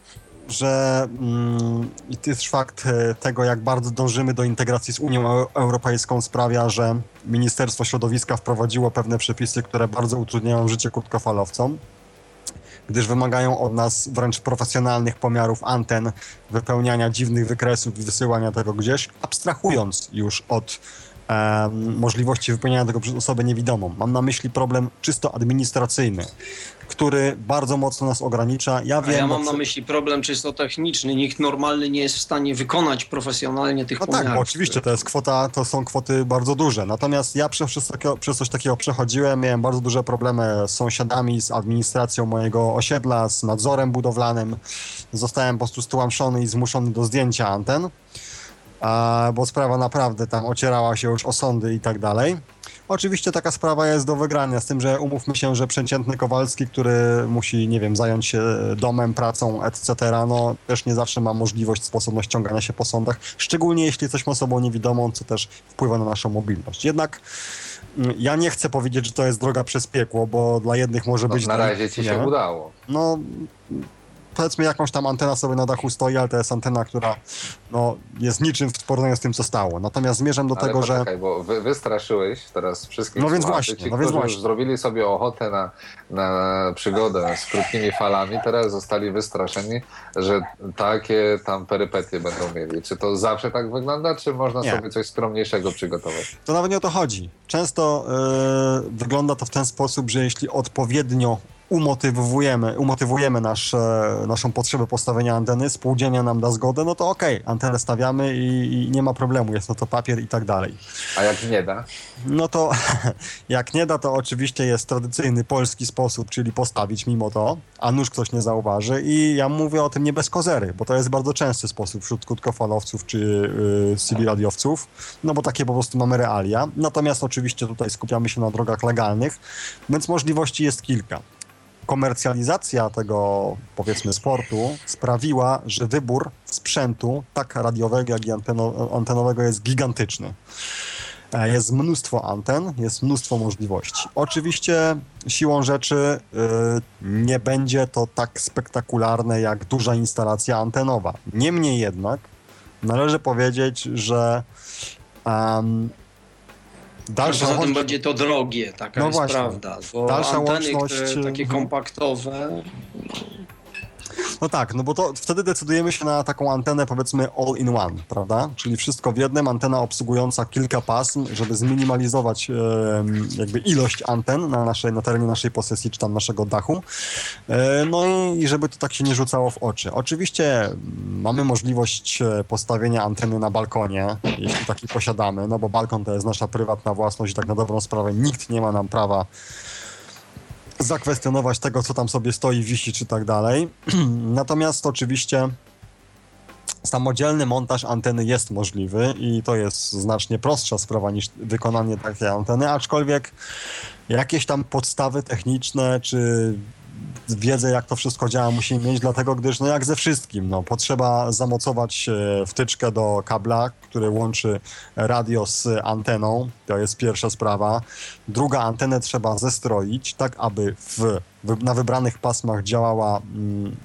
[SPEAKER 4] że mm, jest fakt e, tego, jak bardzo dążymy do integracji z Unią Eu- Europejską sprawia, że Ministerstwo Środowiska wprowadziło pewne przepisy, które bardzo utrudniają życie krótkofalowcom, gdyż wymagają od nas wręcz profesjonalnych pomiarów anten, wypełniania dziwnych wykresów i wysyłania tego gdzieś, abstrahując już od możliwości wypełniania tego przez osobę niewidomą. Mam na myśli problem czysto administracyjny, który bardzo mocno nas ogranicza. Ja
[SPEAKER 3] A
[SPEAKER 4] wiem,
[SPEAKER 3] ja mam na myśli problem czysto techniczny. Nikt normalny nie jest w stanie wykonać profesjonalnie tych
[SPEAKER 4] No
[SPEAKER 3] pomiarów.
[SPEAKER 4] tak, bo oczywiście to jest kwota, to są kwoty bardzo duże. Natomiast ja przez, takiego, przez coś takiego przechodziłem, miałem bardzo duże problemy z sąsiadami, z administracją mojego osiedla, z nadzorem budowlanym. Zostałem po prostu stłamszony i zmuszony do zdjęcia anten, bo sprawa naprawdę tam ocierała się już o sądy i tak dalej. Oczywiście taka sprawa jest do wygrania, z tym, że umówmy się, że przeciętny Kowalski, który musi, nie wiem, zająć się domem, pracą, etc., no też nie zawsze ma możliwość, sposobność ściągania się po sądach, szczególnie jeśli jesteśmy osobą niewidomą, co też wpływa na naszą mobilność. Jednak mm, ja nie chcę powiedzieć, że to jest droga przez piekło, bo dla jednych może
[SPEAKER 2] No,
[SPEAKER 4] być...
[SPEAKER 2] na
[SPEAKER 4] dla
[SPEAKER 2] razie ci
[SPEAKER 4] nie.
[SPEAKER 2] się udało.
[SPEAKER 4] No, powiedzmy jakąś tam antena sobie na dachu stoi, ale to jest antena, która no, jest niczym w porównaniu z tym, co stało. Natomiast zmierzam do
[SPEAKER 2] Ale
[SPEAKER 4] tego, że...
[SPEAKER 2] poczekaj, bo wy, wystraszyłeś teraz wszystkich
[SPEAKER 4] No więc właśnie,
[SPEAKER 2] Ci,
[SPEAKER 4] no więc właśnie.
[SPEAKER 2] już zrobili sobie ochotę na, na przygodę z krótkimi falami, teraz zostali wystraszeni, że takie tam perypetie będą mieli. Czy to zawsze tak wygląda, czy można
[SPEAKER 4] Nie.
[SPEAKER 2] sobie coś skromniejszego przygotować?
[SPEAKER 4] To nawet nie o to chodzi. Często e, wygląda to w ten sposób, że jeśli odpowiednio umotywujemy, umotywujemy nasz, e, naszą potrzebę postawienia anteny, spółdzielnia nam da zgodę, no to okej, antenę stawiamy i, i nie ma problemu, jest no to papier i tak dalej.
[SPEAKER 2] A jak nie da?
[SPEAKER 4] No to jak nie da, to oczywiście jest tradycyjny polski sposób, czyli postawić mimo to, a nóż ktoś nie zauważy i ja mówię o tym nie bez kozery, bo to jest bardzo częsty sposób wśród krótkofalowców czy y, CB radiowców, no bo takie po prostu mamy realia. Natomiast oczywiście tutaj skupiamy się na drogach legalnych, więc możliwości jest kilka. Komercjalizacja tego, powiedzmy, sportu sprawiła, że wybór sprzętu, tak radiowego, jak i anteno, antenowego, jest gigantyczny. E, Jest mnóstwo anten, jest mnóstwo możliwości. Oczywiście siłą rzeczy y, nie będzie to tak spektakularne jak duża instalacja antenowa. Niemniej jednak należy powiedzieć, że dalsza
[SPEAKER 3] Poza tym będzie to drogie, taka
[SPEAKER 4] No
[SPEAKER 3] jest
[SPEAKER 4] właśnie.
[SPEAKER 3] prawda. Bo
[SPEAKER 4] Dalsza
[SPEAKER 3] anteny,
[SPEAKER 4] łączność,
[SPEAKER 3] które, takie
[SPEAKER 4] mhm.
[SPEAKER 3] kompaktowe,
[SPEAKER 4] No tak, no bo to wtedy decydujemy się na taką antenę powiedzmy all in one, prawda? Czyli wszystko w jednym, antena obsługująca kilka pasm, żeby zminimalizować em, jakby ilość anten na, naszej, na terenie naszej posesji czy tam naszego dachu. E, no i żeby to tak się nie rzucało w oczy. Oczywiście mm, mamy możliwość e, postawienia anteny na balkonie, jeśli taki posiadamy, no bo balkon to jest nasza prywatna własność i tak na dobrą sprawę nikt nie ma nam prawa zakwestionować tego, co tam sobie stoi, wisi czy tak dalej. Natomiast oczywiście samodzielny montaż anteny jest możliwy i to jest znacznie prostsza sprawa niż wykonanie takiej anteny, aczkolwiek jakieś tam podstawy techniczne czy wiedzę, jak to wszystko działa, musimy mieć, dlatego gdyż, no jak ze wszystkim, no, potrzeba zamocować e, wtyczkę do kabla, który łączy radio z anteną, to jest pierwsza sprawa. Druga, antenę trzeba zestroić, tak aby w, na wybranych pasmach działała mm,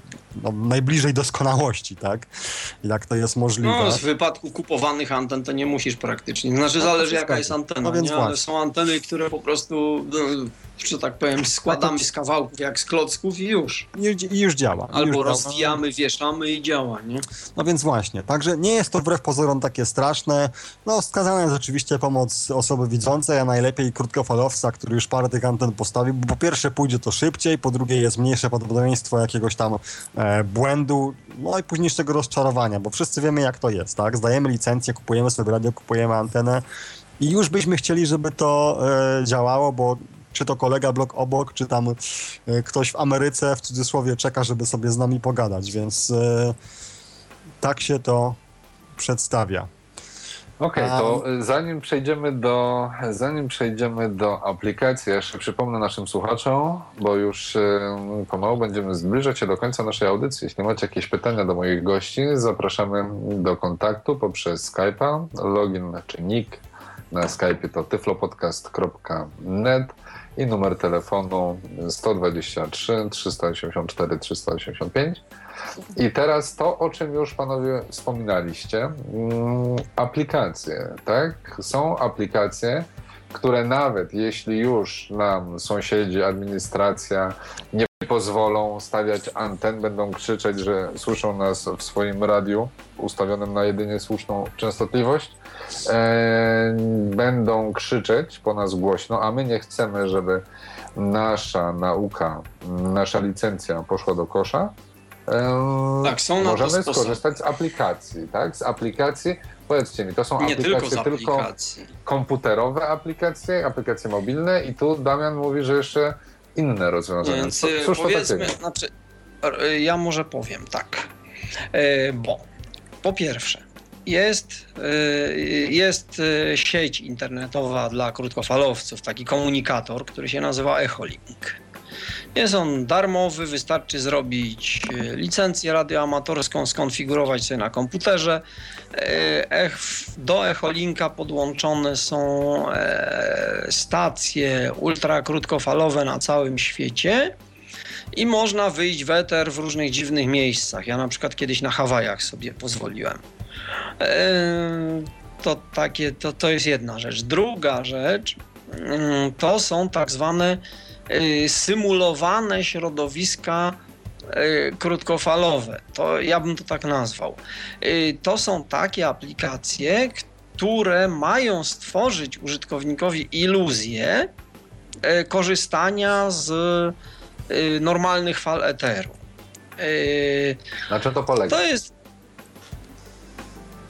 [SPEAKER 4] no, najbliżej doskonałości, tak? Jak to jest możliwe.
[SPEAKER 3] No, w wypadku kupowanych anten to nie musisz praktycznie. Znaczy no, zależy jaka jest antena, no, więc nie? ale są anteny, które po prostu, no, że tak powiem, składamy z kawałków jak z klocków i już.
[SPEAKER 4] I, i już działa.
[SPEAKER 3] Albo
[SPEAKER 4] już
[SPEAKER 3] rozwijamy, działa. wieszamy i działa, nie?
[SPEAKER 4] No więc właśnie, także nie jest to wbrew pozorom takie straszne. No wskazana jest oczywiście pomoc osoby widzącej, a najlepiej krótkofalowca, który już parę tych anten postawił, bo po pierwsze pójdzie to szybciej, po drugie jest mniejsze prawdopodobieństwo jakiegoś tam e, błędu, no i późniejszego rozczarowania, bo wszyscy wiemy jak to jest, tak? Zdajemy licencję, kupujemy sobie radio, kupujemy antenę i już byśmy chcieli, żeby to e, działało, bo czy to kolega blok obok, czy tam e, ktoś w Ameryce w cudzysłowie czeka, żeby sobie z nami pogadać, więc e, tak się to przedstawia.
[SPEAKER 2] Okej, okay, to zanim przejdziemy do zanim przejdziemy do aplikacji, jeszcze przypomnę naszym słuchaczom, bo już pomału będziemy zbliżać się do końca naszej audycji. Jeśli macie jakieś pytania do moich gości, zapraszamy do kontaktu poprzez Skype'a, login czy nick na Skype to tyflopodcast.net i numer telefonu 123 384 385. I teraz to, o czym już panowie wspominaliście, mm, aplikacje, tak? Są aplikacje, które nawet jeśli już nam sąsiedzi, administracja nie pozwolą stawiać anten, będą krzyczeć, że słyszą nas w swoim radiu ustawionym na jedynie słuszną częstotliwość, e, będą krzyczeć po nas głośno, a my nie chcemy, żeby nasza nauka, nasza licencja poszła do kosza,
[SPEAKER 3] e, tak, są na
[SPEAKER 2] możemy skorzystać z aplikacji, tak? Z aplikacji, powiedzcie mi, to są
[SPEAKER 3] nie
[SPEAKER 2] aplikacje
[SPEAKER 3] tylko,
[SPEAKER 2] tylko komputerowe aplikacje, aplikacje mobilne i tu Damian mówi, że jeszcze inne rozwiązania.
[SPEAKER 3] Więc Co, cóż powiedzmy, znaczy, ja może powiem tak, e, bo po pierwsze, jest, jest sieć internetowa dla krótkofalowców, taki komunikator, który się nazywa Echolink. Jest on darmowy, wystarczy zrobić licencję radioamatorską, skonfigurować sobie na komputerze. Do Echolinka podłączone są stacje ultrakrótkofalowe na całym świecie i można wyjść w eter w różnych dziwnych miejscach. Ja na przykład kiedyś na Hawajach sobie pozwoliłem. To, takie, to, to jest jedna rzecz. Druga rzecz mm, to są tak zwane symulowane środowiska y, krótkofalowe. To ja bym to tak nazwał. Y, to są takie aplikacje, które mają stworzyć użytkownikowi iluzję korzystania z normalnych fal eteru.
[SPEAKER 2] Na czym to polega?
[SPEAKER 3] To jest.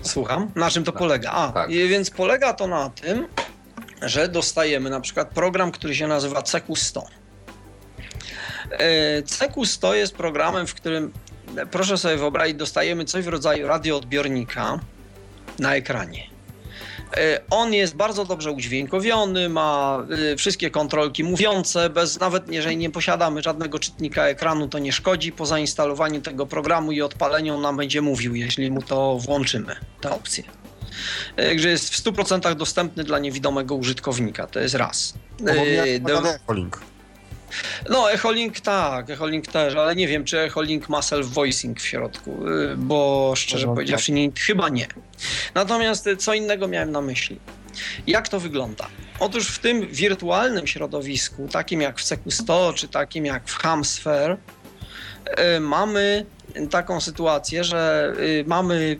[SPEAKER 3] Słucham, na czym to na, polega? A, tak. więc polega to na tym, że dostajemy na przykład program, który się nazywa CQ100. CQ100 jest programem, w którym proszę sobie wyobrazić, dostajemy coś w rodzaju radioodbiornika na ekranie. E, on jest bardzo dobrze udźwiękowiony, ma e, wszystkie kontrolki mówiące, bez nawet jeżeli nie posiadamy żadnego czytnika ekranu, to nie szkodzi. Po zainstalowaniu tego programu i odpaleniu nam będzie mówił, jeśli mu to włączymy, tę opcję. Także jest w 100% dostępny dla niewidomego użytkownika, to jest raz.
[SPEAKER 4] No,
[SPEAKER 3] no, Echolink tak, Echolink też, ale nie wiem, czy Echolink ma self-voicing w środku, y, bo szczerze no, powiedziawszy, nie, chyba nie. Natomiast y, co innego miałem na myśli. Jak to wygląda? Otóż w tym wirtualnym środowisku, takim jak w CQ100 czy takim jak w Hamsphere, y, mamy taką sytuację, że mamy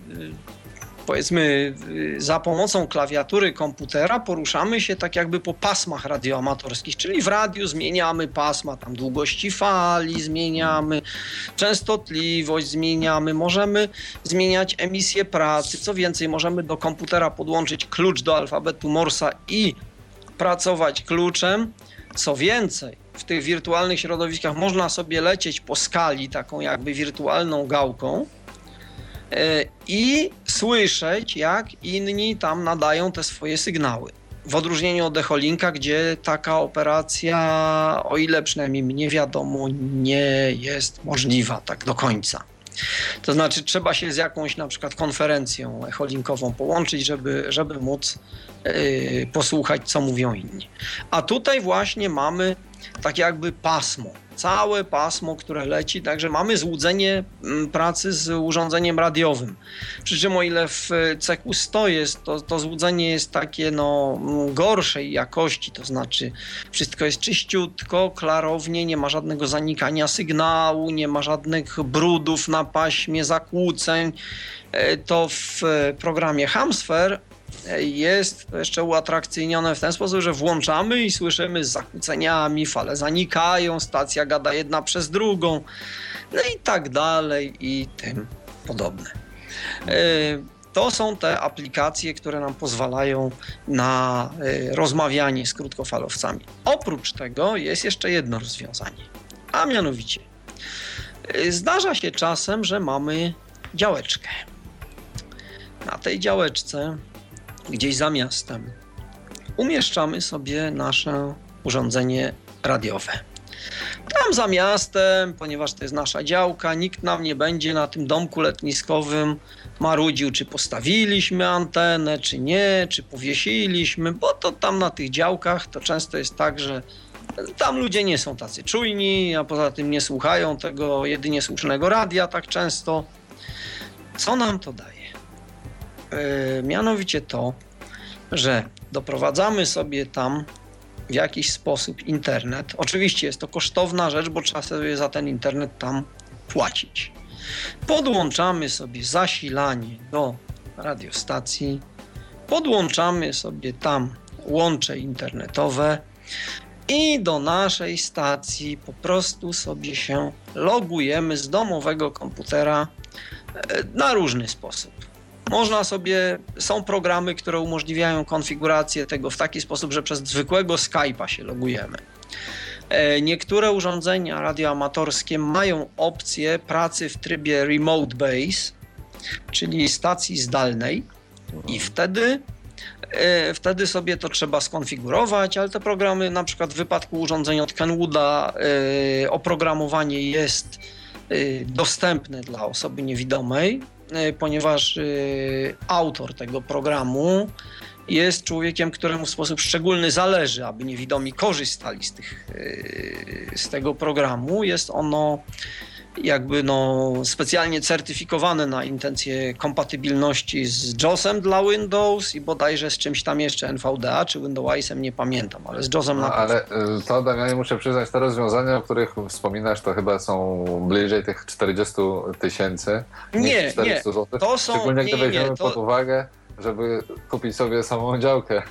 [SPEAKER 3] powiedzmy za pomocą klawiatury komputera poruszamy się tak jakby po pasmach radioamatorskich, czyli w radiu zmieniamy pasma, tam długości fali zmieniamy, częstotliwość zmieniamy, możemy zmieniać emisję pracy, co więcej możemy do komputera podłączyć klucz do alfabetu Morsa i pracować kluczem, co więcej w tych wirtualnych środowiskach można sobie lecieć po skali taką jakby wirtualną gałką, i słyszeć, jak inni tam nadają te swoje sygnały. W odróżnieniu od Echolinka, gdzie taka operacja, o ile przynajmniej mnie wiadomo, nie jest możliwa tak do końca. To znaczy, trzeba się z jakąś na przykład konferencją echolinkową połączyć, żeby, żeby móc yy, posłuchać, co mówią inni. A tutaj właśnie mamy tak jakby pasmo całe pasmo, które leci, także mamy złudzenie mm, pracy z urządzeniem radiowym. Przy czym o ile w CQ100 jest, to, to złudzenie jest takie no, gorszej jakości, to znaczy wszystko jest czyściutko, klarownie, nie ma żadnego zanikania sygnału, nie ma żadnych brudów na paśmie, zakłóceń, e, to w programie Hamsfer jest jeszcze uatrakcyjnione w ten sposób, że włączamy i słyszymy z zakłóceniami, fale zanikają, stacja gada jedna przez drugą, no i tak dalej i tym podobne. E, to są te aplikacje, które nam pozwalają na e, rozmawianie z krótkofalowcami. Oprócz tego jest jeszcze jedno rozwiązanie, a mianowicie e, zdarza się czasem, że mamy działeczkę. Na tej działeczce gdzieś za miastem, umieszczamy sobie nasze urządzenie radiowe. Tam za miastem, ponieważ to jest nasza działka, nikt nam nie będzie na tym domku letniskowym marudził, czy postawiliśmy antenę, czy nie, czy powiesiliśmy, bo to tam na tych działkach to często jest tak, że tam ludzie nie są tacy czujni, a poza tym nie słuchają tego jedynie słusznego radia tak często. Co nam to daje? E, mianowicie to, że doprowadzamy sobie tam w jakiś sposób internet. Oczywiście jest to kosztowna rzecz, bo trzeba sobie za ten internet tam płacić. Podłączamy sobie zasilanie do radiostacji, podłączamy sobie tam łącze internetowe i do naszej stacji po prostu sobie się logujemy z domowego komputera e, na różny sposób. Można sobie, są programy, które umożliwiają konfigurację tego w taki sposób, że przez zwykłego Skype'a się logujemy. E, niektóre urządzenia radioamatorskie mają opcję pracy w trybie remote base, czyli stacji zdalnej i wtedy e, Wtedy sobie to trzeba skonfigurować, ale te programy, na przykład w wypadku urządzeń od Kenwooda, e, oprogramowanie jest dostępne dla osoby niewidomej, ponieważ e, autor tego programu jest człowiekiem, któremu w sposób szczególny zależy, aby niewidomi korzystali z, tych, e, z tego programu. Jest ono jakby no, specjalnie certyfikowane na intencje kompatybilności z JOSem dla Windows i bodajże z czymś tam jeszcze NVDA czy Windowsem, nie pamiętam, ale z JOSem
[SPEAKER 2] no,
[SPEAKER 3] na
[SPEAKER 2] Ale y, to Damianie muszę przyznać, te rozwiązania, o których wspominasz, to chyba są bliżej tych 40 tysięcy.
[SPEAKER 3] Nie, nie,
[SPEAKER 2] to są... Szczególnie gdy weźmiemy nie, to... pod uwagę żeby kupić sobie samą działkę.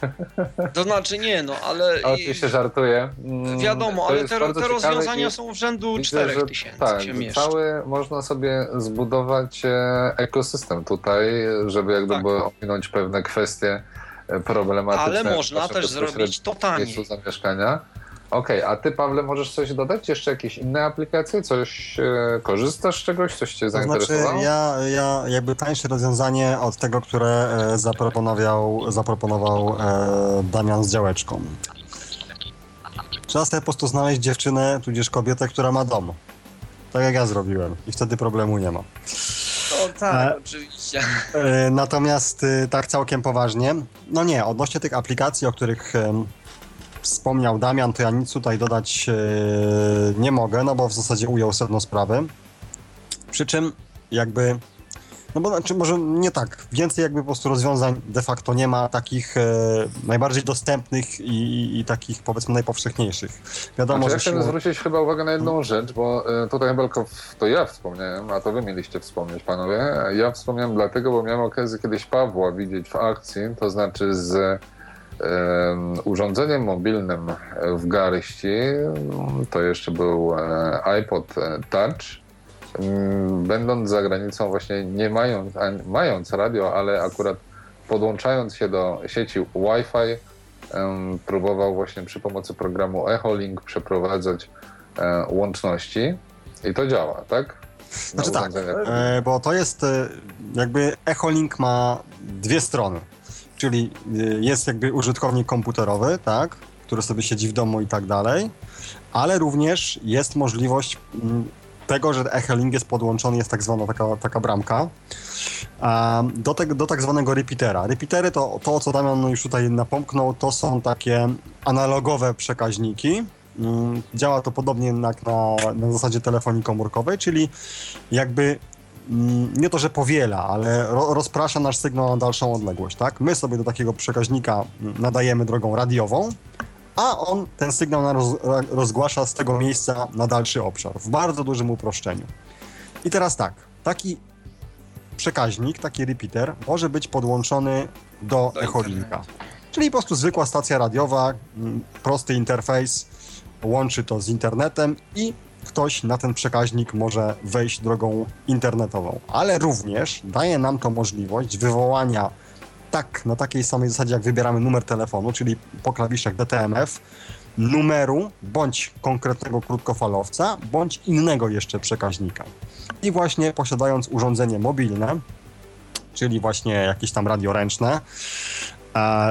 [SPEAKER 3] To znaczy nie, no ale...
[SPEAKER 2] Oczywiście żartuję.
[SPEAKER 3] Mm, wiadomo, ale te, te rozwiązania są w rzędu 4000
[SPEAKER 2] Tak, cały można sobie zbudować e, ekosystem tutaj, żeby jakby tak. ominąć pewne kwestie e, problematyczne.
[SPEAKER 3] Ale można też zrobić to taniej.
[SPEAKER 2] zamieszkania. Okej, okay, a ty Pawle możesz coś dodać? Jeszcze jakieś inne aplikacje? Coś e, korzystasz z czegoś? Coś cię zainteresowało? To
[SPEAKER 4] znaczy ja, ja jakby tańsze rozwiązanie od tego, które e, zaproponował, zaproponował e, Damian z działeczką. Trzeba sobie po prostu znaleźć dziewczynę, tudzież kobietę, która ma dom. Tak jak ja zrobiłem. I wtedy problemu nie ma.
[SPEAKER 3] O tak, e, oczywiście.
[SPEAKER 4] E, natomiast e, tak całkiem poważnie, no nie, odnośnie tych aplikacji, o których wspomniał Damian, to ja nic tutaj dodać e, nie mogę, no bo w zasadzie ujął sedno sprawy. Przy czym jakby no bo znaczy może nie tak. Więcej jakby po prostu rozwiązań de facto nie ma takich e, najbardziej dostępnych i, i, i, takich powiedzmy najpowszechniejszych.
[SPEAKER 2] Wiadomo, znaczy, ja chciałbym siłą... zwrócić chyba uwagę na jedną hmm. rzecz, bo e, tutaj tylko to ja wspomniałem, a to wy mieliście wspomnieć panowie. Ja wspomniałem dlatego, bo miałem okazję kiedyś Pawła widzieć w akcji, to znaczy z urządzeniem mobilnym w garści, to jeszcze był e, iPod Touch. Będąc za granicą, właśnie nie mając, mając radio, ale akurat podłączając się do sieci Wi-Fi, próbował właśnie przy pomocy programu EchoLink przeprowadzać e, łączności i to działa, tak?
[SPEAKER 4] Znaczy tak, e, bo to jest e, jakby Echolink ma dwie strony. Czyli e, jest jakby użytkownik komputerowy, tak, który sobie siedzi w domu i tak dalej, ale również jest możliwość mm, tego, że Echolink jest podłączony, jest tak zwana taka, taka bramka, do, tego, do tak zwanego repeatera. Repeatery to, to, co Damian już tutaj napomknął, to są takie analogowe przekaźniki, Mm, działa to podobnie jak na, na zasadzie telefonii komórkowej, czyli jakby nie to, że powiela, ale ro, rozprasza nasz sygnał na dalszą odległość, tak? My sobie do takiego przekaźnika mm, nadajemy drogą radiową, a on ten sygnał roz, rozgłasza z tego miejsca na dalszy obszar, w bardzo dużym uproszczeniu. I teraz tak, taki przekaźnik, taki repeater może być podłączony do, do echolinka. Czyli po prostu zwykła stacja radiowa, prosty interfejs, łączy to z internetem i ktoś na ten przekaźnik może wejść drogą internetową. Ale również daje nam to możliwość wywołania tak, na takiej samej zasadzie, jak wybieramy numer telefonu, czyli po klawiszach DTMF, numeru bądź konkretnego krótkofalowca, bądź innego jeszcze przekaźnika. I właśnie posiadając urządzenie mobilne, czyli właśnie jakieś tam radio ręczne,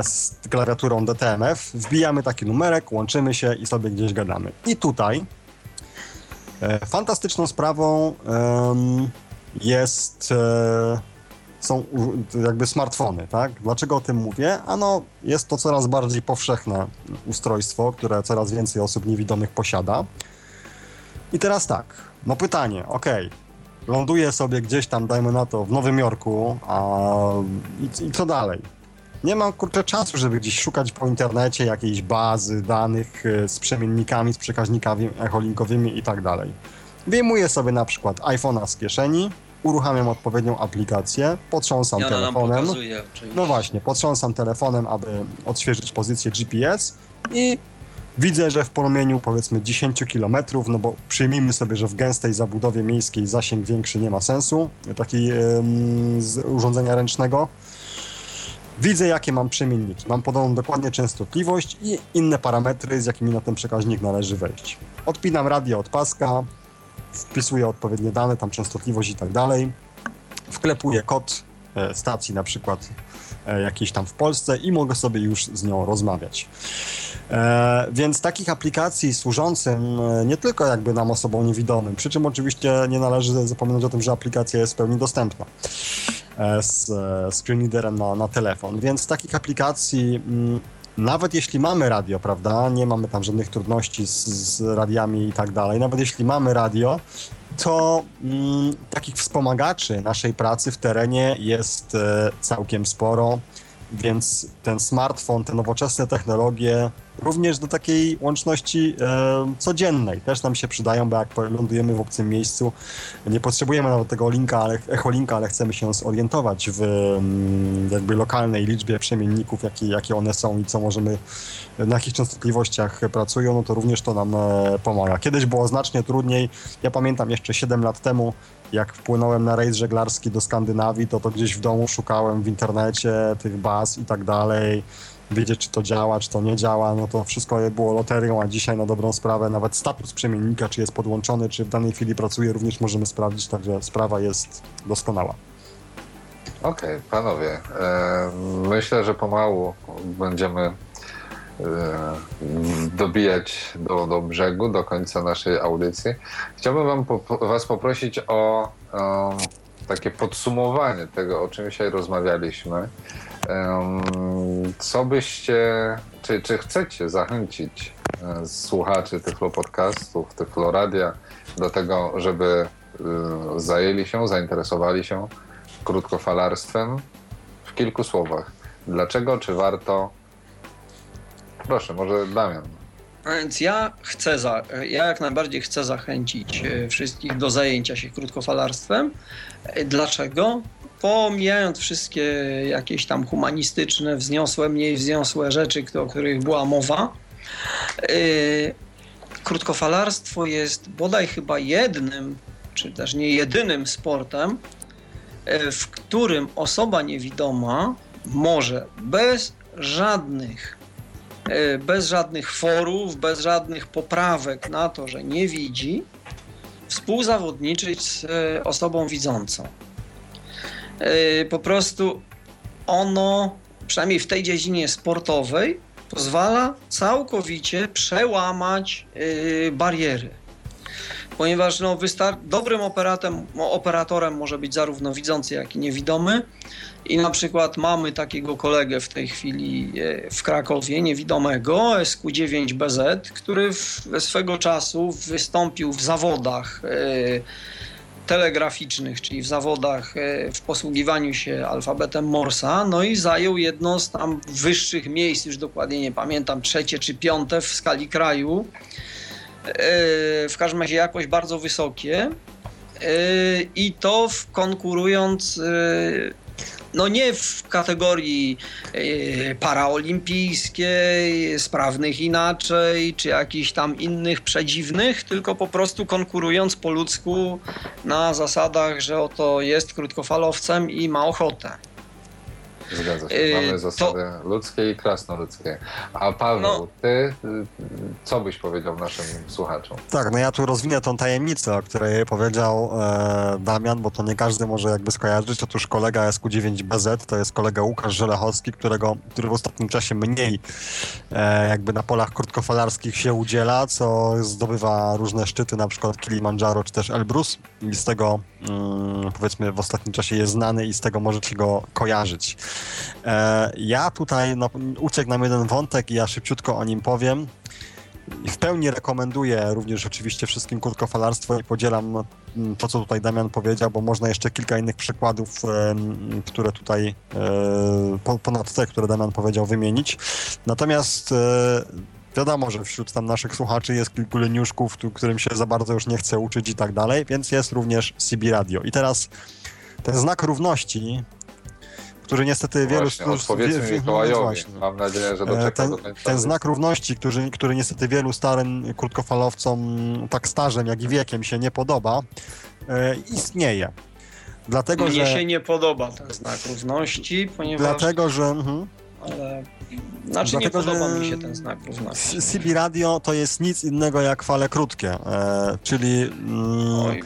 [SPEAKER 4] z klawiaturą DTMF, wbijamy taki numerek, łączymy się i sobie gdzieś gadamy. I tutaj e, fantastyczną sprawą jest e, są jakby smartfony, tak? Dlaczego o tym mówię? Ano, jest to coraz bardziej powszechne ustrojstwo, które coraz więcej osób niewidomych posiada. I teraz tak, no pytanie, ok, ląduję sobie gdzieś tam, dajmy na to, w Nowym Jorku, a i, i co dalej? Nie mam kurczę czasu, żeby gdzieś szukać po internecie jakiejś bazy danych e, z przemiennikami, z przekaźnikami echolinkowymi i tak dalej. Wyjmuję sobie na przykład iPhone'a z kieszeni, uruchamiam odpowiednią aplikację, potrząsam
[SPEAKER 3] ja
[SPEAKER 4] telefonem.
[SPEAKER 3] Pokazuje,
[SPEAKER 4] no właśnie, potrząsam telefonem, aby odświeżyć pozycję GPS i widzę, że w poromieniu powiedzmy 10 km, no bo przyjmijmy sobie, że w gęstej zabudowie miejskiej zasięg większy nie ma sensu, takiego urządzenia ręcznego, Widzę, jakie mam przemienniki. Mam podaną dokładnie częstotliwość i inne parametry, z jakimi na ten przekaźnik należy wejść. Odpinam radio od paska, wpisuję odpowiednie dane, tam częstotliwość i tak dalej. Wklepuję kod e, stacji na przykład e, jakiejś tam w Polsce i mogę sobie już z nią rozmawiać. E, więc takich aplikacji służącym nie tylko jakby nam osobom niewidomym, przy czym oczywiście nie należy zapominać o tym, że aplikacja jest w pełni dostępna. E, z e, screenreaderem na, na telefon. Więc takich aplikacji, mm, nawet jeśli mamy radio, prawda, nie mamy tam żadnych trudności z, z radiami i tak dalej, nawet jeśli mamy radio, to mm, takich wspomagaczy naszej pracy w terenie jest e, całkiem sporo, więc ten smartfon, te nowoczesne technologie również do takiej łączności e, codziennej też nam się przydają, bo jak lądujemy w obcym miejscu, nie potrzebujemy nawet tego linka, ale, echolinka, ale chcemy się zorientować w mm, jakby lokalnej liczbie przemienników, jakie, jakie one są i co możemy, na jakich częstotliwościach pracują, no to również to nam e, pomaga. Kiedyś było znacznie trudniej. Ja pamiętam jeszcze 7 lat temu, jak wpłynąłem na rejs żeglarski do Skandynawii, to to gdzieś w domu szukałem w internecie tych baz i tak dalej wiedzieć, czy to działa, czy to nie działa, no to wszystko było loterią, a dzisiaj na dobrą sprawę nawet status przemiennika, czy jest podłączony, czy w danej chwili pracuje, również możemy sprawdzić, także sprawa jest doskonała.
[SPEAKER 2] Okej, okay, panowie, e, myślę, że pomału będziemy dobijać do, do brzegu, do końca naszej audycji. Chciałbym wam po, was poprosić o, o takie podsumowanie tego, o czym dzisiaj rozmawialiśmy. Co byście, czy, czy chcecie zachęcić e, słuchaczy Tyflo Podcastów, Tyflo Radia do tego, żeby e, zajęli się, zainteresowali się krótkofalarstwem w kilku słowach. Dlaczego, czy warto? Proszę, może Damian.
[SPEAKER 3] A więc ja chcę, za, ja jak najbardziej chcę zachęcić e, wszystkich do zajęcia się krótkofalarstwem. Dlaczego? pomijając wszystkie jakieś tam humanistyczne, wzniosłe, mniej wzniosłe rzeczy, o których była mowa, yy, krótkofalarstwo jest bodaj chyba jednym, czy też nie jedynym sportem, w którym osoba niewidoma może bez żadnych bez żadnych forów, bez żadnych poprawek na to, że nie widzi, współzawodniczyć z e, osobą widzącą. Po prostu ono, przynajmniej w tej dziedzinie sportowej, pozwala całkowicie przełamać bariery ponieważ no, dobrym operatem, operatorem może być zarówno widzący, jak i niewidomy. I na przykład mamy takiego kolegę w tej chwili e, w Krakowie, niewidomego, SQ9BZ, który w, swego czasu wystąpił w zawodach e, telegraficznych, czyli w zawodach e, w posługiwaniu się alfabetem Morsa, no i zajął jedno z tam wyższych miejsc, już dokładnie nie pamiętam, trzecie czy piąte w skali kraju. W każdym razie jakoś bardzo wysokie. I to konkurując no nie w kategorii paraolimpijskiej, sprawnych inaczej, czy jakichś tam innych przedziwnych, tylko po prostu konkurując po ludzku na zasadach, że oto jest krótkofalowcem i ma ochotę.
[SPEAKER 2] Zgadza się. Y, Mamy zasady to... ludzkie i krasnoludzkie. A Paweł, no. ty y, co byś powiedział naszym słuchaczom?
[SPEAKER 4] Tak, no ja tu rozwinę tą tajemnicę, o której powiedział e, Damian, bo to nie każdy może jakby skojarzyć. Otóż kolega SQ9BZ to jest kolega Łukasz Żelechowski, którego, który w ostatnim czasie mniej e, jakby na polach krótkofalarskich się udziela, co zdobywa różne szczyty, na przykład Kilimandżaro czy też Elbrus i z tego mm, powiedzmy w ostatnim czasie jest znany i z tego możecie go kojarzyć. E, ja tutaj no, uciekł nam jeden wątek i ja szybciutko o nim powiem. W pełni rekomenduję również oczywiście wszystkim krótkofalarstwo i podzielam mm, to, co tutaj Damian powiedział, bo można jeszcze kilka innych przykładów, które tutaj e, ponad te, które Damian powiedział, wymienić. Natomiast e, wiadomo, że wśród tam naszych słuchaczy jest kilku leniuszków, którym się za bardzo już nie chce uczyć i tak dalej, więc jest również CB Radio. I teraz ten znak równości który niestety wielu...
[SPEAKER 2] Powiedzmy wie, Mikołajowi. No Mam nadzieję, że doczeka
[SPEAKER 4] ten, do końca. Ten znak równości, który, który niestety wielu starym krótkofalowcom, tak starzem jak i wiekiem się nie podoba, e, istnieje.
[SPEAKER 3] Dlatego, Mnie że... się nie podoba ten znak równości, ponieważ...
[SPEAKER 4] Dlatego, że... Mhm.
[SPEAKER 3] Ale... Znaczy Dlatego, nie podoba mi się ten znak równości.
[SPEAKER 4] CB Radio to jest nic innego jak fale krótkie, e, czyli... Mm, Oj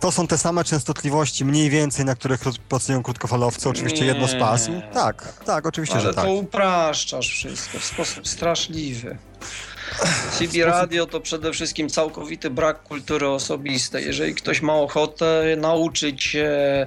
[SPEAKER 4] to są te same częstotliwości, mniej więcej, na których pracują krótkofalowcy, oczywiście nie. jedno z pasm. Tak, tak, oczywiście,
[SPEAKER 3] Ale
[SPEAKER 4] że tak.
[SPEAKER 3] Ale to upraszczasz wszystko w sposób straszliwy. CB Radio to przede wszystkim całkowity brak kultury osobistej. Jeżeli ktoś ma ochotę nauczyć się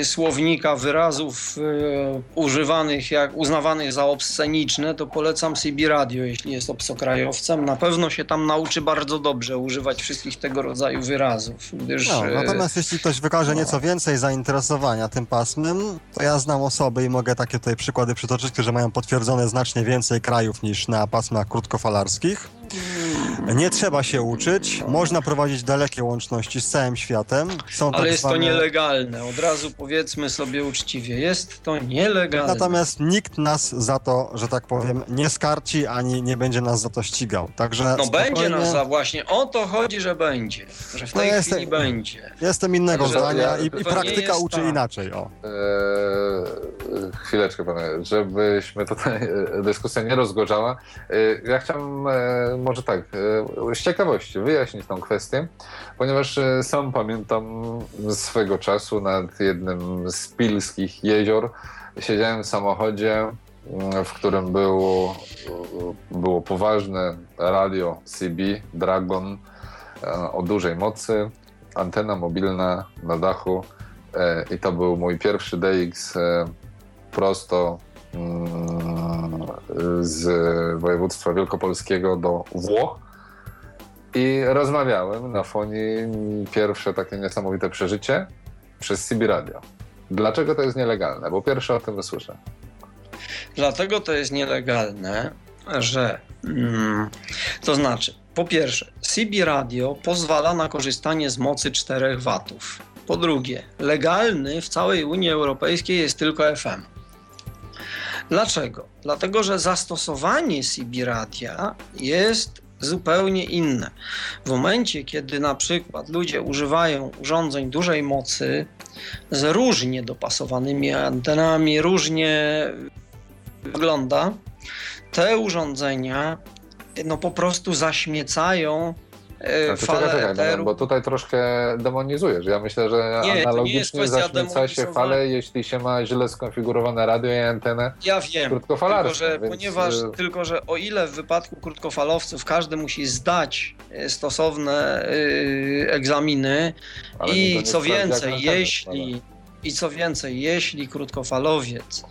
[SPEAKER 3] y, słownika wyrazów y, używanych, jak uznawanych za obsceniczne, to polecam CB Radio, jeśli jest obcokrajowcem. Na pewno się tam nauczy bardzo dobrze używać wszystkich tego rodzaju wyrazów. Gdyż,
[SPEAKER 4] no, y, natomiast jeśli ktoś wykaże no. nieco więcej zainteresowania tym pasmem, to ja znam osoby i mogę takie tutaj przykłady przytoczyć, które mają potwierdzone znacznie więcej krajów niż na pasmach krótkofalarskich морских – nie trzeba się uczyć, można prowadzić dalekie łączności z całym światem.
[SPEAKER 3] Są Ale tak jest zwane... to nielegalne, od razu powiedzmy sobie uczciwie, jest to nielegalne.
[SPEAKER 4] Natomiast nikt nas za to, że tak powiem, nie skarci, ani nie będzie nas za to ścigał. Także
[SPEAKER 3] no spokojnie... będzie nas za właśnie, o to chodzi, że będzie, że w no tej no jestem, chwili będzie.
[SPEAKER 4] Jestem innego Także zdania i, i praktyka uczy tak. inaczej. O.
[SPEAKER 2] Eee, chwileczkę, panie, żebyśmy tutaj e, dyskusja nie rozgorzała. Eee, ja chciałem e, może tak, e, z ciekawości wyjaśnić tą kwestię, ponieważ e, sam pamiętam swego czasu nad jednym z pilskich jezior. Siedziałem w samochodzie, w którym było, było poważne radio CB Dragon o dużej mocy, antena mobilna na dachu i to był mój pierwszy DX prosto Mm, z województwa wielkopolskiego do Włoch i rozmawiałem na fonie pierwsze takie niesamowite przeżycie przez CB Radio. Dlaczego to jest nielegalne? Bo pierwsze o tym słyszę.
[SPEAKER 3] Dlatego to jest nielegalne, że mm, to znaczy, po pierwsze, CB Radio pozwala na korzystanie z mocy 4 watów. Po drugie, legalny w całej Unii Europejskiej jest tylko FM. Dlaczego? Dlatego, że zastosowanie CB radia jest zupełnie inne. W momencie, kiedy na przykład ludzie używają urządzeń dużej mocy z różnie dopasowanymi antenami, różnie wygląda, te urządzenia no po prostu zaśmiecają
[SPEAKER 2] Znaczy,
[SPEAKER 3] fale
[SPEAKER 2] czekaj, czekaj,
[SPEAKER 3] eteru.
[SPEAKER 2] bo, tutaj troszkę demonizujesz. Ja myślę, że
[SPEAKER 3] Nie,
[SPEAKER 2] analogicznie zaśmieca się fale, jeśli się ma źle skonfigurowane radio i antenę.
[SPEAKER 3] Ja wiem, tylko że,
[SPEAKER 2] więc,
[SPEAKER 3] ponieważ,
[SPEAKER 2] y-
[SPEAKER 3] tylko że o ile w wypadku krótkofalowców każdy musi zdać y, stosowne y, egzaminy
[SPEAKER 2] Ale
[SPEAKER 3] i co więcej,
[SPEAKER 2] anteny
[SPEAKER 3] jeśli i co więcej, jeśli krótkofalowiec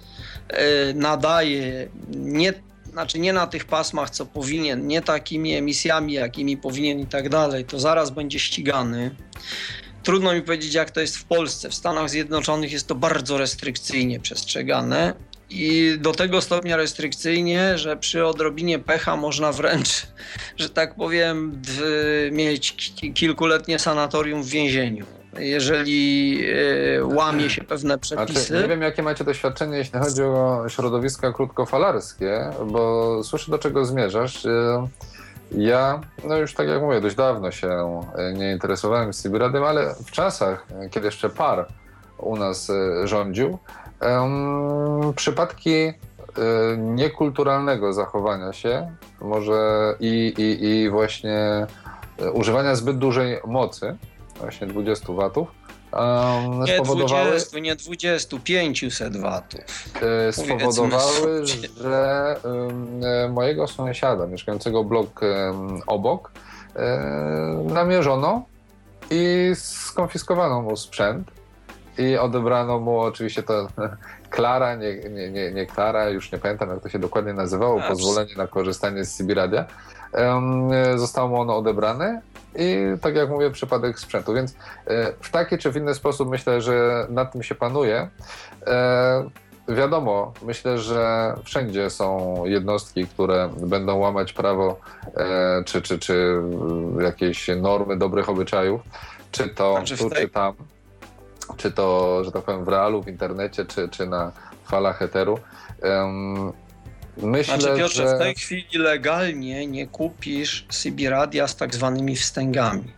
[SPEAKER 3] y, nadaje nie, znaczy nie na tych pasmach, co powinien, nie takimi emisjami, jakimi powinien i tak dalej, to zaraz będzie ścigany. Trudno mi powiedzieć, jak to jest w Polsce. W Stanach Zjednoczonych jest to bardzo restrykcyjnie przestrzegane. I do tego stopnia restrykcyjnie, że przy odrobinie pecha można wręcz, że tak powiem, mieć ki- kilkuletnie sanatorium w więzieniu. Jeżeli e, łamie się pewne
[SPEAKER 2] Znaczy,
[SPEAKER 3] przepisy.
[SPEAKER 2] nie wiem, jakie macie doświadczenie, jeśli chodzi o środowiska krótkofalarskie, bo słyszę, do czego zmierzasz. E, Ja, no już tak jak mówię, dość dawno się e, nie interesowałem Sibradem, ale w czasach, kiedy jeszcze par u nas rządził, em, przypadki niekulturalnego zachowania się, może i, i, i właśnie używania zbyt dużej mocy, właśnie 20 watów, em,
[SPEAKER 3] Nie
[SPEAKER 2] spowodowały,
[SPEAKER 3] 20, nie 20, 500 watów.
[SPEAKER 2] e, spowodowały, że e, mojego sąsiada mieszkającego blok em, obok e, namierzono i skonfiskowano mu sprzęt i odebrano mu oczywiście to Klara, nie, nie, nie, nie Klara, już nie pamiętam jak to się dokładnie nazywało,
[SPEAKER 3] A,
[SPEAKER 2] pozwolenie na korzystanie z CB Radia. E, Zostało mu ono odebrane i tak jak mówię, przypadek sprzętu. Więc e, w taki czy w inny sposób myślę, że nad tym się panuje. E, Wiadomo, myślę, że wszędzie są jednostki, które będą łamać prawo e, czy, czy, czy jakieś normy dobrych obyczajów, czy to
[SPEAKER 3] Znaczy
[SPEAKER 2] tu, czy tam, czy to, że tak powiem, w realu, w internecie, czy, czy na falach eteru. Myślę,
[SPEAKER 3] Znaczy Piotrze,
[SPEAKER 2] że...
[SPEAKER 3] w tej chwili legalnie nie kupisz CB radia z tak zwanymi wstęgami.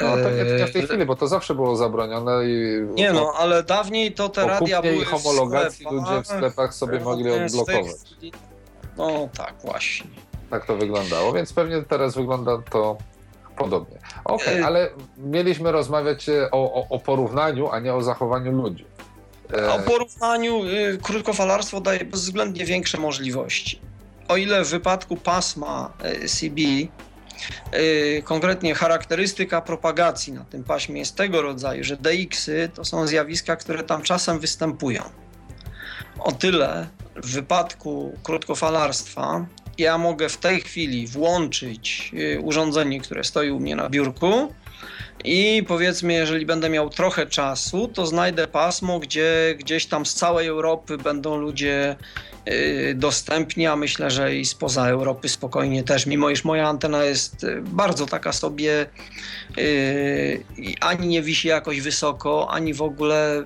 [SPEAKER 2] No nie, nie w tej
[SPEAKER 3] Eee,
[SPEAKER 2] chwili, bo to zawsze było zabronione i
[SPEAKER 3] Nie no, ale dawniej to te radia były
[SPEAKER 2] i homologacji
[SPEAKER 3] w
[SPEAKER 2] ludzie w sklepach sobie mogli odblokować.
[SPEAKER 3] chwili- No tak, właśnie.
[SPEAKER 2] Tak to wyglądało, więc pewnie teraz wygląda to podobnie. Okej,
[SPEAKER 3] E-
[SPEAKER 2] ale mieliśmy rozmawiać e, o, o, o porównaniu, a nie o zachowaniu ludzi. E,
[SPEAKER 3] O porównaniu y, krótkofalarstwo daje bezwzględnie większe możliwości. O ile w wypadku pasma y, CB y, konkretnie charakterystyka propagacji na tym paśmie jest tego rodzaju, że DX-y to są zjawiska, które tam czasem występują. O tyle w wypadku krótkofalarstwa ja mogę w tej chwili włączyć y, urządzenie, które stoi u mnie na biurku i powiedzmy, jeżeli będę miał trochę czasu, to znajdę pasmo, gdzie gdzieś tam z całej Europy będą ludzie y, dostępni, a myślę, że i spoza Europy spokojnie też, mimo iż moja antena jest y, bardzo taka sobie y, ani nie wisi jakoś wysoko, ani w ogóle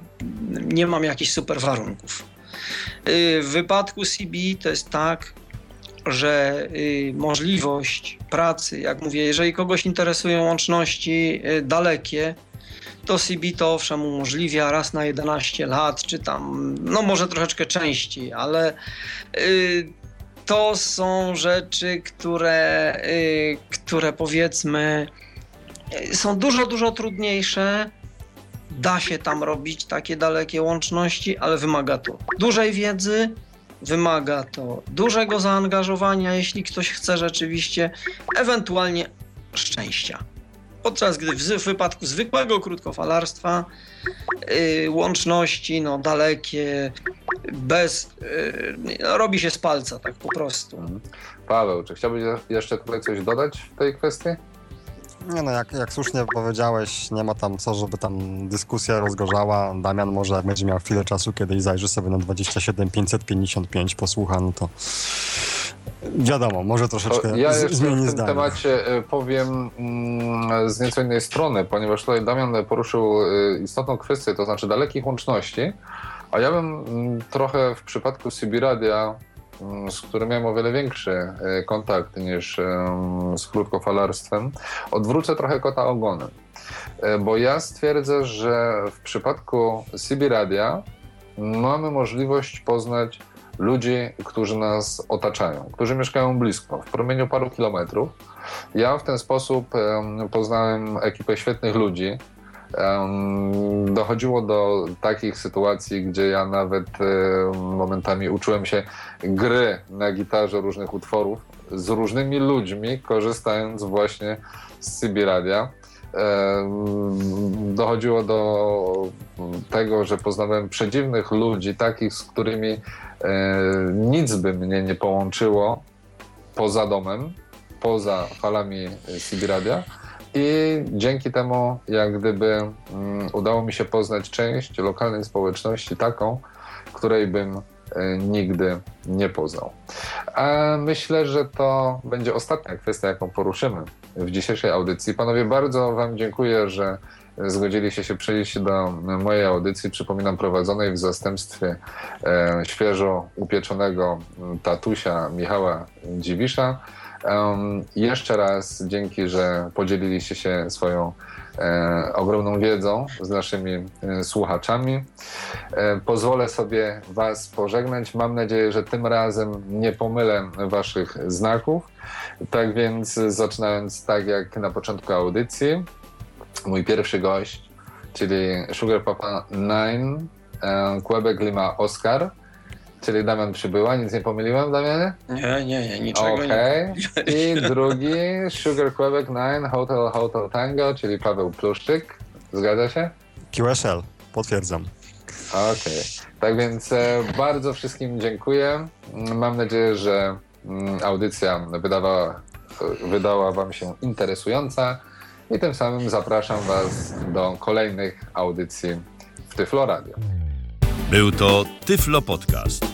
[SPEAKER 3] nie mam jakichś super warunków. W wypadku CB to jest tak, że y, możliwość pracy, jak mówię, jeżeli kogoś interesują łączności y, dalekie, to CB to owszem umożliwia raz na 11 lat, czy tam, no może troszeczkę częściej, ale y, to są rzeczy, które, które powiedzmy są dużo, dużo trudniejsze. Da się tam robić takie dalekie łączności, ale wymaga to dużej wiedzy, wymaga to dużego zaangażowania, jeśli ktoś chce rzeczywiście, ewentualnie szczęścia. Podczas gdy w, wypadku zwykłego krótkofalarstwa yy, łączności no, dalekie, bez. Yy, robi się z palca, tak po prostu.
[SPEAKER 2] Paweł, czy chciałbyś jeszcze tutaj coś dodać w tej kwestii?
[SPEAKER 4] Nie no, jak, jak słusznie powiedziałeś, nie ma tam co, żeby tam dyskusja rozgorzała. Damian może jak będzie miał chwilę czasu, kiedyś zajrzy sobie na 27 555, posłucha, no to wiadomo, może troszeczkę
[SPEAKER 2] ja
[SPEAKER 4] z, zmieni
[SPEAKER 2] w tym
[SPEAKER 4] zdanie.
[SPEAKER 2] temacie e, powiem mm, z nieco innej strony, ponieważ tutaj Damian poruszył e, istotną kwestię, to znaczy dalekich łączności, a ja bym mm, trochę w przypadku mm, z którym miałem o wiele większy e, kontakt niż z krótkofalarstwem, odwrócę trochę kota ogonem. Bo ja stwierdzę, że w przypadku Sibiradia mamy możliwość poznać ludzi, którzy nas otaczają, którzy mieszkają blisko, w promieniu paru kilometrów. Ja w ten sposób poznałem ekipę świetnych ludzi. Dochodziło do takich sytuacji, gdzie ja nawet momentami uczyłem się gry na gitarze różnych utworów z różnymi ludźmi, korzystając właśnie z CB Radia. Dochodziło do tego, że poznałem przedziwnych ludzi, takich, z którymi e, nic by mnie nie połączyło poza domem, poza falami CB Radia. I dzięki temu, jak gdyby mm, udało mi się poznać część lokalnej społeczności, taką, której bym e, nigdy nie poznał. Myślę, że to będzie ostatnia kwestia, jaką poruszymy w dzisiejszej audycji. Panowie, bardzo Wam dziękuję, że zgodziliście się przejść do mojej audycji, przypominam, prowadzonej w zastępstwie e, świeżo upieczonego tatusia Michała Dziwisza. Um, jeszcze raz dzięki, że podzieliliście się swoją e, ogromną wiedzą z naszymi e, słuchaczami. E, pozwolę sobie Was pożegnać. Mam nadzieję, że tym razem nie pomylę Waszych znaków. Tak więc, zaczynając tak jak na początku audycji, mój pierwszy gość, czyli Sugar Papa 9, e, Quebec Lima Oscar Czyli Damian przybyła, nic nie pomyliłem, Damianie?
[SPEAKER 3] Nie, nie, nie, niczego
[SPEAKER 2] okay. nie. I drugi, Sugar Quebec 9, Hotel Hotel Tango, czyli Paweł Pluszczyk. Zgadza się?
[SPEAKER 4] QSL, potwierdzam.
[SPEAKER 2] Okej. Okay. Tak więc e, bardzo wszystkim dziękuję. Mam nadzieję, że mm, audycja wydawała, wydała Wam się interesująca i tym samym zapraszam Was do kolejnych audycji w Tyflo Radio.
[SPEAKER 1] Był to Tyflo Podcast.